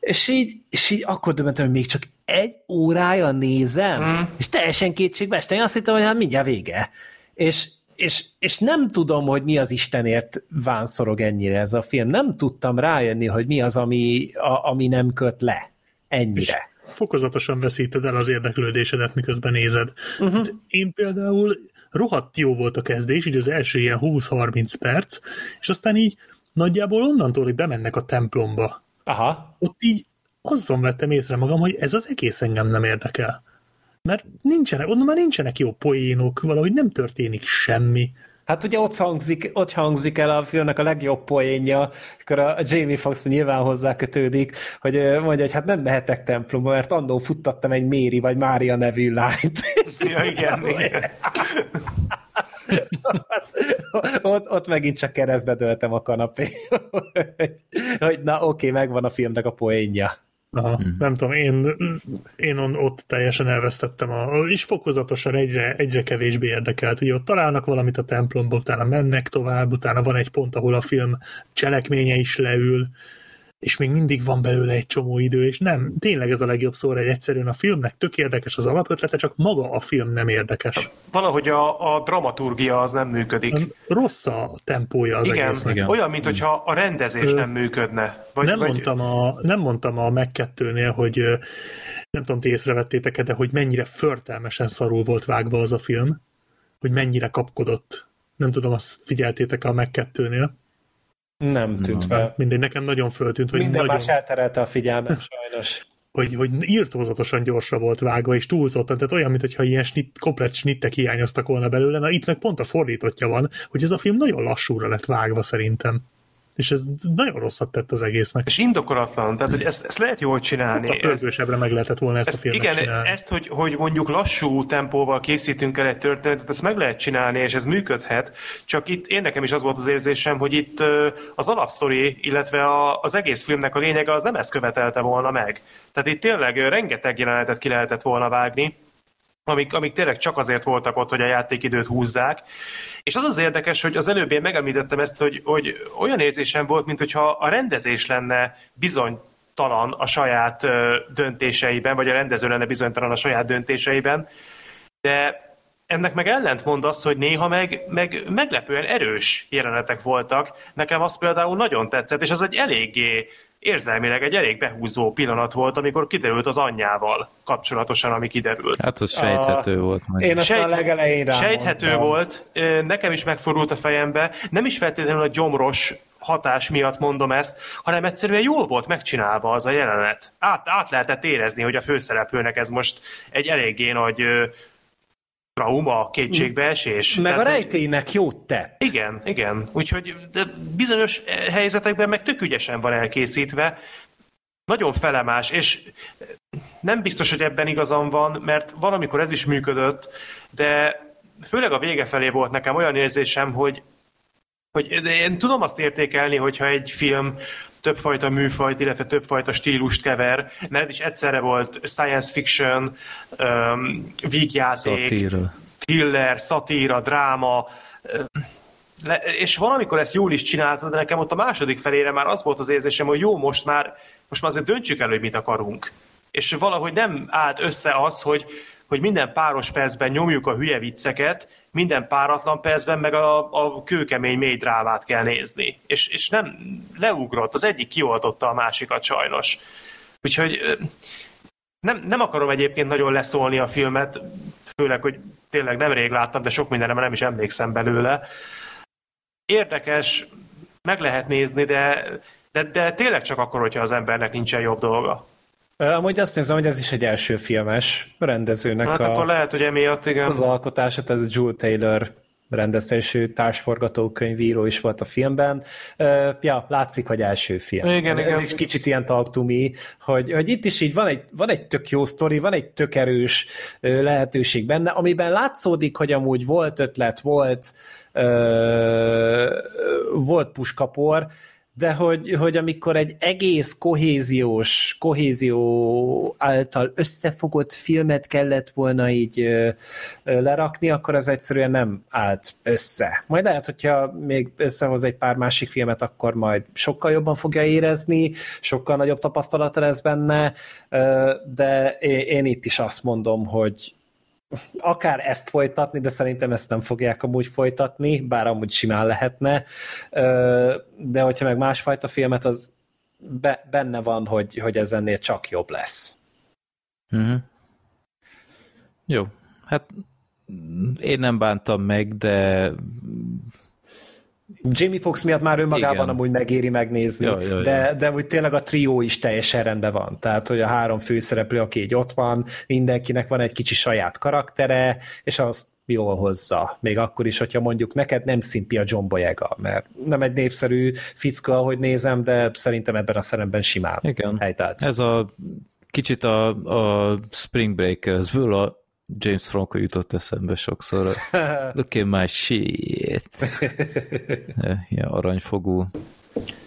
És így, és így akkor döbbentem, hogy még csak egy órája nézem, mm. és teljesen kétségbe estem. Én azt hittem, hogy hát mindjárt vége. És, és, és nem tudom, hogy mi az Istenért vánszorog ennyire ez a film. Nem tudtam rájönni, hogy mi az, ami, a, ami nem köt le ennyire. És fokozatosan veszíted el az érdeklődésedet, miközben nézed. Uh-huh. Hát én például rohadt jó volt a kezdés, így az első ilyen 20-30 perc, és aztán így nagyjából onnantól, hogy bemennek a templomba. Aha. Ott így azon vettem észre magam, hogy ez az egész engem nem érdekel. Mert nincsenek, onnan már nincsenek jó poénok, valahogy nem történik semmi. Hát ugye ott hangzik, ott hangzik el a filmnek a legjobb poénja, akkor a Jamie Foxx nyilván hozzá kötődik, hogy mondja, hogy hát nem mehetek templomba, mert annó futtattam egy Méri vagy Mária nevű lányt. Ja, igen, [LAUGHS] igen. [LAUGHS] ott, ott megint csak keresztbe döltem a kanapé. [LAUGHS] hogy na oké, megvan a filmnek a poénja. Aha, hmm. Nem tudom, én, én ott teljesen elvesztettem, a, és fokozatosan egyre, egyre kevésbé érdekelt. Ugye ott találnak valamit a templomba, utána mennek tovább, utána van egy pont, ahol a film cselekménye is leül, és még mindig van belőle egy csomó idő, és nem, tényleg ez a legjobb szó, hogy egyszerűen a filmnek tök érdekes az alapötlete, csak maga a film nem érdekes. Valahogy a, a dramaturgia az nem működik. Rossz a tempója az igen, egésznek. Igen. Olyan, mintha a rendezés Ö, nem működne. Vagy, nem, vagy... Mondtam a, nem mondtam a megkettőnél, hogy nem tudom, ti észrevettétek de hogy mennyire förtelmesen szarul volt vágva az a film, hogy mennyire kapkodott. Nem tudom, azt figyeltétek a megkettőnél. Nem tűnt fel. Mindegy, nekem nagyon föltűnt, hogy Minden nagyon... más elterelte a figyelmem, sajnos. [LAUGHS] hogy, hogy írtózatosan gyorsra volt vágva, és túlzottan, tehát olyan, mintha ilyen snit, komplet snittek hiányoztak volna belőle, na itt meg pont a fordítottja van, hogy ez a film nagyon lassúra lett vágva szerintem és ez nagyon rosszat tett az egésznek. És indokolatlan, tehát hogy ezt, ezt lehet jól csinálni. A pörgősebbre meg lehetett volna ezt, ezt a filmet Igen, csinálni. ezt, hogy, hogy mondjuk lassú tempóval készítünk el egy történetet, ezt meg lehet csinálni, és ez működhet, csak itt én nekem is az volt az érzésem, hogy itt az alapsztori, illetve a, az egész filmnek a lényege az nem ezt követelte volna meg. Tehát itt tényleg rengeteg jelenetet ki lehetett volna vágni, amik, amik tényleg csak azért voltak ott, hogy a játékidőt húzzák. És az az érdekes, hogy az előbb én megemlítettem ezt, hogy, hogy olyan érzésem volt, mint hogyha a rendezés lenne bizonytalan a saját döntéseiben, vagy a rendező lenne bizonytalan a saját döntéseiben, de ennek meg ellentmond az, hogy néha meg, meg meglepően erős jelenetek voltak. Nekem az például nagyon tetszett, és az egy eléggé érzelmileg egy elég behúzó pillanat volt, amikor kiderült az anyjával kapcsolatosan, ami kiderült. Hát az sejthető a... volt. Meg. Én azt Sejt... a legelején Sejthető mondtam. volt, nekem is megfordult a fejembe, nem is feltétlenül a gyomros hatás miatt mondom ezt, hanem egyszerűen jól volt megcsinálva az a jelenet. Át, át lehetett érezni, hogy a főszereplőnek ez most egy eléggé nagy trauma, kétségbeesés. Meg Tehát, a rejtélynek jót tett. Igen, igen. Úgyhogy de bizonyos helyzetekben meg tök ügyesen van elkészítve, nagyon felemás, és nem biztos, hogy ebben igazam van, mert valamikor ez is működött, de főleg a vége felé volt nekem olyan érzésem, hogy hogy én tudom azt értékelni, hogyha egy film többfajta műfajt, illetve többfajta stílust kever, mert is egyszerre volt science fiction, um, vígjáték, szatíra. thriller, szatíra, dráma, le, és valamikor ezt jól is csináltad, de nekem ott a második felére már az volt az érzésem, hogy jó, most már, most már azért döntsük el, hogy mit akarunk. És valahogy nem állt össze az, hogy, hogy minden páros percben nyomjuk a hülye vicceket, minden páratlan percben meg a, a kőkemény mély drámát kell nézni. És, és nem leugrott, az egyik kioltotta a másikat sajnos. Úgyhogy nem, nem akarom egyébként nagyon leszólni a filmet, főleg, hogy tényleg nem rég láttam, de sok mindenre nem is emlékszem belőle. Érdekes, meg lehet nézni, de, de, de tényleg csak akkor, hogyha az embernek nincsen jobb dolga. Amúgy azt nézem, hogy ez is egy első filmes rendezőnek hát a, akkor lehet, hogy emiatt, igen. az alkotását, ez Jules Taylor rendezte, és ő társforgatókönyvíró is volt a filmben. Uh, ja, látszik, hogy első film. Igen, Ez igen. is kicsit ilyen talk to me, hogy, hogy itt is így van egy, van egy tök jó sztori, van egy tök erős uh, lehetőség benne, amiben látszódik, hogy amúgy volt ötlet, volt uh, volt puskapor, de hogy, hogy amikor egy egész kohéziós, kohézió által összefogott filmet kellett volna így lerakni, akkor ez egyszerűen nem állt össze. Majd lehet, hogyha még összehoz egy pár másik filmet, akkor majd sokkal jobban fogja érezni, sokkal nagyobb tapasztalata lesz benne, de én itt is azt mondom, hogy akár ezt folytatni, de szerintem ezt nem fogják amúgy folytatni, bár amúgy simán lehetne, de hogyha meg másfajta filmet, az be, benne van, hogy, hogy ez ennél csak jobb lesz. Uh-huh. Jó, hát én nem bántam meg, de Jamie Fox miatt már önmagában Igen. amúgy megéri megnézni, ja, ja, ja. de, de úgy tényleg a trió is teljesen rendben van. Tehát, hogy a három főszereplő, aki így ott van, mindenkinek van egy kicsi saját karaktere, és az jól hozza. Még akkor is, hogyha mondjuk neked nem szimpi a John Boyega, mert nem egy népszerű ficka, ahogy nézem, de szerintem ebben a szeremben simán Igen. helytált. Ez a kicsit a, a Spring Breakers-ből a James Franco jutott eszembe sokszor. [LAUGHS] Look at my shit. [LAUGHS] Ilyen aranyfogú.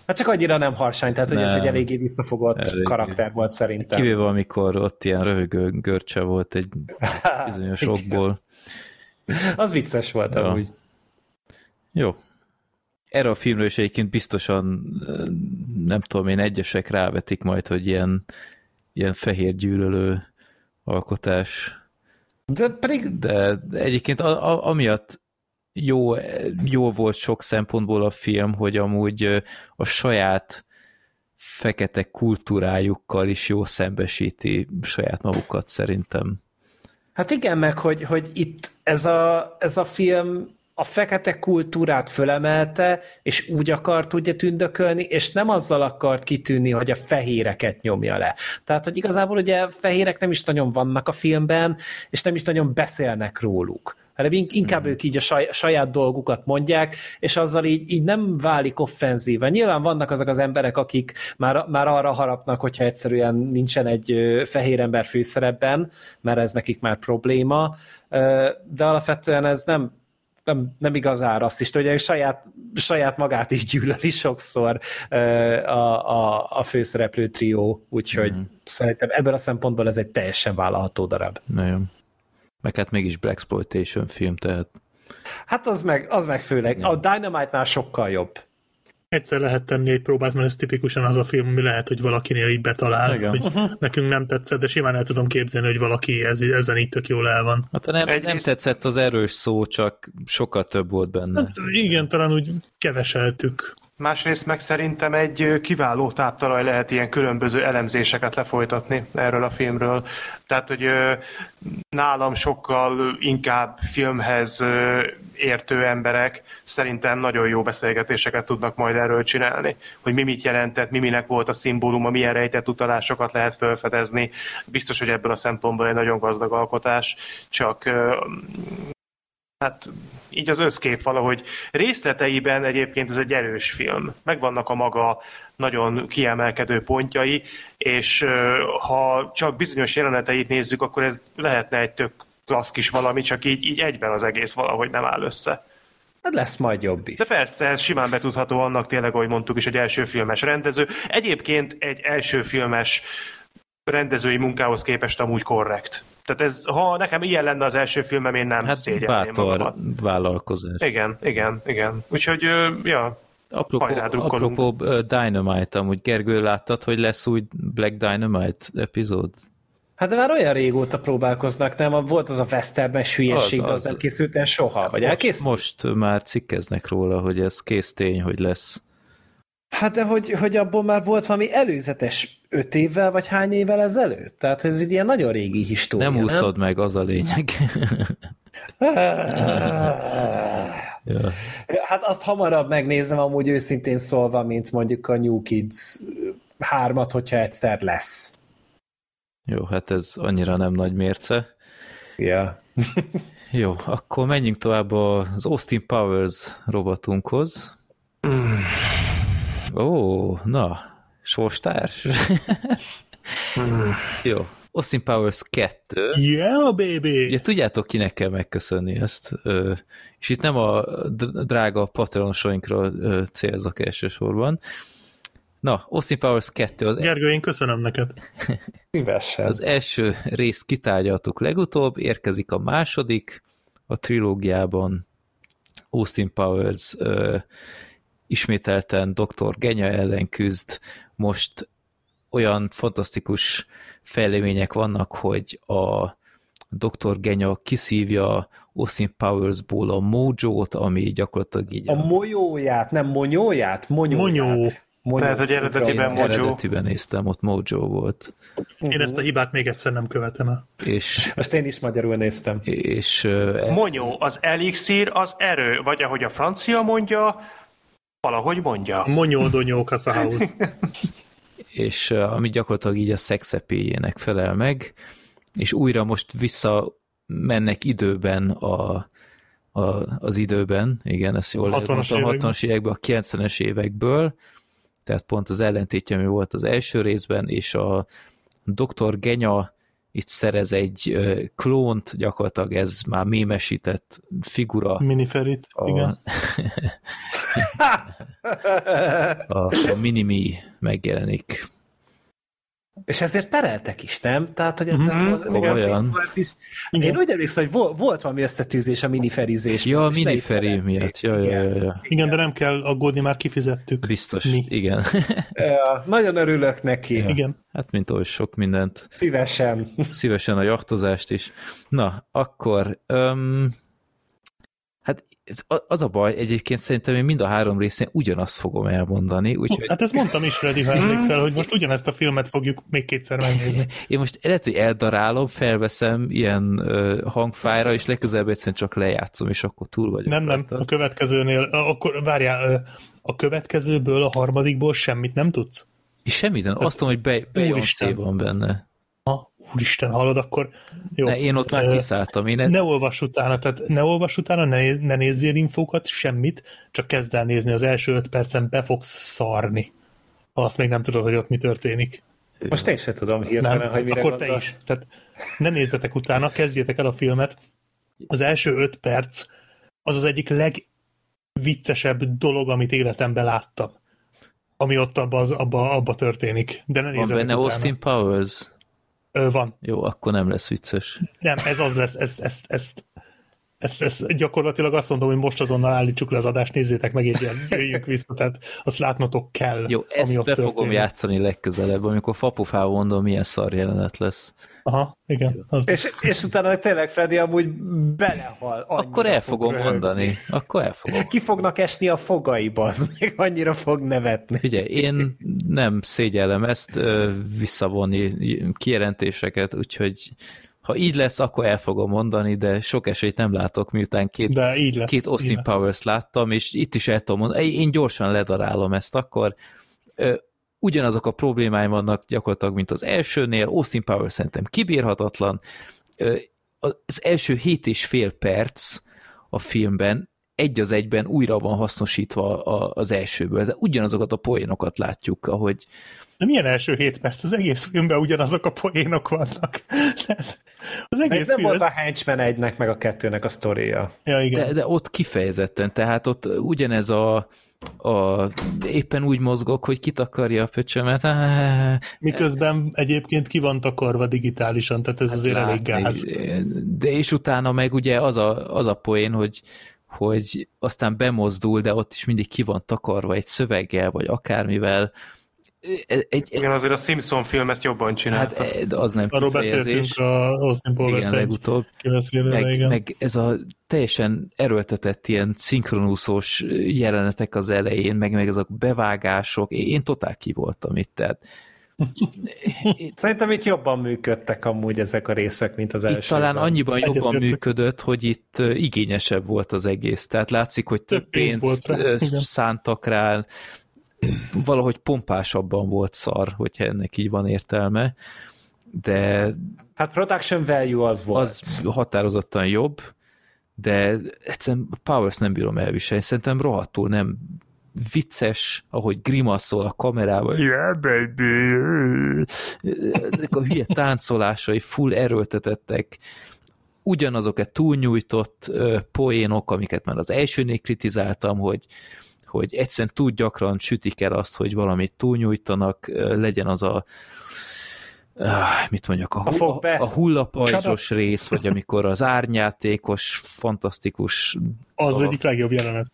Hát csak annyira nem harsány, tehát nem. hogy ez egy eléggé visszafogott eléggé. karakter volt szerintem. Kivéve amikor ott ilyen röhögő görcse volt egy bizonyos [LAUGHS] okból. Az vicces volt ja. amúgy. Jó. Erre a filmről is egyébként biztosan nem tudom én, egyesek rávetik majd, hogy ilyen, ilyen fehér gyűlölő alkotás de pedig... De egyébként a, a, amiatt jó, jó volt sok szempontból a film, hogy amúgy a saját fekete kultúrájukkal is jó szembesíti saját magukat szerintem. Hát igen, meg hogy, hogy itt ez a, ez a film a fekete kultúrát fölemelte, és úgy akart ugye tündökölni, és nem azzal akart kitűnni, hogy a fehéreket nyomja le. Tehát, hogy igazából ugye fehérek nem is nagyon vannak a filmben, és nem is nagyon beszélnek róluk hanem inkább mm. ők így a saj, saját dolgukat mondják, és azzal így, így nem válik offenzíven. Nyilván vannak azok az emberek, akik már, már arra harapnak, hogyha egyszerűen nincsen egy fehér ember főszerepben, mert ez nekik már probléma, de alapvetően ez nem, nem, nem igazán rasszista, ugye saját, saját magát is gyűlöli sokszor a, a, a főszereplő trió, úgyhogy mm. szerintem ebből a szempontból ez egy teljesen vállalható darab. Nagyon. Meg hát mégis Black Exploitation film, tehát... Hát az meg, az meg főleg. A Dynamite-nál sokkal jobb egyszer lehet tenni egy próbát, mert ez tipikusan az a film, ami lehet, hogy valakinél így betalál, Igen. hogy uh-huh. nekünk nem tetszett, de simán el tudom képzelni, hogy valaki ez, ezen így tök jól el van. Hát nem, nem tetszett az erős szó, csak sokkal több volt benne. Hát igen, talán úgy keveseltük. Másrészt meg szerintem egy kiváló táptalaj lehet ilyen különböző elemzéseket lefolytatni erről a filmről. Tehát, hogy nálam sokkal inkább filmhez értő emberek szerintem nagyon jó beszélgetéseket tudnak majd erről csinálni. Hogy mi mit jelentett, mi minek volt a szimbóluma, milyen rejtett utalásokat lehet felfedezni. Biztos, hogy ebből a szempontból egy nagyon gazdag alkotás, csak hát így az összkép valahogy részleteiben egyébként ez egy erős film. Megvannak a maga nagyon kiemelkedő pontjai, és ha csak bizonyos jeleneteit nézzük, akkor ez lehetne egy tök klassz kis valami, csak így, így egyben az egész valahogy nem áll össze. Hát lesz majd jobb is. De persze, ez simán betudható annak tényleg, ahogy mondtuk is, egy első filmes rendező. Egyébként egy első filmes rendezői munkához képest amúgy korrekt. Tehát ez, ha nekem ilyen lenne az első filmem, én nem hát szégyelném bátor magamat. vállalkozás. Igen, igen, igen. Úgyhogy, ja, Apropó, apropó Dynamite, amúgy Gergő láttad, hogy lesz új Black Dynamite epizód? Hát de már olyan régóta próbálkoznak, nem? Volt az a westernes hülyeség, az, az, az nem készült el soha, vagy elkészült? Most már cikkeznek róla, hogy ez kész tény, hogy lesz. Hát de hogy, hogy abból már volt valami előzetes öt évvel, vagy hány évvel ezelőtt? Tehát ez egy ilyen nagyon régi história, Nem úszod nem? meg, az a lényeg. [LAUGHS] ja. Hát azt hamarabb megnézem amúgy őszintén szólva, mint mondjuk a New Kids hármat, hogyha egyszer lesz. Jó, hát ez annyira nem nagy mérce. Ja. [LAUGHS] Jó, akkor menjünk tovább az Austin Powers rovatunkhoz. Mm. Ó, na, sorstárs? [LAUGHS] Jó. Austin Powers 2. Yeah, baby! Ugye tudjátok, kinek kell megköszönni ezt. És itt nem a drága patronosainkra célzok elsősorban, Na, Austin Powers 2. Az, Gergő, én köszönöm neked. [LAUGHS] Szívesen. az első részt kitárgyaltuk legutóbb, érkezik a második a trilógiában. Austin Powers ismételten Dr. Genya ellen küzd. Most olyan fantasztikus fejlemények vannak, hogy a Dr. Genya kiszívja Austin Powersból a mojo-t, ami gyakorlatilag így A mojóját, nem monyóját? Monyóját. Monyó. Monyó Tehát, hogy eredetiben. Mojo. eredetiben néztem, ott mojo volt. Én ezt a hibát még egyszer nem követem el. És, Most én is magyarul néztem. és ö, Monyó, az elixír, az erő, vagy ahogy a francia mondja, valahogy mondja. Monyódonyó Kasahouse. [LAUGHS] és uh, ami gyakorlatilag így a szexepéjének felel meg, és újra most vissza mennek időben a, a, az időben, igen, ezt jól lehet 60-as mondtam, években. 60-as évekből, a 90-es évekből, tehát pont az ellentétje, ami volt az első részben, és a Dr. Genya itt szerez egy klónt, gyakorlatilag ez már mémesített figura, Miniferit, a, igen. [LAUGHS] a, a Minimi megjelenik. És ezért pereltek is, nem? Tehát, hogy ezzel Mhm, volt- komolyan. volt is. Igen. Én úgy emlékszem, hogy volt, volt valami összetűzés a miniferizés. Ja, a miniferi miatt, ja, ja, ja, ja. Igen, de nem kell aggódni, már kifizettük. Biztos, Mi? igen. [LAUGHS] Ja, nagyon örülök neki. Ja. Igen. Hát, mint oly sok mindent. Szívesen. Szívesen a jachtozást is. Na, akkor... Um, hát az a baj, egyébként szerintem én mind a három részén ugyanazt fogom elmondani, úgyhogy Hát ezt mondtam is, Freddy, ha [LAUGHS] emlékszel, hogy most ugyanezt a filmet fogjuk még kétszer megnézni. én most lehet, hogy eldarálom, felveszem ilyen uh, hangfájra, és legközelebb egyszerűen csak lejátszom, és akkor túl vagyok. Nem, nem, rajta. a következőnél, akkor várjál, ö, a következőből, a harmadikból semmit nem tudsz? És semmi, de azt mondom, hogy be, Úristen. van benne. Úristen, hallod, akkor jó. Ne, én ott már kiszálltam. Én Ne olvass utána, tehát ne olvass utána, ne, ne nézzél infókat, semmit, csak kezd el nézni, az első öt percen be fogsz szarni. Azt még nem tudod, hogy ott mi történik. Most én sem tudom hirtelen, Nem, hogy mire akkor te gondolsz. is. Tehát ne nézzetek utána, kezdjétek el a filmet. Az első öt perc az az egyik legviccesebb dolog, amit életemben láttam. Ami ott abba, az, abba, abba történik. De ne van nézzetek benne utána. Austin Powers. Ö, van. Jó, akkor nem lesz vicces. Nem, ez az lesz, ezt, ezt, ezt, ezt, ezt gyakorlatilag azt mondom, hogy most azonnal állítsuk le az adást, nézzétek meg, ilyen, jöjjünk vissza, tehát azt látnotok kell, Jó, ami ezt ott be fogom történik. játszani legközelebb, amikor fapufával mondom, milyen szar jelenet lesz. Aha, igen. Az És, és utána tényleg Freddy amúgy belehal. Akkor el fog fogom röhögni. mondani. Akkor el fogom. Ki fognak esni a fogaiba, az még annyira fog nevetni. Figyelj, én nem szégyellem ezt visszavonni kijelentéseket, úgyhogy ha így lesz, akkor el fogom mondani, de sok esélyt nem látok, miután két, de így lesz. két így Austin lesz. Powers láttam, és itt is el tudom mondani, én gyorsan ledarálom ezt akkor. Ugyanazok a problémáim vannak gyakorlatilag, mint az elsőnél, Austin Powers szerintem kibírhatatlan. Az első hét és fél perc a filmben egy az egyben újra van hasznosítva az elsőből, de ugyanazokat a poénokat látjuk, ahogy De milyen első hét perc? Az egész filmben ugyanazok a poénok vannak. Az Ez egész nem film, volt ez... a Henchman egynek meg a kettőnek a sztoria. Ja, igen. de, de ott kifejezetten, tehát ott ugyanez a, a éppen úgy mozgok, hogy kitakarja a pöcsömet. [LAUGHS] Miközben egyébként ki van takarva digitálisan, tehát ez hát azért elég látni. gáz. De és utána meg ugye az a, az a poén, hogy, hogy aztán bemozdul, de ott is mindig ki van takarva egy szöveggel, vagy akármivel. Egy, Igen, azért a Simpson film ezt jobban hát csinálta. e- az nem Arról beszéltünk a Austin Powers Igen, legutóbb. Meg, igen. meg ez a teljesen erőltetett ilyen szinkronúszós jelenetek az elején, meg, meg ezek a bevágások, én, totál ki voltam itt, tehát [LAUGHS] Szerintem itt jobban működtek amúgy ezek a részek, mint az itt elsőben. talán annyiban jobban Egyetértek. működött, hogy itt igényesebb volt az egész, tehát látszik, hogy több Több pénz pénzt volt rá, szántak rá, valahogy pompásabban volt szar, hogyha ennek így van értelme, de Hát production value az volt. az határozottan jobb, de egyszerűen Powers nem bírom elviselni. Szerintem rohadtul nem vicces, ahogy grimaszol a kamerával. Yeah, baby. Ezek a hülye táncolásai full erőltetettek, ugyanazok a túlnyújtott poénok, amiket már az elsőnél kritizáltam, hogy hogy egyszerűen túl gyakran sütik el azt, hogy valamit túlnyújtanak, legyen az a mit mondjak, a, A a hullapajzsos rész, vagy amikor az árnyátékos, fantasztikus Az dolog. egyik legjobb jelenet.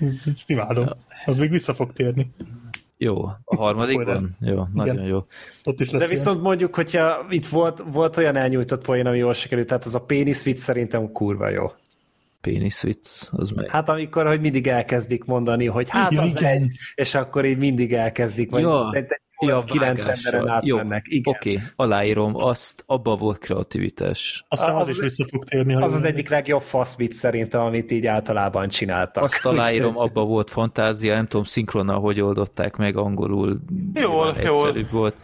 Ezt, ezt imádom. Az még vissza fog térni. Jó, a harmadikban? Jó, nagyon jó. Ott is lesz De ilyen. viszont mondjuk, hogyha itt volt, volt olyan elnyújtott poén, ami jól sikerült, tehát az a pénisz vicc szerintem kurva jó. Pénisz vicc, az meg. Hát amikor, hogy mindig elkezdik mondani, hogy hát Ja, az igen. egy, és akkor így mindig elkezdik, vagy Ja. szerintem Ja, 9 vágással. emberen Jó, átmennek. Igen. Oké, okay, aláírom, azt, abban volt kreativitás. Aztán az, az- is vissza fog térni. Az az egyik legjobb fasz vicc szerintem, amit így általában csináltak. Azt aláírom, abban volt fantázia, nem tudom, szinkronnal hogy oldották meg, angolul Jól, jól. volt.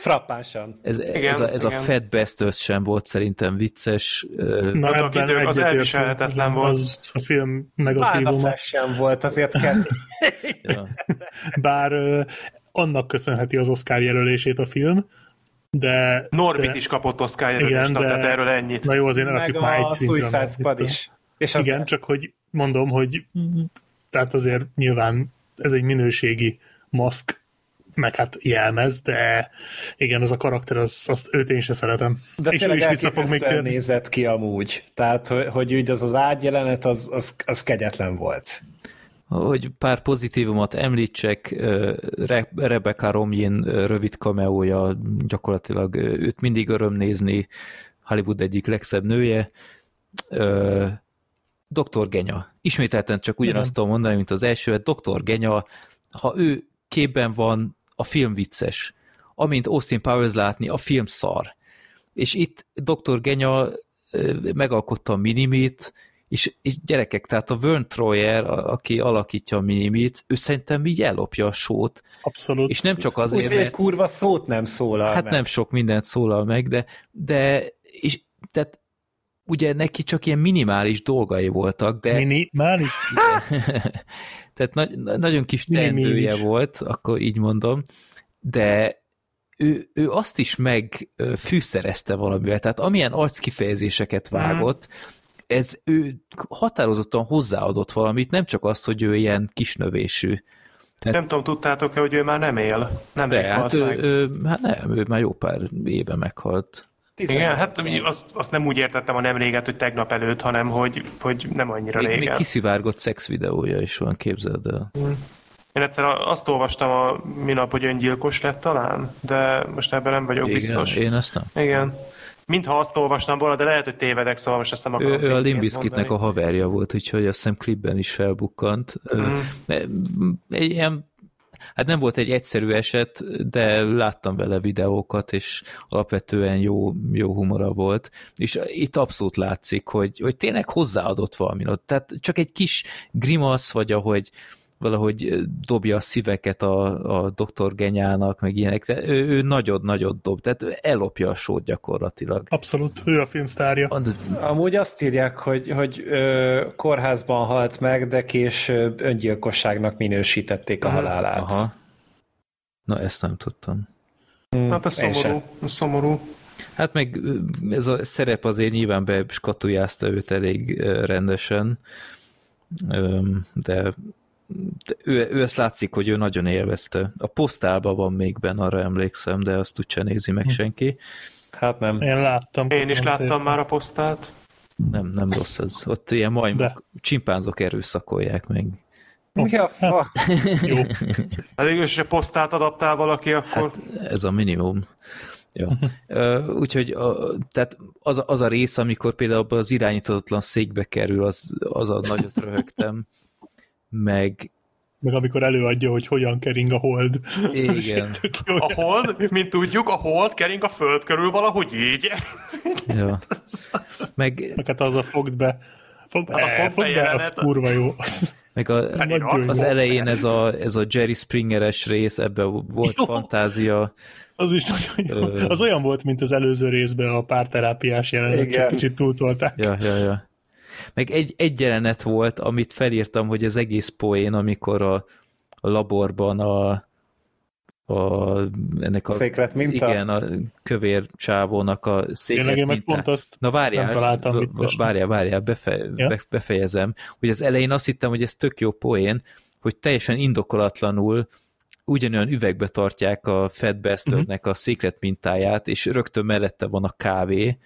Frappánsan. Ez, Igen, ez, a, ez a igen. Fat Bastards sem volt szerintem vicces. Na, Annak ebben idők az elviselhetetlen volt. Az a film Bárna negatívuma. Flash sem volt, azért kell. ja. [LAUGHS] Bár annak köszönheti az Oscar jelölését a film, de... Norbit de, is kapott Oscar Igen, jelölést, de- tehát erről ennyit. Na jó, azért ne Meg rakjuk már egy a. Suicide Squad is. És az Igen, csak hogy mondom, hogy tehát azért nyilván ez egy minőségi maszk, meg hát jelmez, de igen, az a karakter, az, azt őt én se szeretem. De és ő is vissza fog még térni. nézett ki amúgy. Tehát, hogy, hogy úgy az az ágyjelenet, az, az, az kegyetlen volt. Hogy pár pozitívumot említsek, Re- Rebecca Romijn ö, rövid kameója, gyakorlatilag őt mindig öröm nézni, Hollywood egyik legszebb nője. Dr. Genya. Ismételten csak ugyanazt tudom mondani, mint az első, Dr. Genya, ha ő képben van, a film vicces. Amint Austin Powers látni, a film szar. És itt Dr. Genya megalkotta a Minimit, és, és gyerekek, tehát a Vern Troyer, a- aki alakítja a Minimit, ő szerintem így ellopja a sót, Abszolút. és nem csak azért, egy mert kurva szót nem szólal hát meg. nem sok mindent szólal meg, de, de és, tehát ugye neki csak ilyen minimális dolgai voltak, de Minimális? [LAUGHS] tehát na, na- nagyon kis teendője volt, akkor így mondom, de ő, ő azt is megfűszerezte valamivel, tehát amilyen arckifejezéseket vágott, ez ő határozottan hozzáadott valamit, nem csak azt, hogy ő ilyen kisnövésű. Nem tudom, tudtátok-e, hogy ő már nem él? Nem De hát hát ő, ő, hát nem, ő már jó pár éve meghalt. Igen, hát azt, azt nem úgy értettem a nem réget, hogy tegnap előtt, hanem hogy, hogy nem annyira Még, még régen. kiszivárgott szexvideója is van, képzeld el. Én egyszer azt olvastam a minap, hogy öngyilkos lett talán, de most ebben nem vagyok Igen, biztos. én azt nem. Igen. Mintha azt olvastam volna, de lehet, hogy tévedek, szóval most ezt nem akarom. Ő, ő a Limbiskitnek a haverja volt, úgyhogy azt hiszem klipben is felbukkant. Mm. Egy ilyen, hát nem volt egy egyszerű eset, de láttam vele videókat, és alapvetően jó, jó humora volt. És itt abszolút látszik, hogy, hogy tényleg hozzáadott valami. Tehát csak egy kis grimasz, vagy ahogy valahogy dobja a szíveket a, a doktor Genyának, meg ilyenek. De Ő, ő nagyot-nagyot dob, tehát ellopja a sót gyakorlatilag. Abszolút, ő a filmsztárja. Amúgy azt írják, hogy, hogy ö, kórházban halt meg, de később öngyilkosságnak minősítették a halálát. Aha. Na, ezt nem tudtam. Hmm, Hát ez szomorú. Ez szomorú. Hát meg ez a szerep azért nyilván beskatujázta őt elég rendesen, de ő, ő ezt látszik, hogy ő nagyon élvezte. A posztálban van még benne, arra emlékszem, de azt úgyse nézi meg senki. Hát nem. Én láttam. Én is láttam szépen. már a posztát. Nem, nem rossz ez. Ott ilyen majmok, De. csimpánzok erőszakolják meg. Mi a fa? Jó. [LAUGHS] Hát végül is, ha posztát adaptál valaki, akkor... Hát ez a minimum. Ja. Ö, Úgyhogy a, tehát az, a- az a rész, amikor például az irányítatlan székbe kerül, az, az a nagyot röhögtem. Meg Meg amikor előadja, hogy hogyan kering a hold. igen. [LAUGHS] A hold, mint tudjuk, a hold kering a föld körül valahogy így. ja. [LAUGHS] Meg, Meg hát az a fogd be. Fogd, Hát a eh, fogd be az kurva jó. Az, meg a, az jó. elején ez a, ez a Jerry Springeres rész, ebben volt Jó. fantázia. Az is nagyon jó. Ö. Az olyan volt, mint az előző részben a párterápiás jelenet, csak kicsit túltolták. Ja, ja, ja. Meg egy, egy jelenet volt, amit felírtam, hogy az egész poén, amikor a, a laborban a, a ennek a Széklet minta? igen, a kövér csávónak a Tényleg széklet mintá. pont azt Na várjál, nem találtam várjál, várjál, befe, Ja. be, befejezem, hogy az elején azt hittem, hogy ez tök jó poén, hogy teljesen indokolatlanul ugyanolyan üvegbe tartják a Fat Bastardnek a Secret mintáját, és rögtön mellette van a kávé,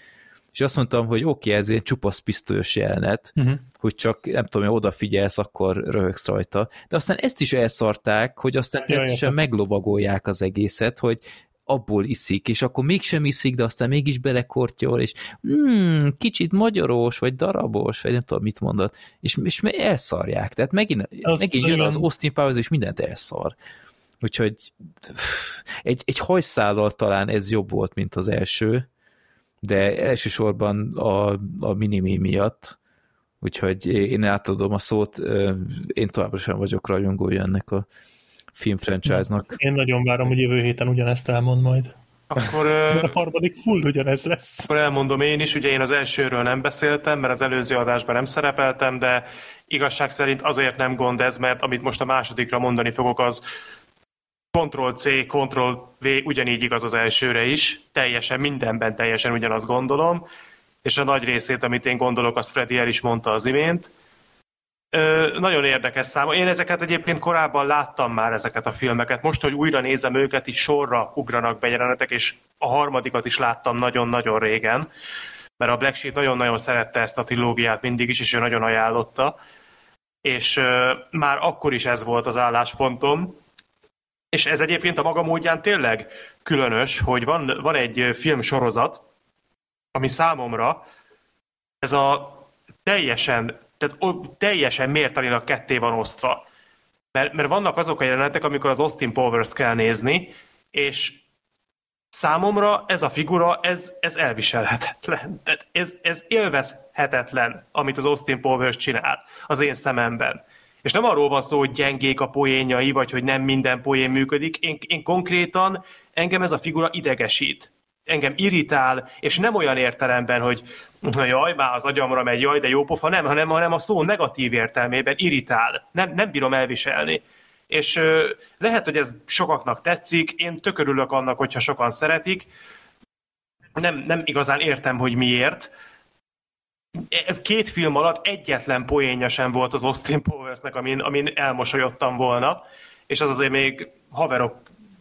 és azt mondtam, hogy oké, okay, ez egy csupasz pisztolyos jelenet, uh-huh. hogy csak, nem tudom, hogy odafigyelsz, akkor röhögsz rajta. De aztán ezt is elszarták, hogy aztán ja, meglovagolják az egészet, hogy abból iszik, és akkor mégsem iszik, de aztán mégis belekortyol, és hmm, kicsit magyaros, vagy darabos, vagy nem tudom, mit mondott, és, és elszarják. Tehát megint, megint jön az Austin Powers, és mindent elszar. Úgyhogy egy, egy hajszállal talán ez jobb volt, mint az első, de elsősorban a, a minimi miatt, úgyhogy én átadom a szót, én továbbra sem vagyok rajongója ennek a film franchise-nak. Én nagyon várom, hogy jövő héten ugyanezt elmond majd. Akkor, [LAUGHS] a harmadik full ugyanez lesz. Akkor elmondom én is, ugye én az elsőről nem beszéltem, mert az előző adásban nem szerepeltem, de igazság szerint azért nem gond ez, mert amit most a másodikra mondani fogok, az Ctrl-C, Ctrl-V ugyanígy igaz az elsőre is, teljesen mindenben teljesen ugyanazt gondolom, és a nagy részét, amit én gondolok, azt Freddy el is mondta az imént. Ö, nagyon érdekes szám. Én ezeket egyébként korábban láttam már ezeket a filmeket. Most, hogy újra nézem őket, is sorra ugranak be jelenetek, és a harmadikat is láttam nagyon-nagyon régen, mert a Black Sheep nagyon-nagyon szerette ezt a trilógiát mindig is, és ő nagyon ajánlotta. És ö, már akkor is ez volt az álláspontom, és ez egyébként a maga módján tényleg különös, hogy van, van egy filmsorozat, ami számomra ez a teljesen, tehát teljesen mértanilag ketté van osztva. Mert, mert vannak azok a jelenetek, amikor az Austin Powers kell nézni, és számomra ez a figura, ez, ez elviselhetetlen. Tehát ez, ez élvezhetetlen, amit az Austin Powers csinál az én szememben. És nem arról van szó, hogy gyengék a poénjai, vagy hogy nem minden poén működik. Én, én konkrétan, engem ez a figura idegesít. Engem irritál, és nem olyan értelemben, hogy jaj, már az agyamra megy, jaj, de jó pofa, nem, hanem, hanem a szó negatív értelmében irritál. Nem, nem bírom elviselni. És ö, lehet, hogy ez sokaknak tetszik, én tökörülök annak, hogyha sokan szeretik, nem, nem igazán értem, hogy miért, két film alatt egyetlen poénja sem volt az Austin Powersnek, amin, amin elmosolyodtam volna, és az azért még haverok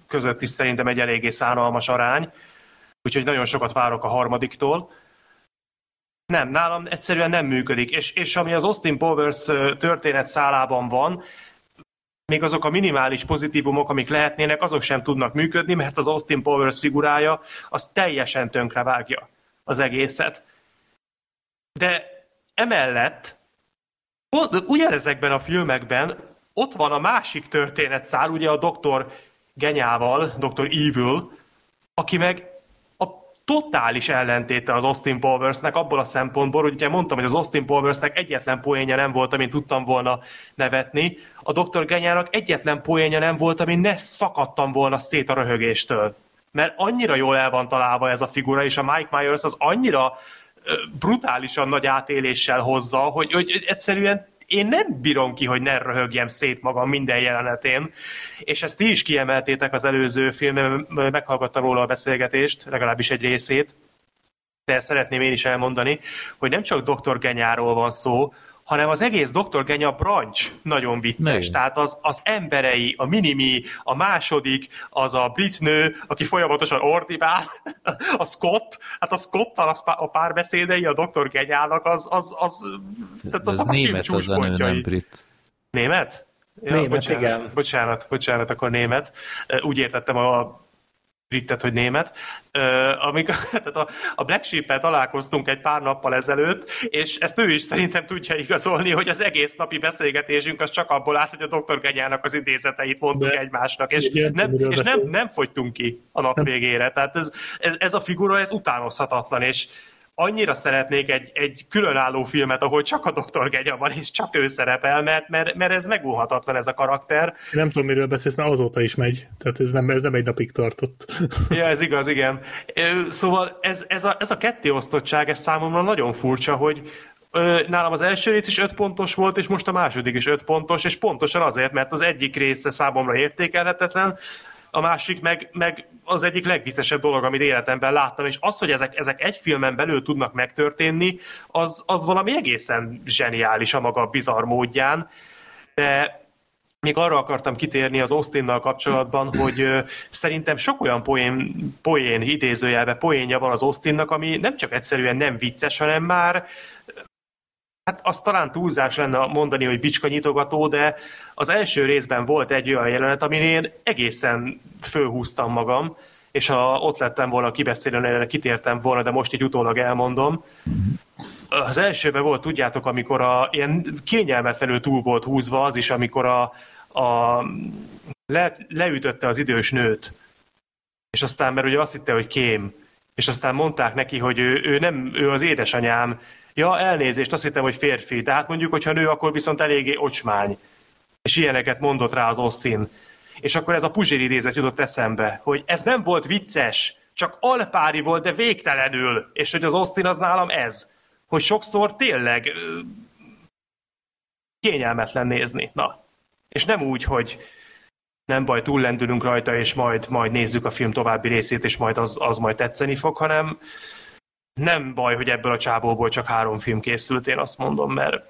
között is szerintem egy eléggé szánalmas arány, úgyhogy nagyon sokat várok a harmadiktól. Nem, nálam egyszerűen nem működik, és, és ami az Austin Powers történet szálában van, még azok a minimális pozitívumok, amik lehetnének, azok sem tudnak működni, mert az Austin Powers figurája az teljesen tönkrevágja az egészet. De emellett ugyanezekben a filmekben ott van a másik történetszál, ugye a doktor Genyával, Dr. Evil, aki meg a totális ellentéte az Austin Powersnek abból a szempontból, hogy ugye mondtam, hogy az Austin Powersnek egyetlen poénja nem volt, amit tudtam volna nevetni, a Dr. Genyának egyetlen poénja nem volt, ami ne szakadtam volna szét a röhögéstől. Mert annyira jól el van találva ez a figura, és a Mike Myers az annyira brutálisan nagy átéléssel hozza, hogy, hogy egyszerűen én nem bírom ki, hogy ne röhögjem szét magam minden jelenetén, és ezt ti is kiemeltétek az előző filmben, meghallgattam róla a beszélgetést, legalábbis egy részét, de szeretném én is elmondani, hogy nem csak Dr. Genyáról van szó, hanem az egész Dr. Genya branch nagyon vicces. Ne. Tehát az, az emberei, a minimi, a második, az a brit nő, aki folyamatosan ordibál, [LAUGHS] a Scott, hát a Scottal a párbeszédei a Dr. Genyának az, az, az, tehát az, az a német az a nő, nem brit. Német? Ja, német, bocsánat, igen. Bocsánat, bocsánat, akkor német. Úgy értettem a britet, hogy német. Amikor, [LAUGHS] tehát a, a Black sheep találkoztunk egy pár nappal ezelőtt, és ezt ő is szerintem tudja igazolni, hogy az egész napi beszélgetésünk az csak abból állt, hogy a doktor Genyának az idézeteit mondtuk De, egymásnak, és, igen, nem, és nem, nem fogytunk ki a nap végére. Tehát ez, ez, ez a figura, ez utánozhatatlan, és annyira szeretnék egy, egy különálló filmet, ahol csak a Dr. Genya van, és csak ő szerepel, mert, mert, mert ez megúhatatlan ez a karakter. Én nem tudom, miről beszélsz, mert azóta is megy. Tehát ez nem, ez nem egy napig tartott. [LAUGHS] Ja, ez igaz, igen. Szóval ez, ez, a, ez a kettéosztottság, ez számomra nagyon furcsa, hogy nálam az első rész is 5 pontos volt, és most a második is 5 pontos, és pontosan azért, mert az egyik része számomra értékelhetetlen, a másik meg, meg az egyik legviccesebb dolog, amit életemben láttam, és az, hogy ezek, ezek egy filmen belül tudnak megtörténni, az, az valami egészen zseniális a maga bizarr módján, de még arra akartam kitérni az Austinnal kapcsolatban, hogy ö, szerintem sok olyan poén, poén idézőjelbe poénja van az Austinnak, ami nem csak egyszerűen nem vicces, hanem már Hát az talán túlzás lenne mondani, hogy bicska nyitogató, de az első részben volt egy olyan jelenet, amin én egészen fölhúztam magam, és ha ott lettem volna a kibeszélőn, erre kitértem volna, de most így utólag elmondom. Az elsőben volt, tudjátok, amikor a, ilyen kényelmetlenül túl volt húzva az is, amikor a, a le, leütötte az idős nőt, és aztán, mert ugye azt hitte, hogy kém, és aztán mondták neki, hogy ő, ő nem, ő az édesanyám, Ja, elnézést, azt hittem, hogy férfi. De hát mondjuk, hogyha nő, akkor viszont eléggé ocsmány. És ilyeneket mondott rá az Austin. És akkor ez a Puzsér idézet jutott eszembe, hogy ez nem volt vicces, csak alpári volt, de végtelenül. És hogy az Austin az nálam ez. Hogy sokszor tényleg kényelmetlen nézni. Na. És nem úgy, hogy nem baj, túllendülünk rajta, és majd, majd nézzük a film további részét, és majd az, az majd tetszeni fog, hanem, nem baj, hogy ebből a csávóból csak három film készült, én azt mondom, mert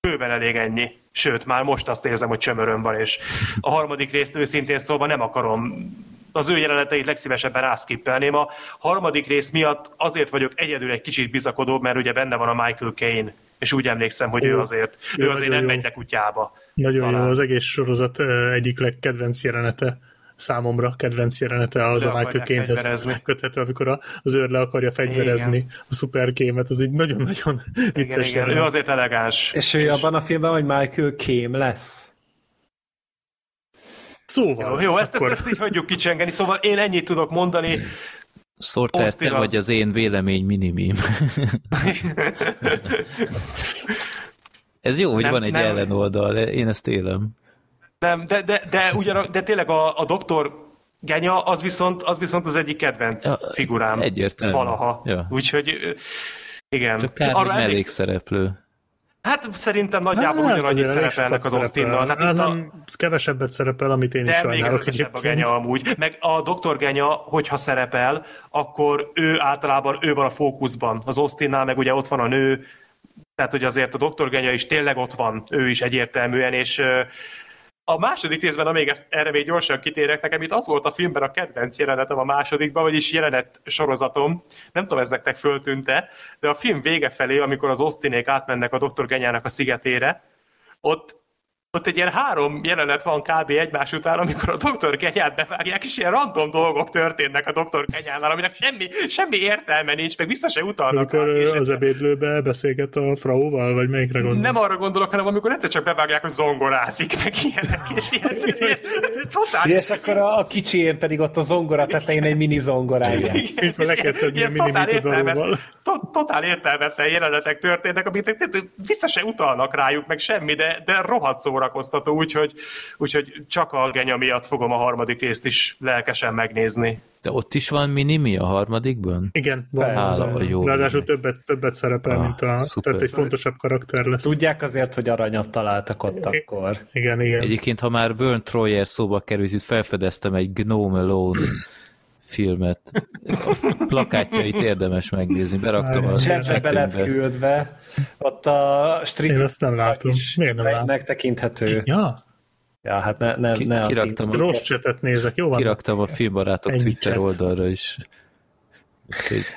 bőven elég ennyi. Sőt, már most azt érzem, hogy csömöröm van, és a harmadik részt őszintén szólva nem akarom az ő jeleneteit legszívesebben rászkippelném. A harmadik rész miatt azért vagyok egyedül egy kicsit bizakodóbb, mert ugye benne van a Michael Caine, és úgy emlékszem, hogy ő, ő azért, ő azért nem jó. megy le kutyába. Nagyon talán. jó, az egész sorozat egyik legkedvenc jelenete számomra kedvenc jelenete az le a Michael Caine-hez köthető, amikor az őr le akarja fegyverezni igen. a szuperkémet, az egy nagyon-nagyon vicces igen, igen. ő azért elegáns. És ő abban a filmben, hogy Michael Kém lesz? Szóval. Jó, jó ezt, akkor... ezt, ezt így hagyjuk kicsengeni, szóval én ennyit tudok mondani. Sorter, te az... vagy az én vélemény minimim. [LAUGHS] Ez jó, hogy nem, van egy nem, ellenoldal, én ezt élem. Nem, de, de, de, ugyan, de tényleg a, a doktor Genya, az viszont, az viszont az egyik kedvenc ja, figurám. Egyértelmű. Valaha. Ja. Úgyhogy igen. Csak kár, Arra elég szereplő. Hát szerintem nagyjából hát, ugyanannyit szerepelnek az Austinnal. Hát, hát, nem, a... kevesebbet szerepel, amit én de is sajnálok. De még a Genya amúgy. Meg a doktor Genya, hogyha szerepel, akkor ő általában ő van a fókuszban. Az Austinnál meg ugye ott van a nő, tehát hogy azért a doktor Genya is tényleg ott van, ő is egyértelműen, és a második részben, amíg ezt, erre még gyorsan kitérek, nekem itt az volt a filmben a kedvenc jelenetem a másodikban, vagyis jelenet sorozatom. Nem tudom, ez nektek föltűnte, de a film vége felé, amikor az Osztinék átmennek a Dr. Genyának a szigetére, ott ott egy ilyen három jelenet van kb. egymás után, amikor a doktor Kenyát bevágják, és ilyen random dolgok történnek a doktor Kenyánál, aminek semmi, semmi értelme nincs, meg vissza se utalnak. Amikor rá, az ebédlőbe beszélget a frauval, vagy melyikre gondolok? Nem arra gondolok, hanem amikor egyszer csak bevágják, hogy zongorázik, meg ilyenek, és ilyen, [LAUGHS] ilyen totál... És akkor a, a kicsi pedig ott a zongora tetején egy mini zongorája. Igen, totál, értelmet, totál értelmetlen jelenetek történnek, amit vissza se utalnak rájuk, meg semmi, de, de rohadt szóra szórakoztató, úgyhogy, úgyhogy csak a genya miatt fogom a harmadik részt is lelkesen megnézni. De ott is van minimi a harmadikban? Igen, van. Hála, jó. Ráadásul többet, többet szerepel, ah, mint a... Szuper. Tehát egy fontosabb karakter lesz. Tudják azért, hogy aranyat találtak ott akkor. Igen, igen. Egyébként, ha már Vern Troyer szóba került, itt felfedeztem egy Gnome Alone filmet. A plakátjait érdemes megnézni. Beraktam a Cseppbe be lett küldve. Ott a Street Én azt nem látom. Miért nem látom? Megtekinthető. Ja. Ja, hát ne, ne, Ki, ne kiraktam a, Rossz csetet nézek, jó van? Kiraktam a filmbarátok Ennyi Twitter cset. oldalra is.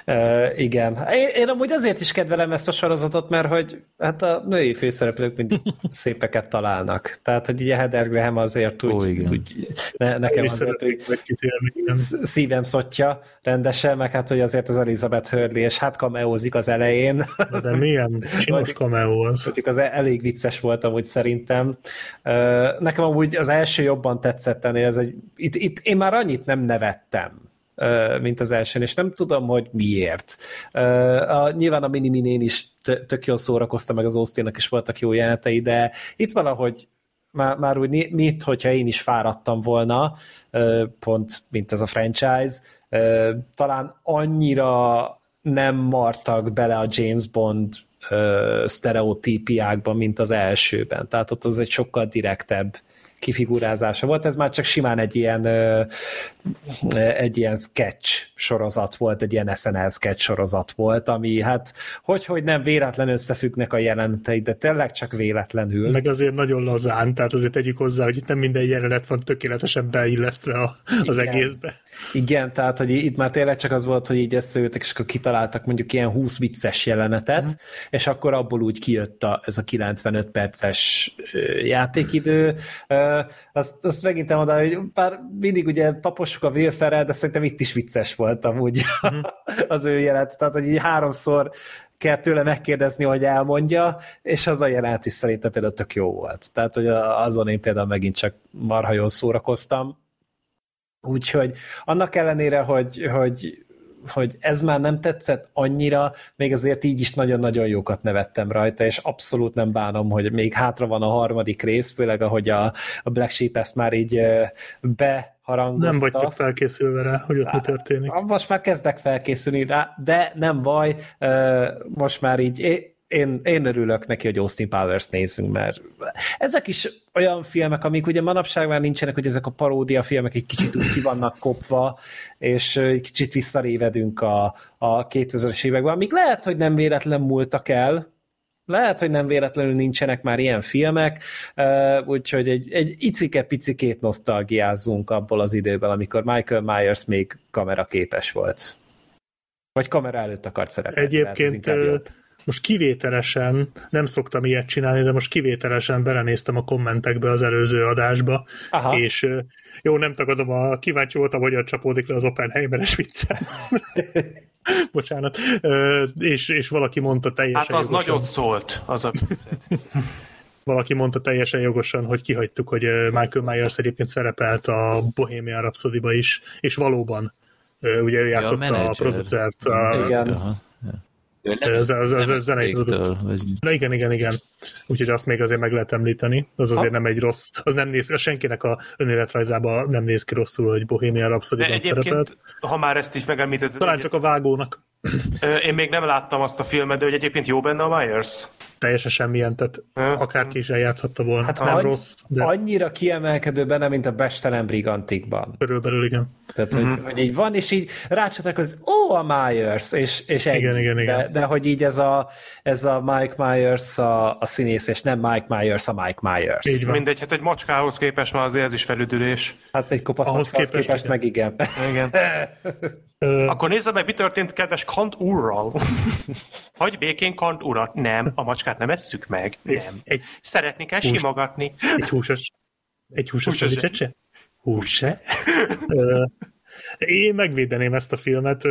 Uh, igen. Én, én amúgy azért is kedvelem ezt a sorozatot, mert hogy hát a női főszereplők mindig [LAUGHS] szépeket találnak. Tehát, hogy ugye Heather Graham azért úgy, Ó, igen. úgy ne, nekem azért, hogy szívem szotja rendesen, meg hát, hogy azért az Elizabeth Hurley, és hát kameózik az elején. De milyen [LAUGHS] csinos kameó az. az elég vicces volt amúgy szerintem. Uh, nekem amúgy az első jobban tetszett ennél, ez egy, itt, itt én már annyit nem nevettem mint az elsőn, és nem tudom, hogy miért. A, nyilván a mini is tök jól szórakozta, meg az Austinnak is voltak jó jelenetei, de itt valahogy már, már úgy mit, hogyha én is fáradtam volna, pont mint ez a franchise, talán annyira nem martak bele a James Bond sztereotípiákban, mint az elsőben. Tehát ott az egy sokkal direktebb kifigurázása volt, ez már csak simán egy ilyen egy ilyen sketch sorozat volt, egy ilyen SNL sketch sorozat volt, ami hát hogy, hogy nem véletlen összefüggnek a jelenetei, de tényleg csak véletlenül. Meg azért nagyon lazán, tehát azért tegyük hozzá, hogy itt nem minden jelenet van tökéletesen beillesztve az Igen. egészbe. Igen, tehát hogy itt már tényleg csak az volt, hogy így összeültek, és akkor kitaláltak mondjuk ilyen 20 vicces jelenetet, mm. és akkor abból úgy kijött a, ez a 95 perces játékidő. Azt, azt megint elmondani, hogy bár mindig ugye tapossuk a Will Ferrell, de szerintem itt is vicces volt amúgy mm. [LAUGHS] az ő jelenet. Tehát, hogy így háromszor kell tőle megkérdezni, hogy elmondja, és az a jelenet is szerintem például tök jó volt. Tehát, hogy azon én például megint csak marha jól szórakoztam. Úgyhogy annak ellenére, hogy, hogy hogy ez már nem tetszett annyira, még azért így is nagyon-nagyon jókat nevettem rajta, és abszolút nem bánom, hogy még hátra van a harmadik rész, főleg ahogy a, a Black Sheep ezt már így be harangozta. Nem vagytok felkészülve rá, hogy ott mi történik. Most már kezdek felkészülni rá, de nem baj, most már így én, én örülök neki, hogy Austin Powers nézünk, mert ezek is olyan filmek, amik ugye manapság már nincsenek, hogy ezek a paródia filmek egy kicsit úgy ki vannak kopva, és egy kicsit visszarévedünk a, a 2000-es években, amik lehet, hogy nem véletlen múltak el, lehet, hogy nem véletlenül nincsenek már ilyen filmek, úgyhogy egy, egy icike-picikét nosztalgiázunk abból az időben, amikor Michael Myers még kameraképes volt. Vagy kamera előtt akart szerepelni. Egyébként most kivételesen, nem szoktam ilyet csinálni, de most kivételesen belenéztem a kommentekbe az előző adásba, Aha. és jó, nem tagadom, a kíváncsi voltam, hogy csapódik le az Oppenheimer-es viccel. [LAUGHS] Bocsánat. És, és valaki mondta teljesen Hát az jogosan, nagyot szólt, az a viccet. valaki mondta teljesen jogosan, hogy kihagytuk, hogy Michael Myers egyébként szerepelt a Bohemian rhapsody is, és valóban ugye ő játszotta ja, a, a producert. A, Igen. Ez, ez, ez, ez zenei vagy... Na igen, igen, igen. Úgyhogy azt még azért meg lehet említeni. Az azért ha? nem egy rossz, az nem néz, senkinek a önéletrajzában nem néz ki rosszul, hogy Bohemian Rhapsody-ban szerepelt. ha már ezt is megemlítetted... Talán csak a vágónak. Én még nem láttam azt a filmet, de hogy egyébként jó benne a Myers? Teljesen semmilyen, tehát akárki is eljátszhatta volna. Hát nem annyi, rossz, de... Annyira kiemelkedő benne, mint a Bestelen Brigantikban. Körülbelül igen. Tehát, uh-huh. hogy, mhm. hogy, így van, és így rácsatlakoz, ó, a Myers, és, és ennyi. Igen, igen, igen. De, de hogy így ez a, ez a Mike Myers a, a színész, és nem Mike Myers a Mike Myers. Így van. Mindegy, hát egy macskához képest már azért ez is felüdülés. Hát egy kopasz Ahhoz képest, képest meg igen. igen. [LAUGHS] Akkor nézze meg, mi történt kedves Kant úrral. [LAUGHS] Hagy békén Kant urat. Nem, a macskát nem esszük meg. Nem. Egy, Szeretni kell hús, simogatni. Egy húsos, egy húsos, húsos se? Hús se? [LAUGHS] Én megvédeném ezt a filmet.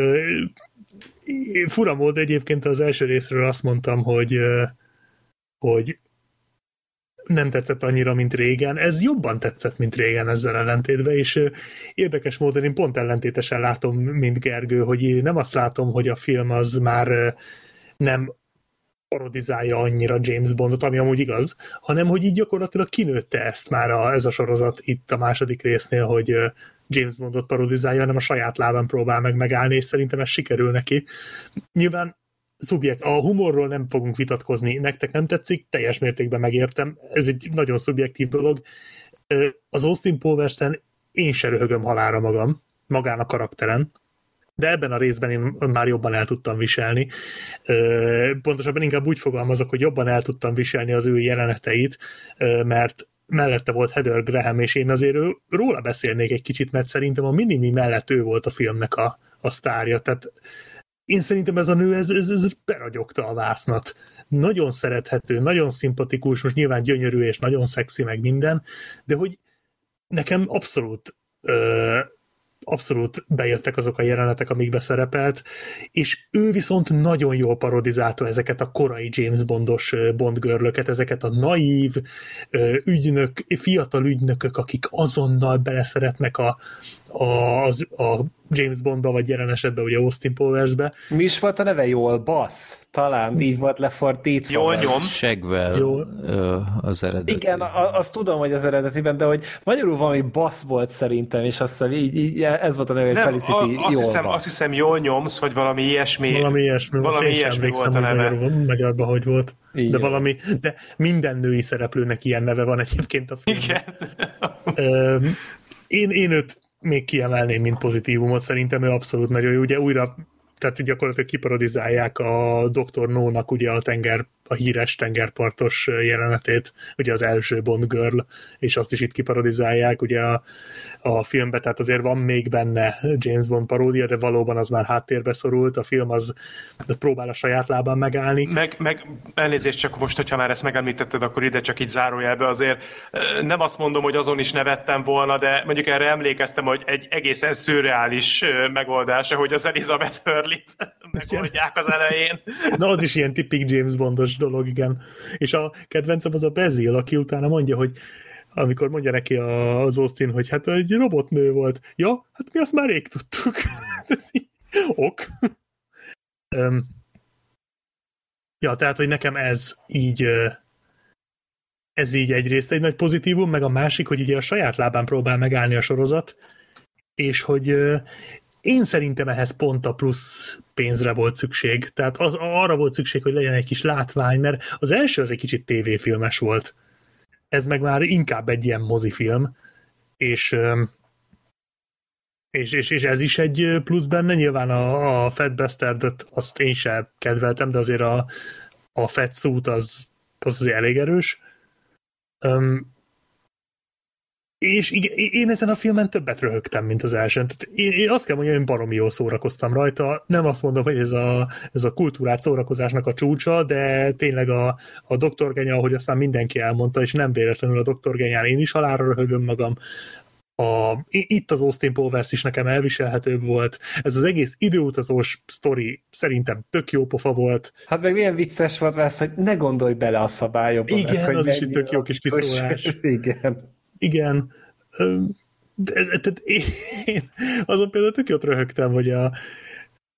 Fura mód egyébként az első részről azt mondtam, hogy hogy nem tetszett annyira, mint régen. Ez jobban tetszett, mint régen ezzel ellentétben, és érdekes módon én pont ellentétesen látom, mint Gergő, hogy nem azt látom, hogy a film az már nem parodizálja annyira James Bondot, ami amúgy igaz, hanem hogy így gyakorlatilag kinőtte ezt már a, ez a sorozat itt a második résznél, hogy James Bondot parodizálja, hanem a saját lábán próbál meg megállni, és szerintem ez sikerül neki. Nyilván szubjekt, a humorról nem fogunk vitatkozni, nektek nem tetszik, teljes mértékben megértem, ez egy nagyon szubjektív dolog. Az Austin powers én se röhögöm halára magam, magán a karakteren, de ebben a részben én már jobban el tudtam viselni. Pontosabban inkább úgy fogalmazok, hogy jobban el tudtam viselni az ő jeleneteit, mert mellette volt Heather Graham, és én azért róla beszélnék egy kicsit, mert szerintem a Minimi mellett ő volt a filmnek a, a sztárja, tehát én szerintem ez a nő, ez, ez, ez beragyogta a vásznat. Nagyon szerethető, nagyon szimpatikus, most nyilván gyönyörű és nagyon szexi meg minden, de hogy nekem abszolút abszolút bejöttek azok a jelenetek, amikbe szerepelt, és ő viszont nagyon jól parodizálta ezeket a korai James Bondos Bond görlöket, ezeket a naív ügynök, fiatal ügynökök, akik azonnal beleszeretnek a, a, az, a James Bondba, vagy jelen esetben ugye Austin Powersbe. Mi is volt a neve? Jól, Bass. Talán így volt lefordítva. Jól nyom. Segvel Jó. az eredeti. Igen, a- azt tudom, hogy az eredetiben, de hogy magyarul valami Bass volt szerintem, és azt hiszem, így, így ez volt a neve, hogy Nem, Felicity a, azt, jól hiszem, Bass. azt hiszem, jól nyomsz, vagy valami ilyesmi. Valami ilyesmi, valami ilyesmi emlékszem, volt a hogy neve. magyarban hogy volt. Igen. De valami, de minden női szereplőnek ilyen neve van egyébként a filmben. Igen. Ö, én, én őt még kiemelném, mint pozitívumot, szerintem ő abszolút nagyon jó. Ugye újra, tehát gyakorlatilag kiparodizálják a Dr. No-nak ugye a tenger, a híres tengerpartos jelenetét, ugye az első Bond Girl, és azt is itt kiparodizálják ugye a, a filmbe, tehát azért van még benne James Bond paródia, de valóban az már háttérbe szorult, a film az próbál a saját lábán megállni. Meg, meg elnézést csak most, hogyha már ezt megemlítetted, akkor ide csak így zárójelbe azért nem azt mondom, hogy azon is nevettem volna, de mondjuk erre emlékeztem, hogy egy egészen szürreális megoldása, hogy az Elizabeth Hurley-t megoldják az elején. Na, az is ilyen tipik James Bondos dolog, igen. És a kedvencem az a Bezil, aki utána mondja, hogy amikor mondja neki az Austin, hogy hát egy robotnő volt. Ja, hát mi azt már rég tudtuk. [LAUGHS] ok. um, ja, tehát, hogy nekem ez így ez így egyrészt egy nagy pozitívum, meg a másik, hogy ugye a saját lábán próbál megállni a sorozat, és hogy én szerintem ehhez pont a plusz pénzre volt szükség. Tehát az, arra volt szükség, hogy legyen egy kis látvány, mert az első az egy kicsit tévéfilmes volt. Ez meg már inkább egy ilyen mozifilm, és és, és, és ez is egy plusz benne, nyilván a, a Fat Bastardot azt én sem kedveltem, de azért a, a Fat Suit az, az azért elég erős. Um, és igen, én ezen a filmen többet röhögtem, mint az elsőn. Tehát én, én azt kell mondjam, én baromi jól szórakoztam rajta. Nem azt mondom, hogy ez a, ez a kultúrát szórakozásnak a csúcsa, de tényleg a, a Dr. Genya, ahogy azt már mindenki elmondta, és nem véletlenül a Dr. Genyán én is halálra röhögöm magam. A, itt az Austin Powers is nekem elviselhetőbb volt. Ez az egész időutazós sztori szerintem tök jó pofa volt. Hát meg milyen vicces volt ez, hogy ne gondolj bele a szabályokba. Igen, meg, hogy az is egy tök jó kis kiszólás. [LAUGHS] Igen. Igen. De, én, azon például tök jót röhögtem, hogy a,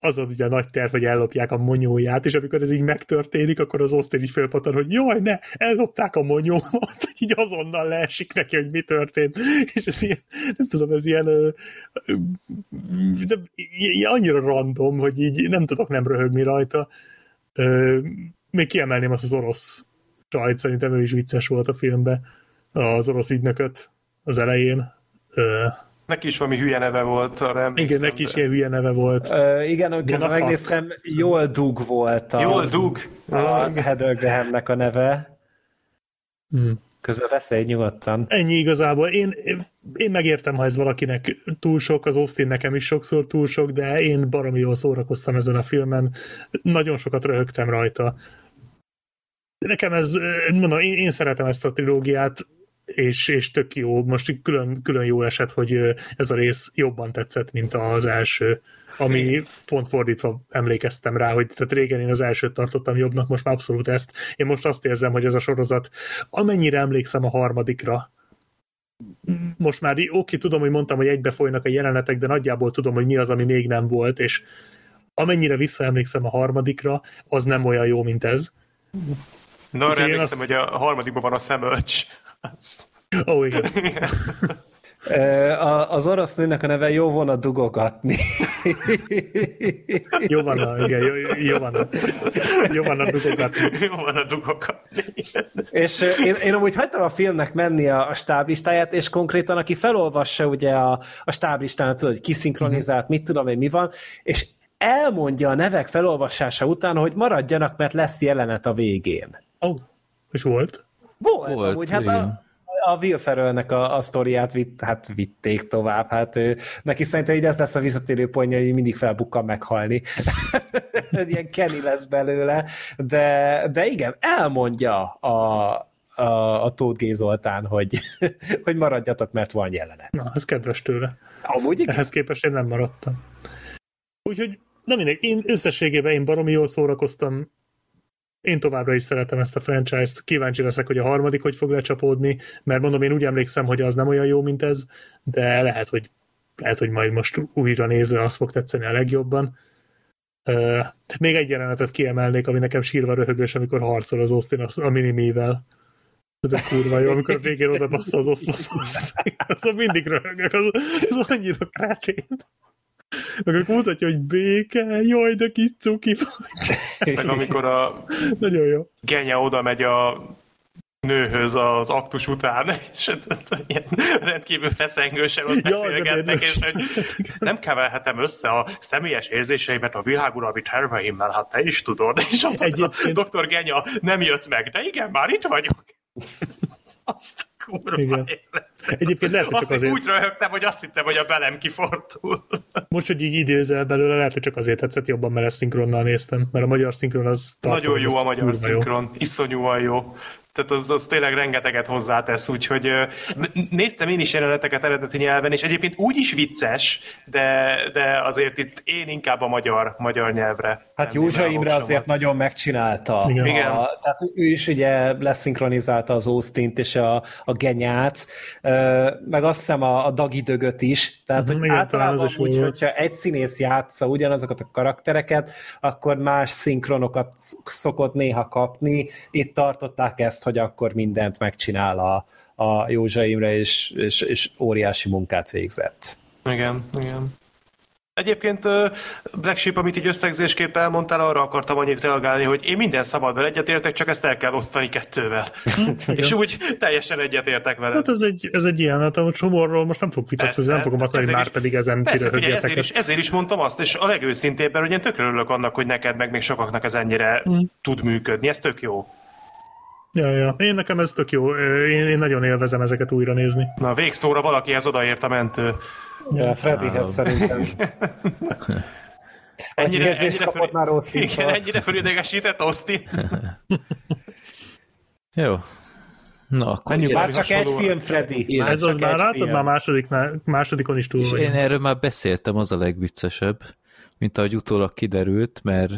azon ugye a nagy terv, hogy ellopják a monyóját, és amikor ez így megtörténik, akkor az Austin így fölpattan, hogy jaj, ne, ellopták a monyómat, [LAUGHS] hogy így azonnal leesik neki, hogy mi történt. És ez ilyen, nem tudom, ez ilyen, ö, nem, ilyen annyira random, hogy így nem tudok nem röhögni rajta. Ö, Még kiemelném azt az orosz csajt, szerintem ő is vicces volt a filmben, az orosz ügynököt az elején. Neki is valami hülye neve volt, arra emlékszem, igen, neki is ilyen hülye neve volt. Ö, igen, közben fuck? megnéztem, jól dug volt a, Jól dug. a Heather Grahamnek a neve. Hmm. Közben beszélj nyugodtan. Ennyi igazából. Én, én megértem, ha ez valakinek túl sok, az Austin nekem is sokszor túl sok, de én baromi jól szórakoztam ezen a filmen. Nagyon sokat röhögtem rajta. Nekem ez, mondom, én, én szeretem ezt a trilógiát, és, és tök jó. Most külön, külön jó esett, hogy ez a rész jobban tetszett, mint az első. Ami pont fordítva emlékeztem rá, hogy tehát régen én az elsőt tartottam jobbnak, most már abszolút ezt. Én most azt érzem, hogy ez a sorozat, amennyire emlékszem a harmadikra, most már oké, tudom, hogy mondtam, hogy egybe folynak a jelenetek, de nagyjából tudom, hogy mi az, ami még nem volt, és amennyire visszaemlékszem a harmadikra, az nem olyan jó, mint ez. Na, arra emlékszem, azt- hogy a harmadikban van a szemölcs. Az- Ó, oh, igen. [LAUGHS] A- Az orosz nőnek a neve jó volna dugogatni. Jó van, a, igen, jó, jó van, a, jó van a dugogatni. Jó van a dugokat. És én, én amúgy hagytam a filmnek menni a, a stáblistáját, és konkrétan aki felolvassa ugye a, a stáblistán, tudod, hogy kiszinkronizált, mit tudom én, mi van, és elmondja a nevek felolvasása után, hogy maradjanak, mert lesz jelenet a végén. Ó, oh, és volt? Volt, Volt, amúgy, hát igen. a, a Will Ferrellnek a, a sztoriát vitt, hát vitték tovább, hát ő, neki szerintem így ez lesz a visszatérő pontja, hogy mindig felbukkan meghalni. [LAUGHS] Ilyen Kenny lesz belőle, de, de igen, elmondja a, a, a Tóth G. Zoltán, hogy, [LAUGHS] hogy maradjatok, mert van jelenet. Na, ez kedves tőle. Amúgy igen. Ehhez képest én nem maradtam. Úgyhogy, na mindegy, én összességében én baromi jól szórakoztam, én továbbra is szeretem ezt a franchise-t, kíváncsi leszek, hogy a harmadik hogy fog lecsapódni, mert mondom, én úgy emlékszem, hogy az nem olyan jó, mint ez, de lehet, hogy lehet, hogy majd most újra nézve azt fog tetszeni a legjobban. Uh, még egy jelenetet kiemelnék, ami nekem sírva röhögös, amikor harcol az Austin a minimivel. Tudod, kurva jó, amikor a végén oda bassza az oszlophoz. [LAUGHS] Azon mindig röhögök, az, az annyira kretén. Meg akkor mutatja, hogy béke, jaj, de kis cuki vagy. [LAUGHS] Meg amikor a Nagyon jó. Genya oda megy a nőhöz az aktus után, és ilyen rendkívül feszengősen ott beszélgetnek, és hogy nem keverhetem össze a személyes érzéseimet a világuralmi terveimmel, hát te is tudod. És ott Egyébként- a doktor Genya nem jött meg, de igen, már itt vagyok. [LAUGHS] Azt kurva Igen. élet. Egyébként lehet, hogy csak azért... úgy röhögtem, hogy azt hittem, hogy a belem kifordul. most, hogy így idézel belőle, lehet, hogy csak azért tetszett jobban, mert ezt szinkronnal néztem, mert a magyar szinkron az Nagyon jó a magyar kurva jó. szinkron, iszonyúan jó. Tehát az, az tényleg rengeteget hozzátesz, úgyhogy néztem én is jeleneteket eredeti nyelven, és egyébként úgy is vicces, de, de azért itt én inkább a magyar, magyar nyelvre. Hát Józsa Imre azért nagyon megcsinálta. Igen. Igen. A, tehát ő is ugye leszinkronizálta az Austin-t és a, a Genyát, meg azt hiszem a, a Dagi Dögöt is. Tehát, Mhm, hogy igen, általában az is úgy, hogyha egy színész játsza ugyanazokat a karaktereket, akkor más szinkronokat szokott néha kapni. Itt tartották ezt, hogy akkor mindent megcsinál a, a Józsa Imre, és, és, és óriási munkát végzett. Igen, igen. Egyébként Black Sheep, amit így összegzésképp elmondtál, arra akartam annyit reagálni, hogy én minden szabaddal egyetértek, csak ezt el kell osztani kettővel. [LAUGHS] és úgy teljesen egyetértek vele. Hát ez egy, ez egy ilyen, hát a csomorról most nem fog vitatkozni, nem fogom azt mondani, hogy Ezért már is- pedig ezen kiröhögjetek. ezért is, ezért is mondtam azt, és a legőszintébben, hogy én tökre örülök annak, hogy neked meg még sokaknak ez ennyire Mm. tud működni. Ez tök jó. Ja, ja. Én nekem ez tök jó. Én, én nagyon élvezem ezeket újra nézni. Na, végszóra valakihez odaért a mentő. Ja, Freddyhez szerintem. [LAUGHS] Egy érzést kapott már austin Igen, ennyire fölidegesített Austin. [LAUGHS] Jó. Na, akkor Menjünk Már csak egy hasonlóan. film, Freddy. Már Ez az már egy látod, már másodiknál, másodikon is túl És én erről már beszéltem, az a legviccesebb, mint ahogy utólag kiderült, mert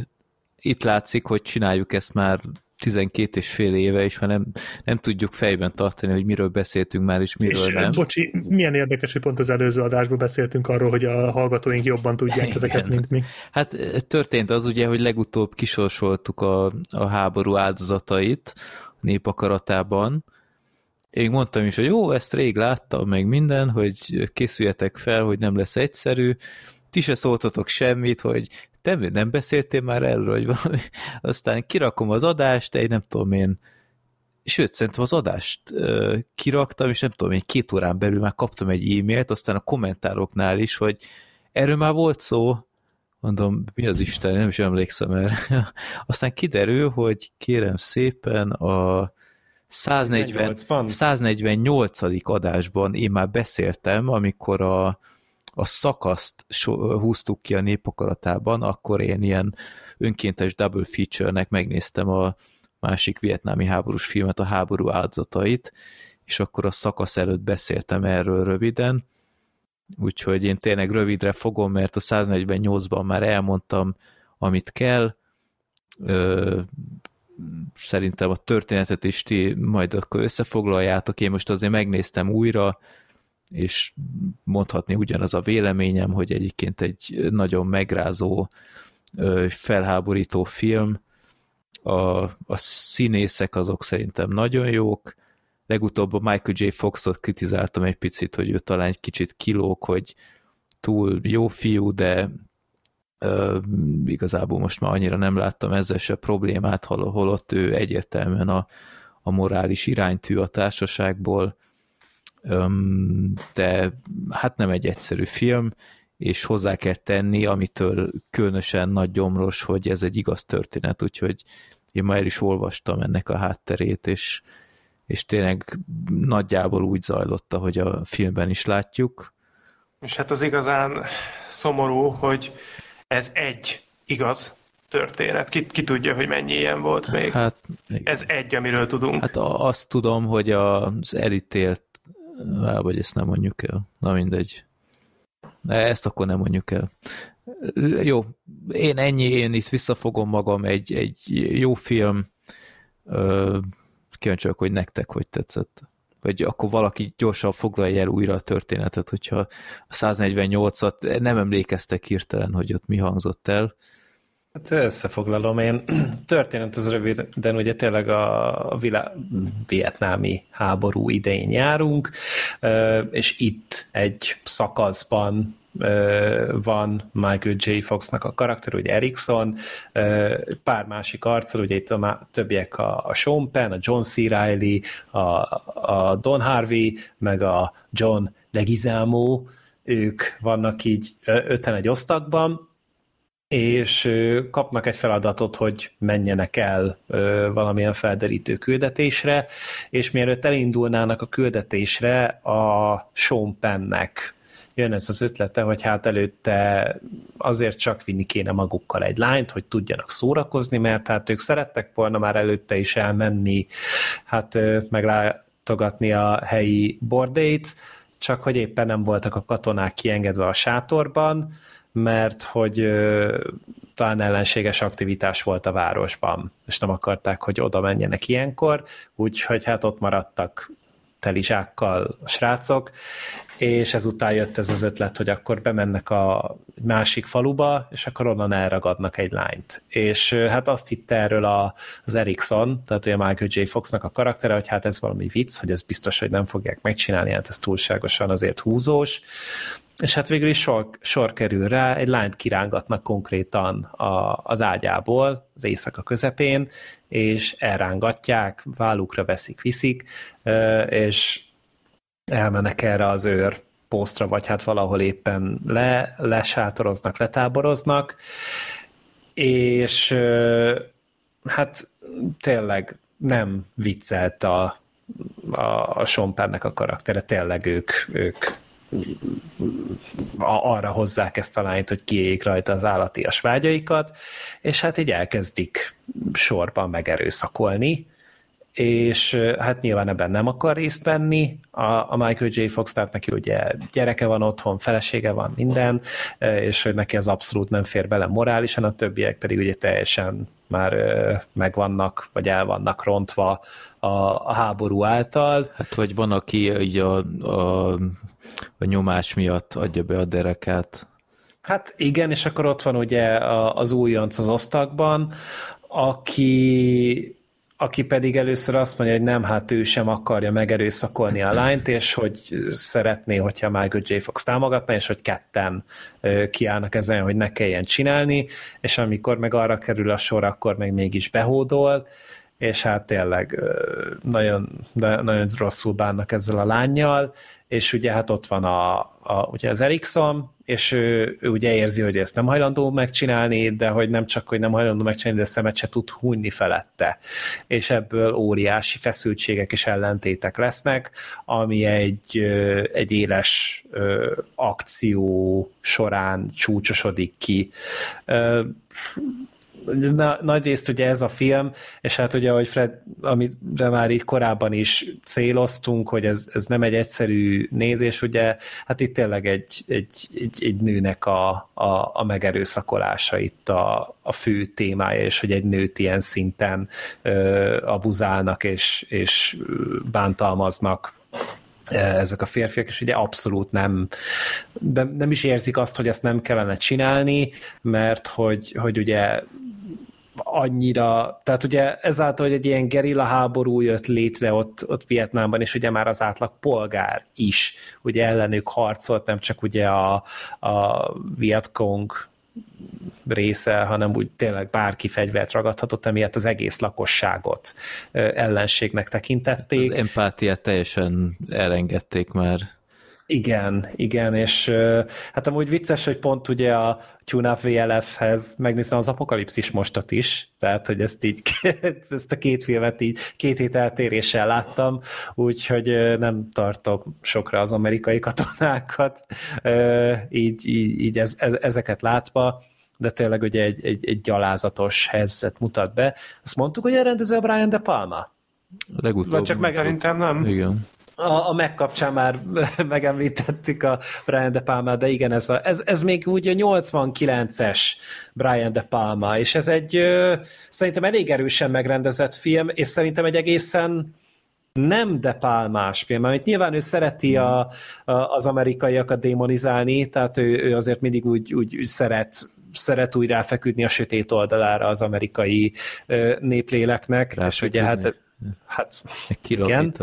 itt látszik, hogy csináljuk ezt már 12 és fél éve, és már nem, nem tudjuk fejben tartani, hogy miről beszéltünk már, és miről És nem. bocsi, milyen érdekes, hogy pont az előző adásban beszéltünk arról, hogy a hallgatóink jobban tudják [LAUGHS] Igen. ezeket, mint mi. Hát történt az ugye, hogy legutóbb kisorsoltuk a, a háború áldozatait a népakaratában. Én mondtam is, hogy jó, ezt rég láttam, meg minden, hogy készüljetek fel, hogy nem lesz egyszerű. Ti se szóltatok semmit, hogy te nem beszéltél már erről, hogy valami. Aztán kirakom az adást, egy nem tudom én, sőt, szerintem az adást ö, kiraktam, és nem tudom én, két órán belül már kaptam egy e-mailt, aztán a kommentároknál is, hogy erről már volt szó, mondom, mi az Isten, nem is emlékszem erre. [LAUGHS] Aztán kiderül, hogy kérem szépen a 140, 18-ban. 148. adásban én már beszéltem, amikor a, a szakaszt húztuk ki a népakaratában, akkor én ilyen önkéntes double feature-nek megnéztem a másik vietnámi háborús filmet, a háború áldozatait, és akkor a szakasz előtt beszéltem erről röviden, úgyhogy én tényleg rövidre fogom, mert a 148-ban már elmondtam, amit kell, Ö, szerintem a történetet is ti majd akkor összefoglaljátok, én most azért megnéztem újra, és mondhatni ugyanaz a véleményem, hogy egyébként egy nagyon megrázó, felháborító film, a, a színészek azok szerintem nagyon jók, legutóbb a Michael J. Foxot kritizáltam egy picit, hogy ő talán egy kicsit kilóg, hogy túl jó fiú, de ö, igazából most már annyira nem láttam ezzel se problémát, hol, holott ő egyértelműen a, a morális iránytű a társaságból, de hát nem egy egyszerű film, és hozzá kell tenni, amitől különösen nagy gyomros, hogy ez egy igaz történet, úgyhogy én már is olvastam ennek a hátterét, és, és tényleg nagyjából úgy zajlott, ahogy a filmben is látjuk. És hát az igazán szomorú, hogy ez egy igaz történet. Ki, ki tudja, hogy mennyi ilyen volt még. Hát, igen. Ez egy, amiről tudunk. hát azt tudom, hogy az elítélt, á, vagy ezt nem mondjuk el, na mindegy. De ezt akkor nem mondjuk el. Jó, én ennyi, én itt visszafogom magam, egy, egy jó film, Ö, kíváncsi vagyok, hogy nektek hogy tetszett. vagy akkor valaki gyorsan foglalja el újra a történetet, hogyha a 148-at nem emlékeztek hirtelen, hogy ott mi hangzott el. Hát összefoglalom én. [CLEARS THROAT] Történet az rövid, de ugye tényleg a, vilá... vietnámi háború idején járunk, és itt egy szakaszban van Michael J. Foxnak a karakter, ugye Erikson, pár másik arccal, ugye itt a többiek a, a Sean Penn, a John C. Reilly, a, a Don Harvey, meg a John Leguizamo, ők vannak így öten egy osztagban, és kapnak egy feladatot, hogy menjenek el valamilyen felderítő küldetésre, és mielőtt elindulnának a küldetésre, a Sean Pennek jön ez az ötlete, hogy hát előtte azért csak vinni kéne magukkal egy lányt, hogy tudjanak szórakozni, mert hát ők szerettek volna már előtte is elmenni, hát meglátogatni a helyi bordét, csak hogy éppen nem voltak a katonák kiengedve a sátorban, mert hogy talán ellenséges aktivitás volt a városban, és nem akarták, hogy oda menjenek ilyenkor, úgyhogy hát ott maradtak telizsákkal a srácok, és ezután jött ez az ötlet, hogy akkor bemennek a másik faluba, és akkor onnan elragadnak egy lányt. És hát azt hitte erről a, az Erikson, tehát ugye Michael J. Foxnak a karaktere, hogy hát ez valami vicc, hogy ez biztos, hogy nem fogják megcsinálni, hát ez túlságosan azért húzós, és hát végül is sor, sor kerül rá, egy lányt kirángatnak konkrétan a, az ágyából, az éjszaka közepén, és elrángatják, vállukra veszik, viszik, és elmennek erre az őr posztra, vagy hát valahol éppen le, lesátoroznak, letáboroznak, és hát tényleg nem viccelt a, a, a Sompernek a karaktere, tényleg ők, ők arra hozzák ezt a lányt, hogy kiéljék rajta az állatias vágyaikat, és hát így elkezdik sorban megerőszakolni, és hát nyilván ebben nem akar részt venni a, a Michael J. Fox, tehát neki ugye gyereke van otthon, felesége van, minden, és hogy neki az abszolút nem fér bele morálisan, a többiek pedig ugye teljesen már megvannak, vagy el vannak rontva a, a háború által. Hát, vagy van, aki így a, a, a nyomás miatt adja be a derekát. Hát igen, és akkor ott van ugye az újonc az osztagban, aki aki pedig először azt mondja, hogy nem, hát ő sem akarja megerőszakolni a lányt, és hogy szeretné, hogyha Michael J. Fox támogatna, és hogy ketten kiállnak ezen, hogy ne kelljen csinálni, és amikor meg arra kerül a sor, akkor meg mégis behódol, és hát tényleg nagyon, nagyon rosszul bánnak ezzel a lányjal, és ugye hát ott van a, a, ugye az Erikson, és ő, ő ugye érzi, hogy ezt nem hajlandó megcsinálni, de hogy nem csak, hogy nem hajlandó megcsinálni, de szemet se tud hunyni felette. És ebből óriási feszültségek és ellentétek lesznek, ami egy, egy éles akció során csúcsosodik ki na, nagy részt ugye ez a film, és hát ugye, ahogy Fred, amire már így korábban is céloztunk, hogy ez, ez nem egy egyszerű nézés, ugye, hát itt tényleg egy, egy, egy, egy nőnek a, a, a megerőszakolása itt a, a fő témája, és hogy egy nőt ilyen szinten ö, abuzálnak és, és bántalmaznak ezek a férfiak, és ugye abszolút nem, de nem is érzik azt, hogy ezt nem kellene csinálni, mert hogy, hogy ugye annyira, tehát ugye ezáltal, hogy egy ilyen gerilla háború jött létre ott, ott Vietnámban, és ugye már az átlag polgár is ugye ellenük harcolt, nem csak ugye a, a Vietcong része, hanem úgy tényleg bárki fegyvert ragadhatott, emiatt az egész lakosságot ellenségnek tekintették. Az empátiát teljesen elengedték már. Igen, igen, és hát amúgy vicces, hogy pont ugye a TuneUp VLF-hez megnézem az apokalipszis mostot is, tehát hogy ezt így, [LAUGHS] ezt a két filmet így két hét eltéréssel láttam, úgyhogy nem tartok sokra az amerikai katonákat, így, így, így ez, ez, ezeket látva, de tényleg ugye egy, egy, egy gyalázatos helyzet mutat be. Azt mondtuk, hogy elrendező a Brian De Palma? Legutóbb. Vagy csak meg... Szerintem nem. Igen a, a meg kapcsán már [LAUGHS] megemlítettük a Brian De Palma, de igen, ez, a, ez, ez még úgy a 89-es Brian De Palma, és ez egy ö, szerintem elég erősen megrendezett film, és szerintem egy egészen nem de pálmás film, amit nyilván ő szereti a, a, az amerikaiakat démonizálni, tehát ő, ő azért mindig úgy, úgy, úgy szeret szeret úgy ráfeküdni a sötét oldalára az amerikai ö, népléleknek, és ugye hát, hát igen,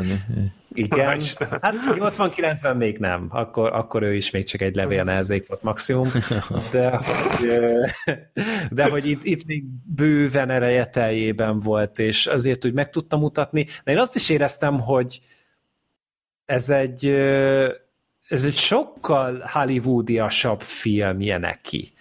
igen, hát 89-ben még nem, akkor, akkor ő is még csak egy levél nehezék volt maximum, de hogy, de hogy itt, itt még bőven ereje teljében volt, és azért úgy meg tudtam mutatni, de én azt is éreztem, hogy ez egy ez egy sokkal hollywoodiasabb filmje neki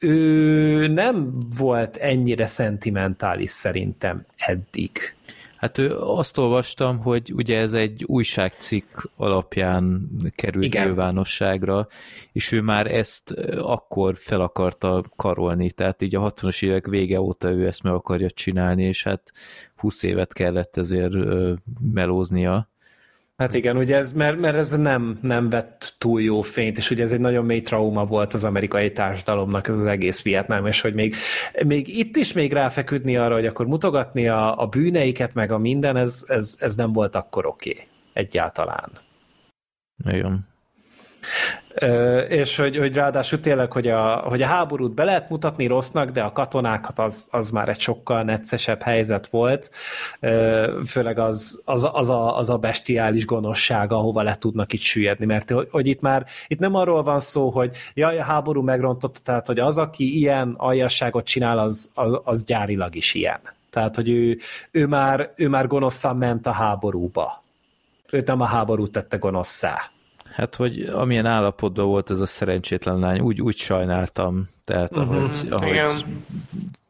ő nem volt ennyire szentimentális szerintem eddig. Hát ő azt olvastam, hogy ugye ez egy újságcikk alapján került Igen. nyilvánosságra, és ő már ezt akkor fel akarta karolni, tehát így a 60-as évek vége óta ő ezt meg akarja csinálni, és hát 20 évet kellett ezért melóznia. Hát igen, ugye ez, mert, mert ez nem, nem vett túl jó fényt, és ugye ez egy nagyon mély trauma volt az amerikai társadalomnak az egész Vietnám, és hogy még, még itt is még ráfeküdni arra, hogy akkor mutogatni a, a bűneiket, meg a minden, ez, ez, ez nem volt akkor oké okay, egyáltalán. Igen és hogy, hogy ráadásul tényleg, hogy a, hogy a háborút be lehet mutatni rossznak, de a katonákat az, az már egy sokkal neccesebb helyzet volt, főleg az, az, az, a, az a bestiális gonoszság, ahova le tudnak itt süllyedni, mert hogy, itt már itt nem arról van szó, hogy jaj, a háború megrontott, tehát hogy az, aki ilyen aljasságot csinál, az, az, az gyárilag is ilyen. Tehát, hogy ő, ő, már, ő már gonoszan ment a háborúba. Őt nem a háború tette gonoszszá. Hát, hogy amilyen állapotban volt ez a szerencsétlen lány, úgy, úgy sajnáltam, tehát uh-huh. ahogy, ahogy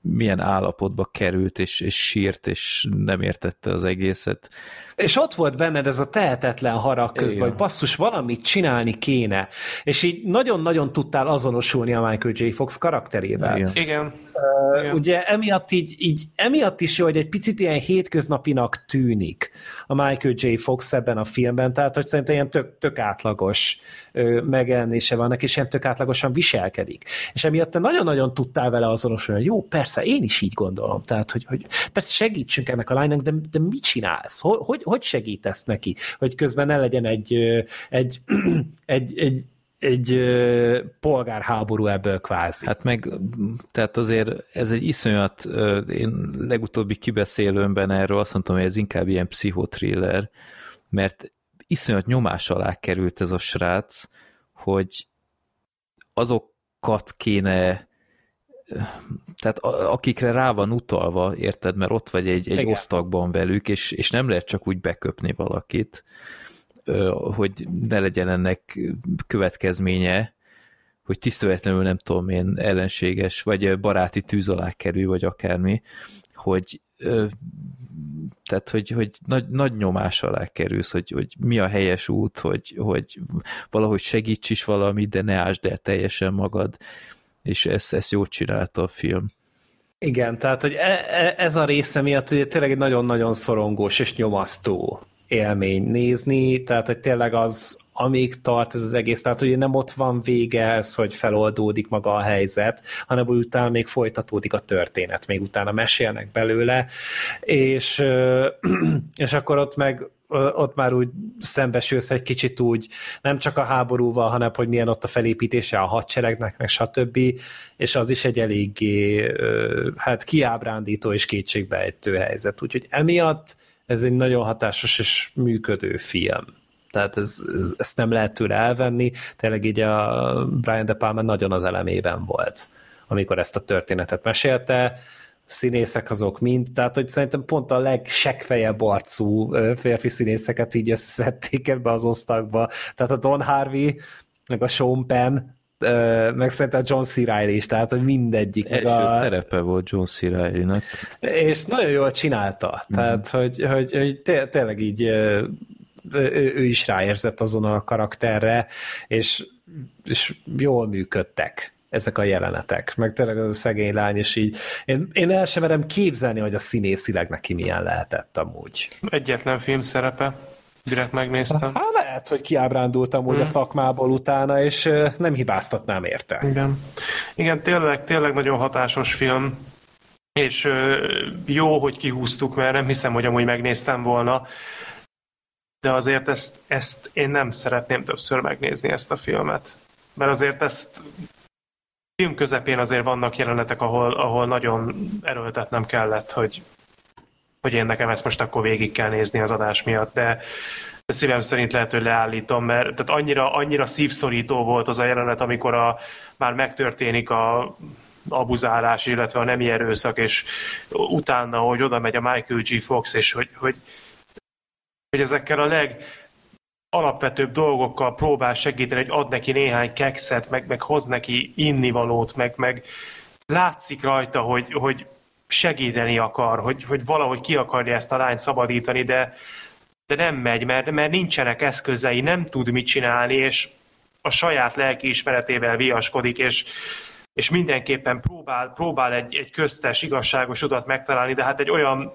milyen állapotba került, és, és sírt, és nem értette az egészet. És ott volt benned ez a tehetetlen harag közben, Igen. hogy basszus, valamit csinálni kéne. És így nagyon-nagyon tudtál azonosulni a Michael J. Fox karakterével. Igen. Igen. Uh, ugye emiatt, így, így, emiatt is jó, hogy egy picit ilyen hétköznapinak tűnik a Michael J. Fox ebben a filmben, tehát hogy szerintem ilyen tök, tök átlagos uh, megjelenése vannak, és ilyen tök átlagosan viselkedik. És emiatt te nagyon-nagyon tudtál vele azonosulni, hogy jó, persze, én is így gondolom, tehát hogy, hogy persze segítsünk ennek a lánynak, de, de mit csinálsz? Hogy, hogy, hogy segítesz neki, hogy közben ne legyen egy, [CLEARS THROAT] egy, egy, egy egy polgárháború ebből kvázi. Hát meg, tehát azért ez egy iszonyat, én legutóbbi kibeszélőmben erről azt mondtam, hogy ez inkább ilyen pszichotriller, mert iszonyat nyomás alá került ez a srác, hogy azokat kéne tehát akikre rá van utalva, érted, mert ott vagy egy, egy osztagban velük, és, és nem lehet csak úgy beköpni valakit, hogy ne legyen ennek következménye, hogy tiszteletlenül nem tudom én ellenséges, vagy baráti tűz alá kerül, vagy akármi, hogy tehát, hogy, hogy nagy, nagy nyomás alá kerülsz, hogy, hogy mi a helyes út, hogy, hogy valahogy segíts is valamit, de ne ásd el teljesen magad, és ezt, ezt jól csinálta a film. Igen, tehát hogy e, e, ez a része miatt ugye tényleg egy nagyon-nagyon szorongós és nyomasztó élmény nézni, tehát hogy tényleg az, amíg tart ez az egész, tehát hogy nem ott van vége ez, hogy feloldódik maga a helyzet, hanem hogy utána még folytatódik a történet, még utána mesélnek belőle, és, [CLEARS THROAT] és akkor ott meg ott már úgy szembesülsz egy kicsit úgy, nem csak a háborúval, hanem hogy milyen ott a felépítése a hadseregnek, meg stb. És az is egy eléggé hát kiábrándító és kétségbeejtő helyzet. Úgyhogy emiatt ez egy nagyon hatásos és működő film. Tehát ez, ez, ezt nem lehet tőle elvenni, tényleg így a Brian De Palma nagyon az elemében volt, amikor ezt a történetet mesélte, színészek azok mind, tehát hogy szerintem pont a legsekfejebb arcú férfi színészeket így összeszedték ebbe az osztagba. Tehát a Don Harvey, meg a Sean Penn, meg szerintem John C. Reilly is, tehát hogy mindegyik. Első a... szerepe volt John C. Reilly-nek. És nagyon jól csinálta, mm. tehát hogy, hogy, hogy té- tényleg így ő, ő is ráérzett azon a karakterre, és, és jól működtek ezek a jelenetek, meg tényleg az a szegény lány, és így én, én el sem merem képzelni, hogy a színészileg neki milyen lehetett amúgy. Egyetlen film szerepe, direkt megnéztem. Hát lehet, hogy kiábrándultam hmm. úgy a hmm. szakmából utána, és nem hibáztatnám érte. Igen, Igen tényleg, tényleg nagyon hatásos film, és jó, hogy kihúztuk, mert nem hiszem, hogy amúgy megnéztem volna. de azért ezt, ezt én nem szeretném többször megnézni ezt a filmet. Mert azért ezt film közepén azért vannak jelenetek, ahol, ahol nagyon erőltetnem kellett, hogy, hogy én nekem ezt most akkor végig kell nézni az adás miatt, de, de szívem szerint lehet, hogy leállítom, mert tehát annyira, annyira szívszorító volt az a jelenet, amikor a, már megtörténik a abuzálás, illetve a nemi erőszak, és utána, hogy oda megy a Michael G. Fox, és hogy, hogy, hogy ezekkel a leg alapvetőbb dolgokkal próbál segíteni, hogy ad neki néhány kekszet, meg, meg hoz neki innivalót, meg, meg látszik rajta, hogy, hogy segíteni akar, hogy, hogy valahogy ki akarja ezt a lányt szabadítani, de, de nem megy, mert, mert nincsenek eszközei, nem tud mit csinálni, és a saját lelki ismeretével viaskodik, és, és mindenképpen próbál, próbál egy, egy köztes, igazságos utat megtalálni, de hát egy olyan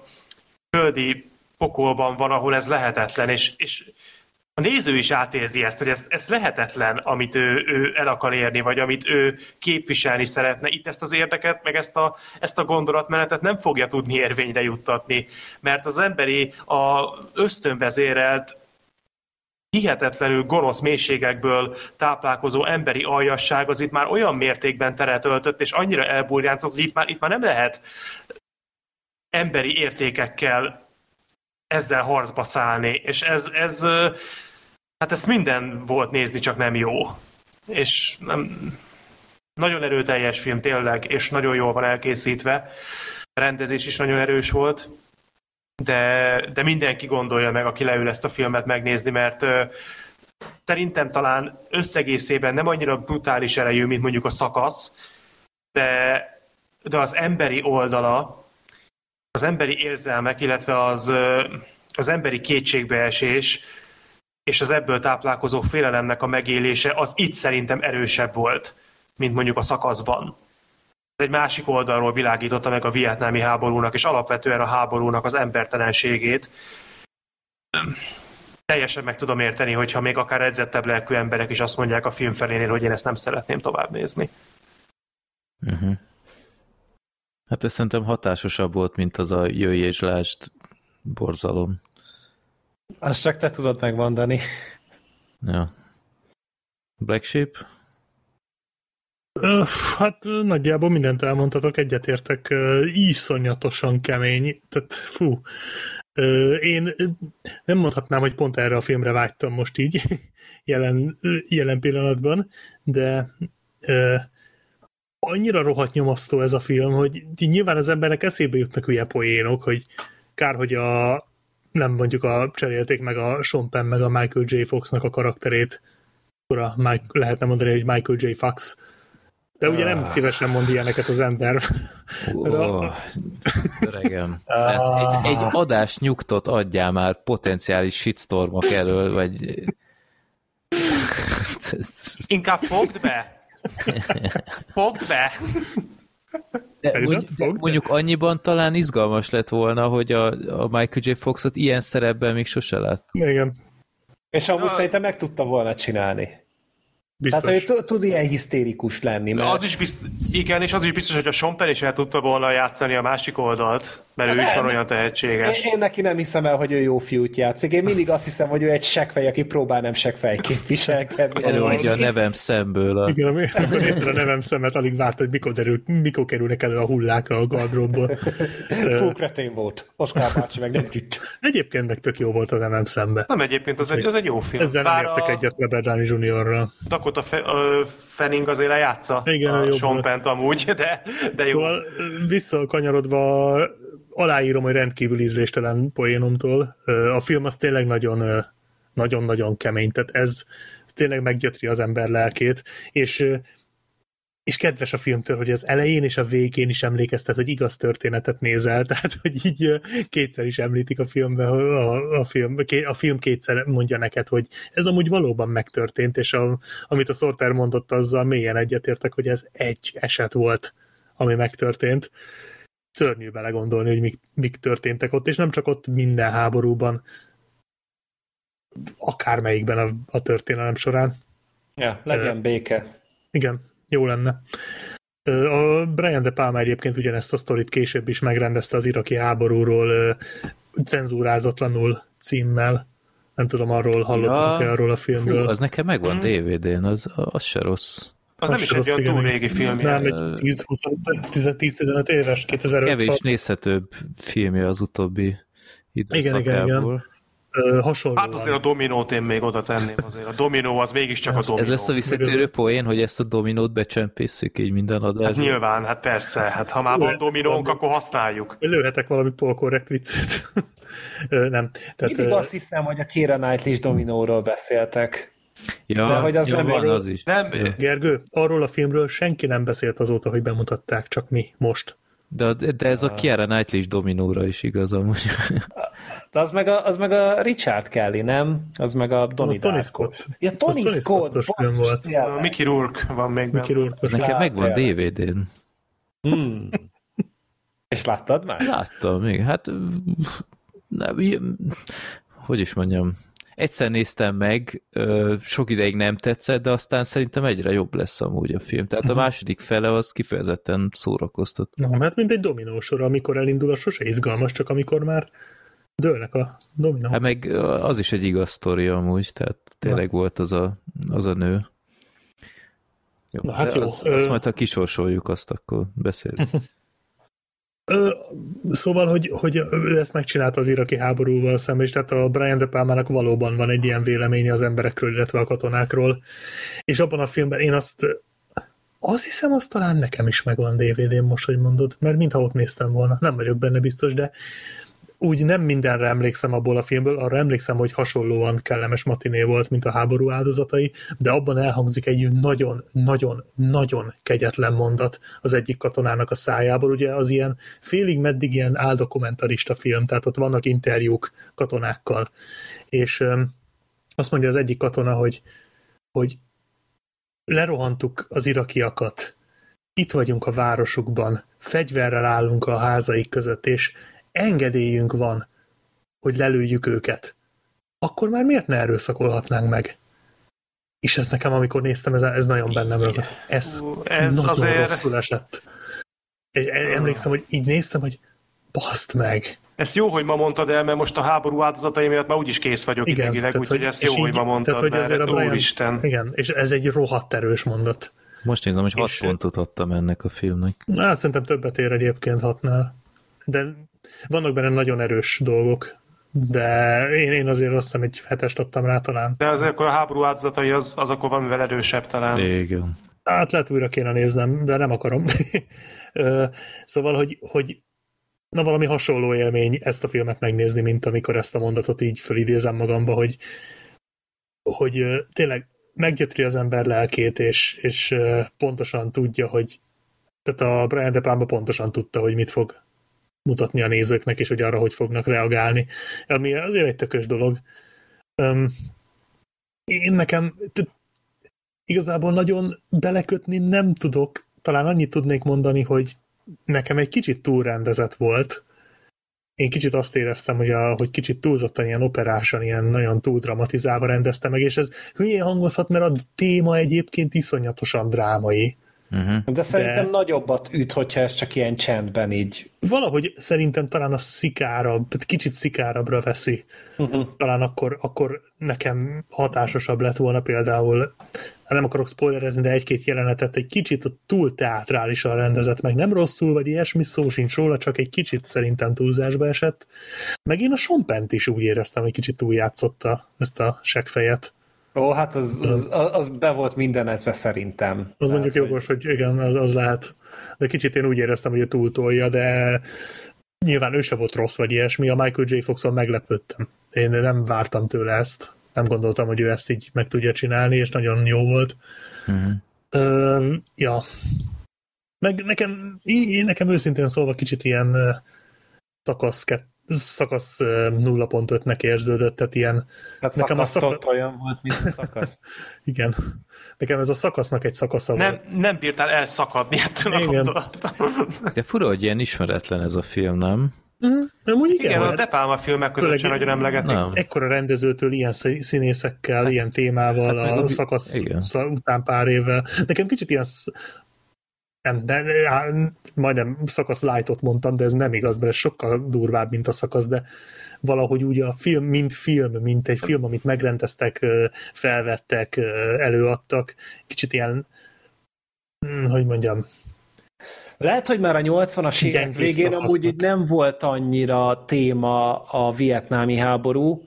földi pokolban van, ahol ez lehetetlen, és, és a néző is átérzi ezt, hogy ez, ez lehetetlen, amit ő, ő el akar érni, vagy amit ő képviselni szeretne. Itt ezt az érdeket, meg ezt a, ezt a gondolatmenetet nem fogja tudni érvényre juttatni, mert az emberi, a ösztönvezérelt hihetetlenül gonosz mélységekből táplálkozó emberi aljasság az itt már olyan mértékben teret öltött, és annyira elburjánzott, hogy itt már, itt már nem lehet emberi értékekkel ezzel harcba szállni, és ez, ez hát ez minden volt nézni, csak nem jó. És nem, nagyon erőteljes film tényleg, és nagyon jól van elkészítve. A rendezés is nagyon erős volt, de, de mindenki gondolja meg, aki leül ezt a filmet megnézni, mert uh, szerintem talán összegészében nem annyira brutális erejű, mint mondjuk a szakasz, de, de az emberi oldala, az emberi érzelmek, illetve az, az emberi kétségbeesés, és az ebből táplálkozó félelemnek a megélése, az itt szerintem erősebb volt, mint mondjuk a szakaszban. Ez egy másik oldalról világította meg a vietnámi háborúnak, és alapvetően a háborúnak az embertelenségét. Teljesen meg tudom érteni, hogyha még akár edzettebb lelkű emberek is azt mondják a film felénél, hogy én ezt nem szeretném tovább nézni. Uh-huh. Hát ez szerintem hatásosabb volt, mint az a jöjj és lásd borzalom. Azt csak te tudod megmondani. Ja. Black Sheep? Hát nagyjából mindent elmondhatok, egyetértek, iszonyatosan kemény, tehát fú. Én nem mondhatnám, hogy pont erre a filmre vágytam most így, [LAUGHS] jelen, jelen pillanatban, de annyira rohadt nyomasztó ez a film, hogy nyilván az embernek eszébe jutnak hülye poénok, hogy kár, hogy a nem mondjuk a cserélték meg a Sean Penn meg a Michael J. Foxnak a karakterét, akkor a Mike, lehetne mondani, hogy Michael J. Fox. De ugye nem ah. szívesen mond ilyeneket az ember. Oh, öregem. [LAUGHS] Hát egy, egy adás nyugtot adjál már potenciális shitstormok elől, vagy... Inkább fogd be! [LAUGHS] Fogd be! [LAUGHS] De, mondjuk, de mondjuk annyiban talán izgalmas lett volna, hogy a, a Michael J. Foxot ilyen szerepben még sose lett. Igen. És amúgy szerintem meg tudta volna csinálni. Biztos. Tehát, hogy tud ilyen hisztérikus lenni. Mert... Az is biztos, igen, és az is biztos, hogy a Somper is el tudta volna játszani a másik oldalt, mert ő is van olyan tehetséges. Én, én neki nem hiszem el, hogy ő jó fiút játszik. Én mindig azt hiszem, hogy ő egy sekfej, aki próbál nem sekfejként viselkedni. Előadja a nevem szemből. A... Igen, amikor nézted a nevem szemet, alig várt, hogy mikor, derül, mikor kerülnek elő a hullák a gardróbból. Kretén volt. Oszkár bácsi meg nem tűnt. Egyébként meg tök jó volt a nevem szembe. Nem egyébként, az egy, az egy jó film. Ezzel Bár nem értek a... egyet Robert Downey Jr.-ral. Dakota Fe, uh, Fanning azért lejátsza Igen, a Sean Penn amúgy, de, de jó. Szóval visszakanyarodva aláírom, hogy rendkívül ízléstelen poénomtól. A film az tényleg nagyon nagyon-nagyon kemény, tehát ez tényleg meggyötri az ember lelkét, és és kedves a filmtől, hogy az elején és a végén is emlékeztet, hogy igaz történetet nézel, [LAUGHS] tehát hogy így kétszer is említik a filmben, a, a, film, a film kétszer mondja neked, hogy ez amúgy valóban megtörtént, és a, amit a Sorter mondott, azzal mélyen egyetértek, hogy ez egy eset volt, ami megtörtént. Szörnyű belegondolni, hogy mik, mik történtek ott, és nem csak ott minden háborúban, akármelyikben a, a történelem során. Ja, legyen béke. Igen, jó lenne. A Brian De Palma egyébként ugyanezt a sztorit később is megrendezte az iraki háborúról cenzúrázatlanul címmel, Nem tudom, arról hallottatok-e Ja. arról a Fú, filmről. az nekem megvan Mhm. DVD-n, az, az se rossz. Az nem is egy olyan igen. túl régi film. Nem, egy 10-15 éves, 2005 Kevés nézhetőbb filmje az utóbbi Igen, igen, igen. időszakából. Ö, hasonlóan. Hát azért a dominót én még oda tenném azért. A dominó az mégiscsak a dominó. Ez lesz a visszatérő poén, hogy ezt a dominót becsempészük így minden Hát adásban. nyilván, hát persze. Hát ha már van dominónk, akkor használjuk. Lőhetek valami polkorrekt viccet. [LAUGHS] Nem. Tehát, Mindig azt hiszem, hogy a Kira Knightley dominóról beszéltek. Ja, De hogy az ja nem van erről- az is. Nem, Gergő, arról a filmről senki nem beszélt azóta, hogy bemutatták, csak mi most. De, de ez a Kiara Knightley is dominóra is igaz amúgy. [LAUGHS] De az meg a, az meg a Richard Kelly, nem? Az meg a Donnie Az Tony. Scott. Ja, Tony Az Tony Scott, film basszus, volt. tényleg. Mickey Rourke van még Mickey. Rourke. Az nekem megvan. DVD-n. Hmm. És láttad már? Láttam még, hát nem, hogy is mondjam, egyszer néztem meg, sok ideig nem tetszett, de aztán szerintem egyre jobb lesz amúgy a film. Tehát a Mhm. második fele az kifejezetten szórakoztat. Na, hát mint egy dominósor, amikor elindul, az sose izgalmas, csak amikor már dőlnek a dominók. Hát meg az is egy igaz sztori amúgy, tehát tényleg volt az a, az a nő. Jó, Na, hát jó, Az, ö- azt majd ha kisorsoljuk, azt akkor beszélünk. [LAUGHS] Szóval, hogy, hogy ő ezt megcsinálta az iraki háborúval szemben, és tehát a Brian De Palmának valóban van egy ilyen véleménye az emberekről, illetve a katonákról. És abban a filmben én azt azt hiszem, az talán nekem is megvan DVD-n most, hogy mondod, mert mintha ott néztem volna. Nem vagyok benne biztos, de úgy nem mindenre emlékszem abból a filmből, arra emlékszem, hogy hasonlóan kellemes matiné volt, mint a háború áldozatai, de abban elhangzik egy nagyon-nagyon-nagyon kegyetlen mondat az egyik katonának a szájából. Ugye az ilyen félig meddig ilyen áldokumentarista film, tehát ott vannak interjúk katonákkal, és azt mondja az egyik katona, hogy, hogy lerohantuk az irakiakat, itt vagyunk a városukban, fegyverrel állunk a házaik között, és engedélyünk van, hogy lelőjük őket. Akkor már miért ne erőszakolhatnánk meg? És ez nekem, amikor néztem, ez, ez nagyon bennem ragadt. Ez, ez nagyon azért- rosszul esett. Emlékszem, hogy így néztem, hogy baszd meg. Ezt jó, hogy ma mondtad el, mert most a háború áldozatai miatt már úgyis kész vagyok Igen, idegileg, tehát, úgyhogy hogy- ezt jó, hogy így- ma mondtad, tehát, hogy azért mert a Brian- úristen. Igen, és ez egy rohadt erős mondat. Most nézem, hogy 6 És- pontot adtam ennek a filmnek. Hát szerintem többet ér egyébként hatnál. De vannak benne nagyon erős dolgok. De én, én azért azt hiszem egy hetest adtam rá talán. De azért akkor a háború áldozatai az, az akkor valamivel erősebb talán. Igen. Hát lehet újra kéne néznem, de nem akarom. [LAUGHS] Szóval, hogy, hogy na valami hasonló élmény ezt a filmet megnézni, mint amikor ezt a mondatot így fölidézem magamba, hogy, hogy tényleg meggyötri az ember lelkét, és, és pontosan tudja, hogy tehát a Brian De Palma pontosan tudta, hogy mit fog mutatni a nézőknek, és hogy arra hogy fognak reagálni. Ami azért egy tökös dolog. Öm, én nekem igazából nagyon belekötni nem tudok. Talán annyit tudnék mondani, hogy nekem egy kicsit túlrendezett volt. Én kicsit azt éreztem, hogy, a, hogy kicsit túlzottan ilyen operásan, ilyen nagyon túl dramatizálva rendezte meg, és ez hülyén hangozhat, mert a téma egyébként iszonyatosan drámai. Uh-huh. De szerintem nagyobbat üt, hogyha ez csak ilyen csendben így. Valahogy szerintem talán a szikárabb, kicsit szikárabbra veszi. Uh-huh. talán akkor, akkor nekem hatásosabb lett volna például, hát nem akarok spoilerezni, de egy-két jelenetet egy kicsit a túl teátrálisan rendezett meg. Nem rosszul, vagy ilyesmi szó sincs róla, csak egy kicsit szerintem túlzásba esett. Meg én a Sompent is úgy éreztem, hogy kicsit túljátszotta ezt a seggfejet. Ó, hát az, az, az be volt mindenezve szerintem. Az Tehát, mondjuk jogos, hogy igen, az, az lehet. De kicsit én úgy éreztem, hogy a túltolja, de nyilván ő se volt rossz, vagy ilyesmi. A Michael J. Foxon meglepődtem. Én nem vártam tőle ezt. Nem gondoltam, hogy ő ezt így meg tudja csinálni, és nagyon jó volt. Uh-huh. Ö, ja. Meg nekem, én, nekem őszintén szólva kicsit ilyen ö, szakasz, kett, szakasz ö, 0.5-nek érződött, tehát ilyen, Hát nekem a szakasztott szaka- olyan volt, mint a szakasz. [LAUGHS] igen, nekem ez a szakasznak egy szakasza Nem, volt. nem bírtál elszakadni ettől a Igen. gondolattól. De fura, hogy ilyen ismeretlen ez a film, nem? Mhm. Amúgy igen, Igen, a De Palma filmek között Főleg- sem nagyon emlegetik. Nem. ekkora rendezőtől ilyen szí- színészekkel, ilyen témával hát a a- szakasz igen. után pár évvel. Nekem kicsit ilyen sz- nem, de, majdnem szakasz lightot mondtam, de ez nem igaz, mert ez sokkal durvább, mint a szakasz, de valahogy úgy a film, mint film, mint egy film, amit megrendeztek, felvettek, előadtak, kicsit ilyen, hm, hogy mondjam, Lehet, hogy már a 80-as évek végén amúgy így nem volt annyira téma a vietnámi háború,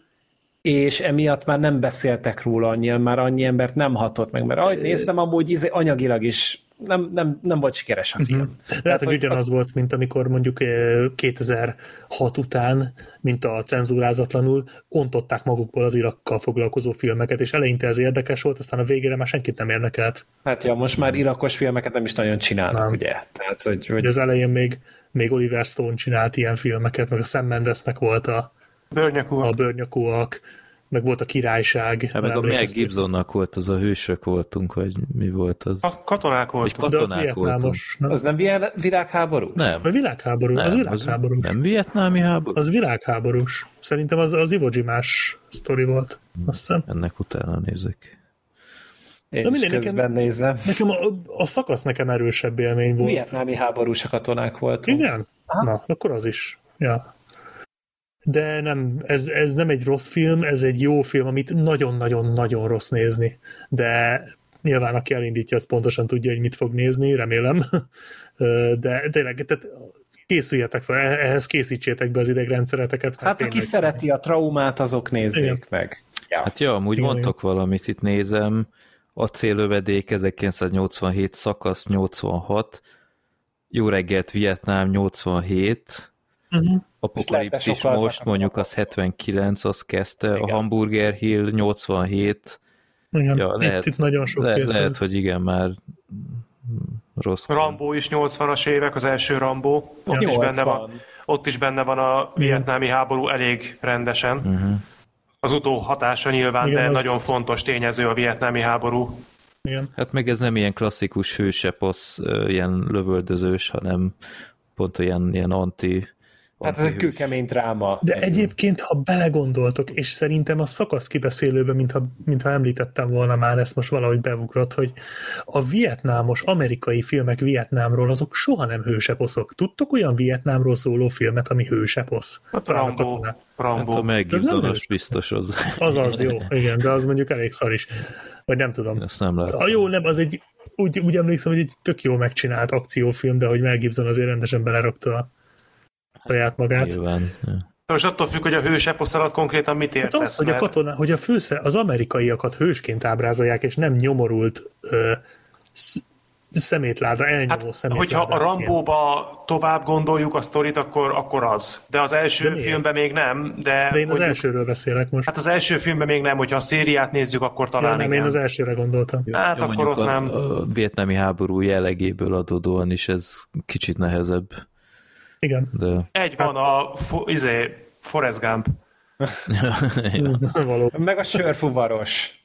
és emiatt már nem beszéltek róla annyian, már annyi embert nem hatott meg, mert ahogy néztem, amúgy izé anyagilag is nem, nem, nem volt sikeres a film. Lehet, hogy ugyanaz volt, mint amikor mondjuk eh, 2006 után, mint a cenzúrázatlanul, ontották magukból az Irakkal foglalkozó filmeket, és eleinte ez érdekes volt, aztán a végére már senkit nem érdekelt. Hát ja, most már irakos filmeket nem is nagyon csinálnak, Nem. ugye? Tehát, hogy, Hogy hogy az elején még, még Oliver Stone csinált ilyen filmeket, meg a Sam Mendesnek volt a, Bőrnyakú. a Bőrnyakúak, meg volt a Királyság. Hát meg a Mel? Gibsonnak volt az a hősök voltunk, vagy mi volt az? A katonák voltunk. De az katonák vietnámos. Nem? az nem világ- világháború? Nem, A világháború, nem, az világháborús. nem vietnámi háború? Az világháborús. Szerintem az, az Iwo Jimás sztori volt. Azt hiszem. Ennek utána nézek. Én Na is mindegy, közben nekem- nézem. Nekem a, a szakasz nekem erősebb élmény volt. Vietnámi háborús a katonák voltunk. Igen? Na, akkor az is. Ja. De nem, ez, ez nem egy rossz film, ez egy jó film, amit nagyon-nagyon-nagyon rossz nézni. De nyilván aki elindítja, az pontosan tudja, hogy mit fog nézni, remélem. De tényleg, tehát készüljetek fel, ehhez készítsétek be az idegrendszereteket. mert Hát aki tényleg- szereti a traumát, azok nézzék Igen. meg. Ja. Hát ja, amúgy Igen, mondtok valamit, itt nézem. Acélövedék 1987, szakasz 86, Jó reggelt Vietnám 87, Uh-huh. Apokalipszis most mondjuk az 79, az kezdte, a Igen. Hamburger Hill 87, Igen. Ja, lehet- itt, itt nagyon sok Le, lehet, hogy igen, már rossz. Rambó is 80-as évek, az első Rambó. Ott is, 80. benne van, ott is benne van a vietnámi háború elég rendesen. Uh-huh. Az utó hatása nyilván, Igen, de az- nagyon fontos tényező a vietnámi háború. Igen. Hát meg ez nem ilyen klasszikus hőseposz, ilyen lövöldözős, hanem pont olyan ilyen anti... Hát ez egy kőkemény dráma. De egyébként, ha belegondoltok, és szerintem a szakasz kibeszélőben, mintha, mintha említettem volna már, ezt most valahogy bevugrott, hogy a vietnámos, amerikai filmek Vietnámról, azok soha nem hőseposzok. Tudtok olyan Vietnámról szóló filmet, ami hőseposz? Hát a Rambó, katonák. Hát a hős. biztos az. Az az, jó, igen, de az mondjuk elég szar is. Vagy nem tudom. Ezt nem A látom. jó, nem, az egy, úgy, úgy emlékszem, hogy egy tök jó megcsinált akciófilm, de hogy Mel Gibson azért rendesen belerakta a saját magát. Nyilván. Ja. Most attól függ, hogy a hős eposz alatt konkrétan mit Hát értesz. az, hogy a katona, hogy a fősze, az amerikaiakat hősként ábrázolják, és nem nyomorult ö, sz, szemétláda, elnyomó Hát, szemétládát. hogyha a Rambóba tovább gondoljuk a sztorit, akkor, akkor az. De az első De filmben még nem, de, De én az mondjuk- elsőről beszélek most. Hát az első filmben még nem, hogyha a szériát nézzük, akkor ja, talán nem, igen. én az elsőre gondoltam. Hát Ja, akkor ott a, nem. a vietnámi háború jellegéből adódóan is ez kicsit nehezebb, Igen, de Egy van a fo- izé, Forrest Gump. [LAUGHS] való. Meg a sörfuvaros.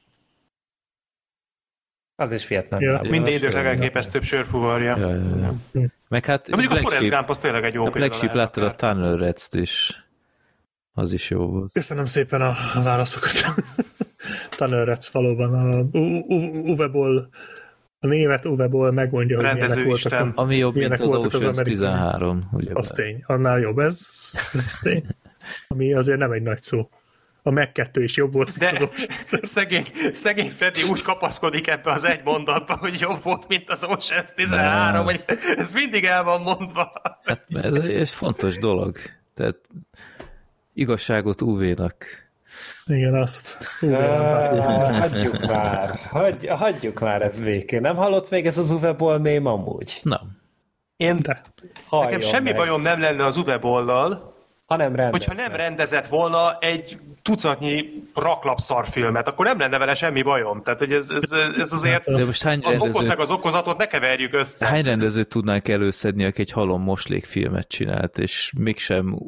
Az is Vietnám. Ja. Ja. Minden Ja, idők legelképesztőbb sörfuvarja. ja, ja, ja. meg hát De mondjuk a Forrest Gump az tényleg egy jó a Black Sheep láttad a. Tunnel Reds-t is. Az is jó volt. Köszönöm szépen a válaszokat. [LAUGHS] Tanőrec valóban. A U- U- Uwe Boll, a névet Uwe Boll megmondja, hogy Rendező milyenek voltak. isten. A, Ami jobb, mint az voltak az Ocean's amerikai- 13, ugye? az tény. Annál jobb. Ez, ez tény. Ami azért nem egy nagy szó. A meg kettő is jobb volt, mint az De [LAUGHS] szegény, szegény Freddy úgy kapaszkodik ebbe az egy mondatba, hogy jobb volt, mint az Ocean's 13, Nem. hogy ez mindig el van mondva. Hát ez, ez fontos dolog. Tehát igazságot UV-nak. Igen, azt. Uh, hagyjuk már. Hagy, hagyjuk már ez végén. Nem hallott még ez az Uwe Boll mém amúgy? Na, Én, De. Nekem semmi meg. bajom nem lenne az Uwe Boll-lal, Ha nem rendeznek. hogyha nem rendezett volna egy tucatnyi raklap szarfilmet, akkor nem lenne vele semmi bajom. Tehát, hogy ez, ez, ez azért de most hány az okot rendező, meg az okozatot ne keverjük össze. hány rendezőt tudnánk előszedni, aki egy halom moslékfilmet csinált, és mégsem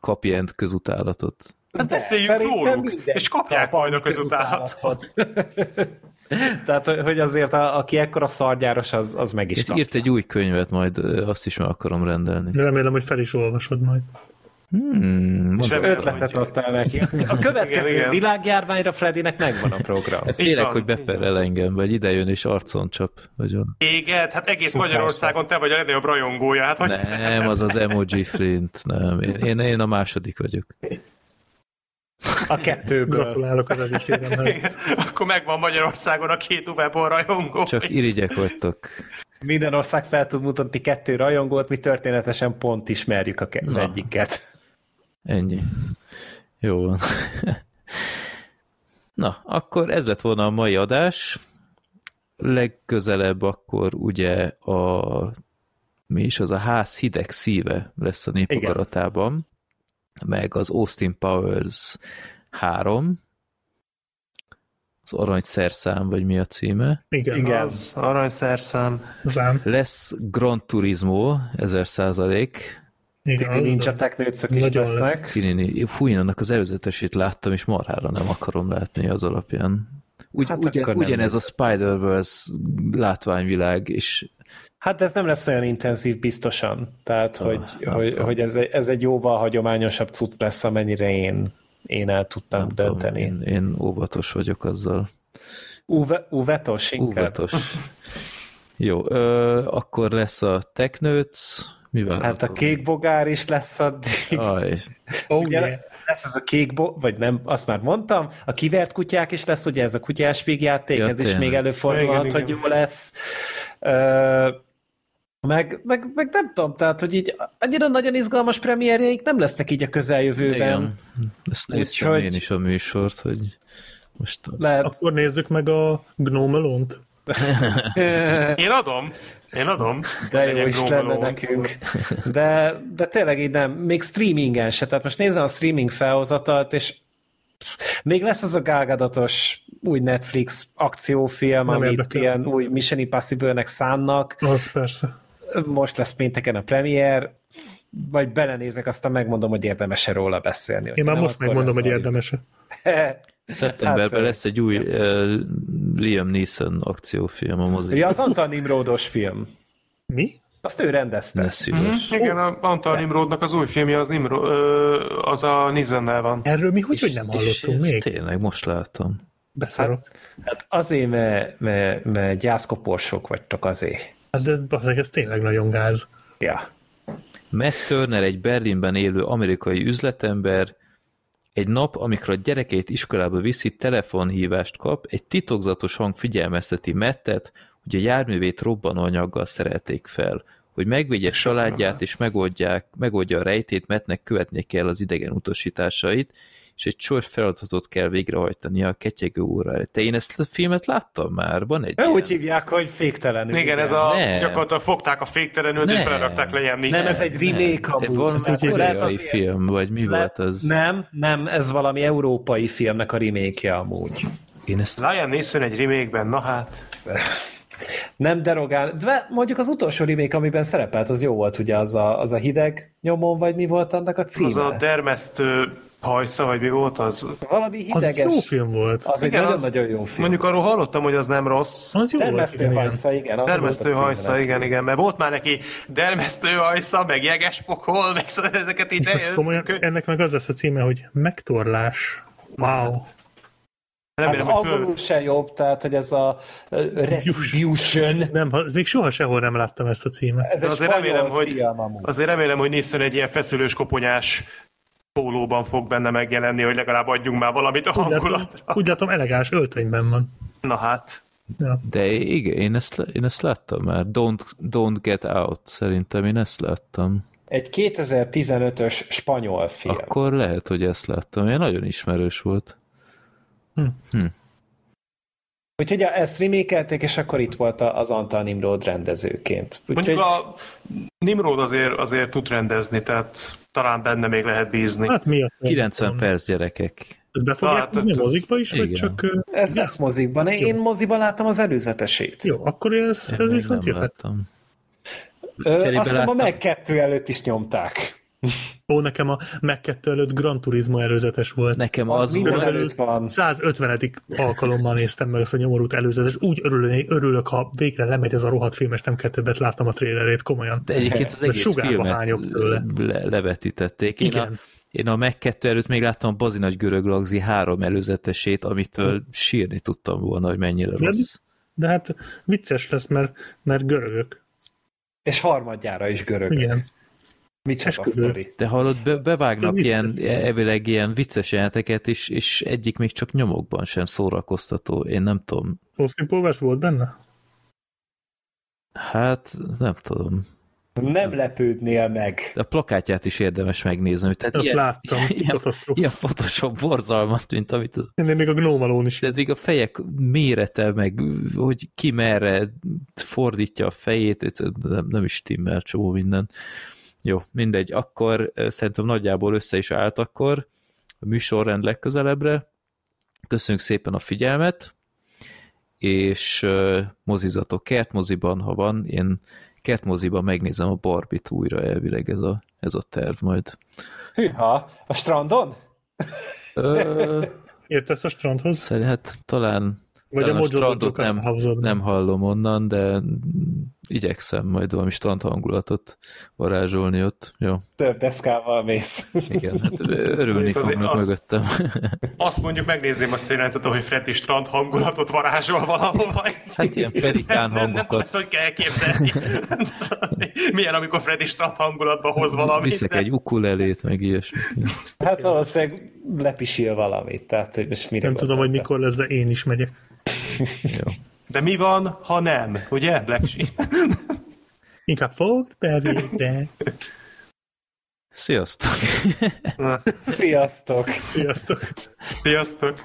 kap ilyen közutálatot? Hát beszéljünk Szerintem róluk, és kapják kap majd a közutálatot. [LAUGHS] Tehát, hogy azért a, aki ekkora szargyáros, az, az meg is És írt egy új könyvet, majd azt is meg akarom rendelni. Remélem, hogy fel is olvasod majd. Hmm, És Ötletet adtál neki. A következő Igen, igen. világjárványra Freddynek megvan a program. félek, van, hogy beperel engem, vagy idejön és arcon csap. Vagyon. Téged? Hát egész Szuper, Magyarországon te vagy a legnagyobb rajongója. Hát hogy Nem, az az emoji flint. Nem, én, én, én a második vagyok. A kettőből. Gratulálok az ezüstéremhez. Akkor megvan Magyarországon a két Uwebon rajongó. Csak irigyek vagytok. Minden ország fel tud mutatni kettő rajongót, mi történetesen pont ismerjük a ke- az Na. egyiket. Ennyi. Jó van. Na, akkor ez lett volna a mai adás. Legközelebb akkor ugye a mi is az a ház hideg szíve lesz a népakaratában, meg az Austin Powers 3, az arany szerszám, vagy mi a címe. Igen, Igen. Az aranyszerszám. az ám. Lesz Gran Turismo, 1000 százalék, Ninja Technőcök az is nagyon lesznek. lesz. Tinini, fúj, én annak az előzetesét láttam, és marhára nem akarom látni az alapján. Ugy, Hát ugyan, ugyanez a lesz. Spider-Verse látványvilág, és Hát ez nem lesz olyan intenzív biztosan. Tehát, hogy, nem hogy, hogy ez, egy- ez egy jóval hagyományosabb cucc lesz, amennyire én, én el tudtam nem dönteni. tudom, én, én óvatos vagyok azzal. Uve, uvetos inkább? Óvatos. [LAUGHS] Jó, ö, akkor lesz a Technőc, mivel? Hát a kék bogár is lesz addig. Aj, [LAUGHS] Oh, Ugye yeah. lesz ez a kék, bo- vagy nem, azt már mondtam, a kivert kutyák is lesz, ugye ez a kutyás vígjáték, Ja, ez is tényleg. még előfordulhat, hogy jó lesz. Ö, meg, meg, meg nem tudom, tehát, hogy így annyira nagyon izgalmas premierjeik nem lesznek így a közeljövőben. igen. Ezt néztem Úgyhogy- én is a műsort, hogy most Lehet, Akkor nézzük meg a Gnome Alone-t. [LAUGHS] Én adom. Én adom. de jó is lenne nekünk. De, de tényleg így nem, még streamingen se. Tehát most nézem a streaming felhozatalt, és még lesz az a gálgadatos új Netflix akciófilm, Nem amit érdekel. ilyen új Mission Impossible-nek szánnak. Az persze. Most lesz pénteken a premier, vagy belenézek, aztán megmondom, hogy érdemes-e róla beszélni. Én már Nem, most megmondom, hogy leszarjuk. érdemes [LAUGHS] szeptemberben Hát, lesz egy új uh, Liam Neeson akciófilm a mozi. Ja, az Antal Nimródos film. Mi? Azt ő rendezte. Ne szíves. Mhm, Igen, a Antal Nimrodnak az új filmje az, Nimro, az a Nizennel van. Erről mi hogy, hogy nem hallottunk és, még? Tényleg, most láttam. Beszarok. Hát azért, mert, mert, mert gyászkoporsok vagytok azért. Hát de azért ez tényleg nagyon gáz. Ja. Matt Turner egy Berlinben élő amerikai üzletember, egy nap, amikor a gyerekeit iskolába viszi, telefonhívást kap, egy titokzatos hang figyelmezteti Mattet, hogy a járművét robbanóanyaggal szerelték fel. Hogy megvédje családját és megoldják, megoldja a rejtét, Mattnek követnie kell az idegen utasításait, és egy sor feladatot kell végrehajtania a ketyegő órára. Te én ezt a filmet láttam már? Van egy Ő ilyen? úgy hívják, hogy féktelenül. Igen, ez a, Nem. gyakorlatilag fogták a féktelenült, és belerakták le ilyen Nem, ez egy remake amúgy. Tehát lehet koreai az- film, vagy mi Le- volt az? Nem, nem, ez valami európai filmnek a remake amúgy. Én ezt Lion Neeson egy remake-ben, na hát. Nem derogál, de mondjuk az utolsó remake, amiben szerepelt, az jó volt, ugye az a, az a hideg nyomon, vagy mi volt annak a címe? Az a dermesztő hajsza, vagy mi volt az? Valami Az hideges. jó film volt. Az egy Igen, az- nagyon-nagyon jó film. Mondjuk arról hallottam, hogy az nem rossz. Az jó Termesztő volt. igen. hajsza, igen. az Dermesztő volt hajsza, neki. igen, igen, mert volt már neki dermesztő hajsza, meg jeges pokol, meg szóval ezeket így komolyan, ennek meg az lesz a címe, hogy megtorlás. Wow. Hát Remélem, föl... angolul se jobb, tehát hogy ez a Retribution, Nem, még soha sehol nem láttam ezt a címet. ez egy azért remélem, hogy- film amúgy. Azért remélem, hogy Nissan egy ilyen feszülős, koponyás pólóban fog benne megjelenni, hogy legalább adjunk már valamit a Úgy látom, hangulatra. úgy látom elegáns öltönyben van. Na hát. Ja. De igen, én ezt, én ezt láttam már. Don't, don't Get Out, szerintem én ezt láttam. Egy 2015-ös spanyol film. Akkor lehet, hogy ezt láttam. Én nagyon ismerős volt. Úgyhogy a- ezt remékelték, és akkor itt volt az Antal Nimrod rendezőként. Úgyhogy Mondjuk a Nimrod azért, azért tud rendezni, tehát talán benne még lehet bízni. Hát mi a 90 perc gyerekek. Ezt be fogják Hát, hát, mozikba is, vagy igen. csak... ö, ez lesz mozikban. Én moziban láttam az előzetesét. Jó, akkor ez, Én ez még viszont nem jöhet. Cserébe azt hiszem a meg kettő előtt is nyomták. Ó, nekem a Mac 2 előtt Gran Turismo előzetes volt. Nekem az, Az minden előtt van. 150. alkalommal néztem meg azt a nyomorult előzetes. Úgy örülök, örülök, ha végre lemegy ez a rohadt film, és nem kell többet láttam a trailerét, komolyan. de egyébként az egész filmet hányok tőle. le, levetítették. Én a, Igen. én a Mac 2 előtt még láttam a Bazi Nagy Görög Lagzi három előzetesét, amitől sírni tudtam volna, hogy mennyire De- rossz. De hát vicces lesz, mert, mert görögök. És harmadjára is görög. Igen. Mit csak a Esküvő. sztori. De hallod, be, bevágnak Ez ilyen, elvileg ilyen vicces jelenteket, és, és egyik még csak nyomokban sem szórakoztató. Én nem tudom. Austin Powers volt benne? Hát, nem tudom. Nem lepődnél meg. De a plakátját is érdemes megnézni. Tehát Azt ilyen, láttam. [LAUGHS] ilyen, ilyen Photoshop borzalmat, mint amit az Ennél még a gnómalón is. de még a fejek mérete, meg hogy ki merre fordítja a fejét, nem, nem is timmel csomó minden. Jó, mindegy, akkor szerintem nagyjából össze is állt akkor a műsorrend legközelebbre. Köszönjük szépen a figyelmet, és mozizatok kertmoziban, ha van, én kertmoziban megnézem a Barbit újra elvileg ez a, ez a terv majd. Hűha, a strandon? Ö, [LAUGHS] Értesz a strandhoz? Szerint, hát talán, Vagy a talán Mojo strandot Dojo nem, nem hallom onnan, de igyekszem majd valami strand hangulatot varázsolni ott. Jó, Több deszkával mész. igen, hát örülni fognak azt- mögöttem. [LAUGHS] Azt mondjuk megnézném azt a jelentet, hogy Freddy strand hangulatot varázsol valahova. Hát ilyen pelikán Nem, nem hangokat. azt, hogy kell elképzelni. [LAUGHS] Milyen, amikor Freddy strand hangulatba hoz valamit. Viszek egy ukulelét, meg ilyesmi. Hát valószínűleg lepisil valamit, tehát hogy most mire Nem tudom, hogy mikor lesz, de én is megyek. Jó. De mi van, ha nem? Ugye, Black Sheep? [LAUGHS] Inkább fogd be végre. Sziasztok! Sziasztok! Sziasztok! Sziasztok!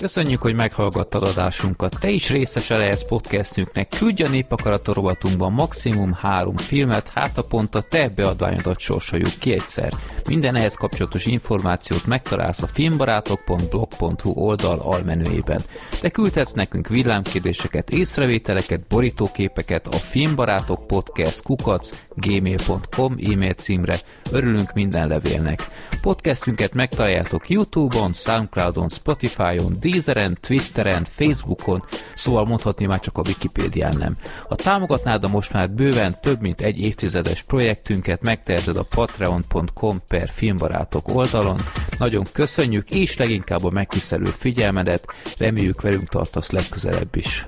Köszönjük, hogy meghallgattad adásunkat. Te is részese lehetsz podcastünknek. Küldj a népakarator rovatunkban maximum három filmet, hát a pont a te beadványodat sorsoljuk ki egyszer. Minden ehhez kapcsolatos információt megtalálsz a filmbarátok.blog.hu oldal almenőjében. Te küldhetsz nekünk villámkérdéseket, észrevételeket, borítóképeket a filmbarátok podcast kukac gmail.com e-mail címre. Örülünk minden levélnek. Podcastünket megtaláljátok Youtube-on, Soundcloud-on, Spotify-on, Deezeren, Twitteren, Facebookon, szóval mondhatni már csak a Wikipédián nem. Ha támogatnád a most már bőven több mint egy évtizedes projektünket, megteheted a patreon.com per filmbarátok oldalon. Nagyon köszönjük, és leginkább a megtisztelő figyelmedet, reméljük velünk tartasz legközelebb is.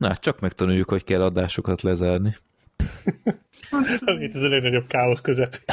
Na, csak megtanuljuk, hogy kell adásokat lezárni. [LAUGHS] A legnagyobb káosz közep. [LAUGHS]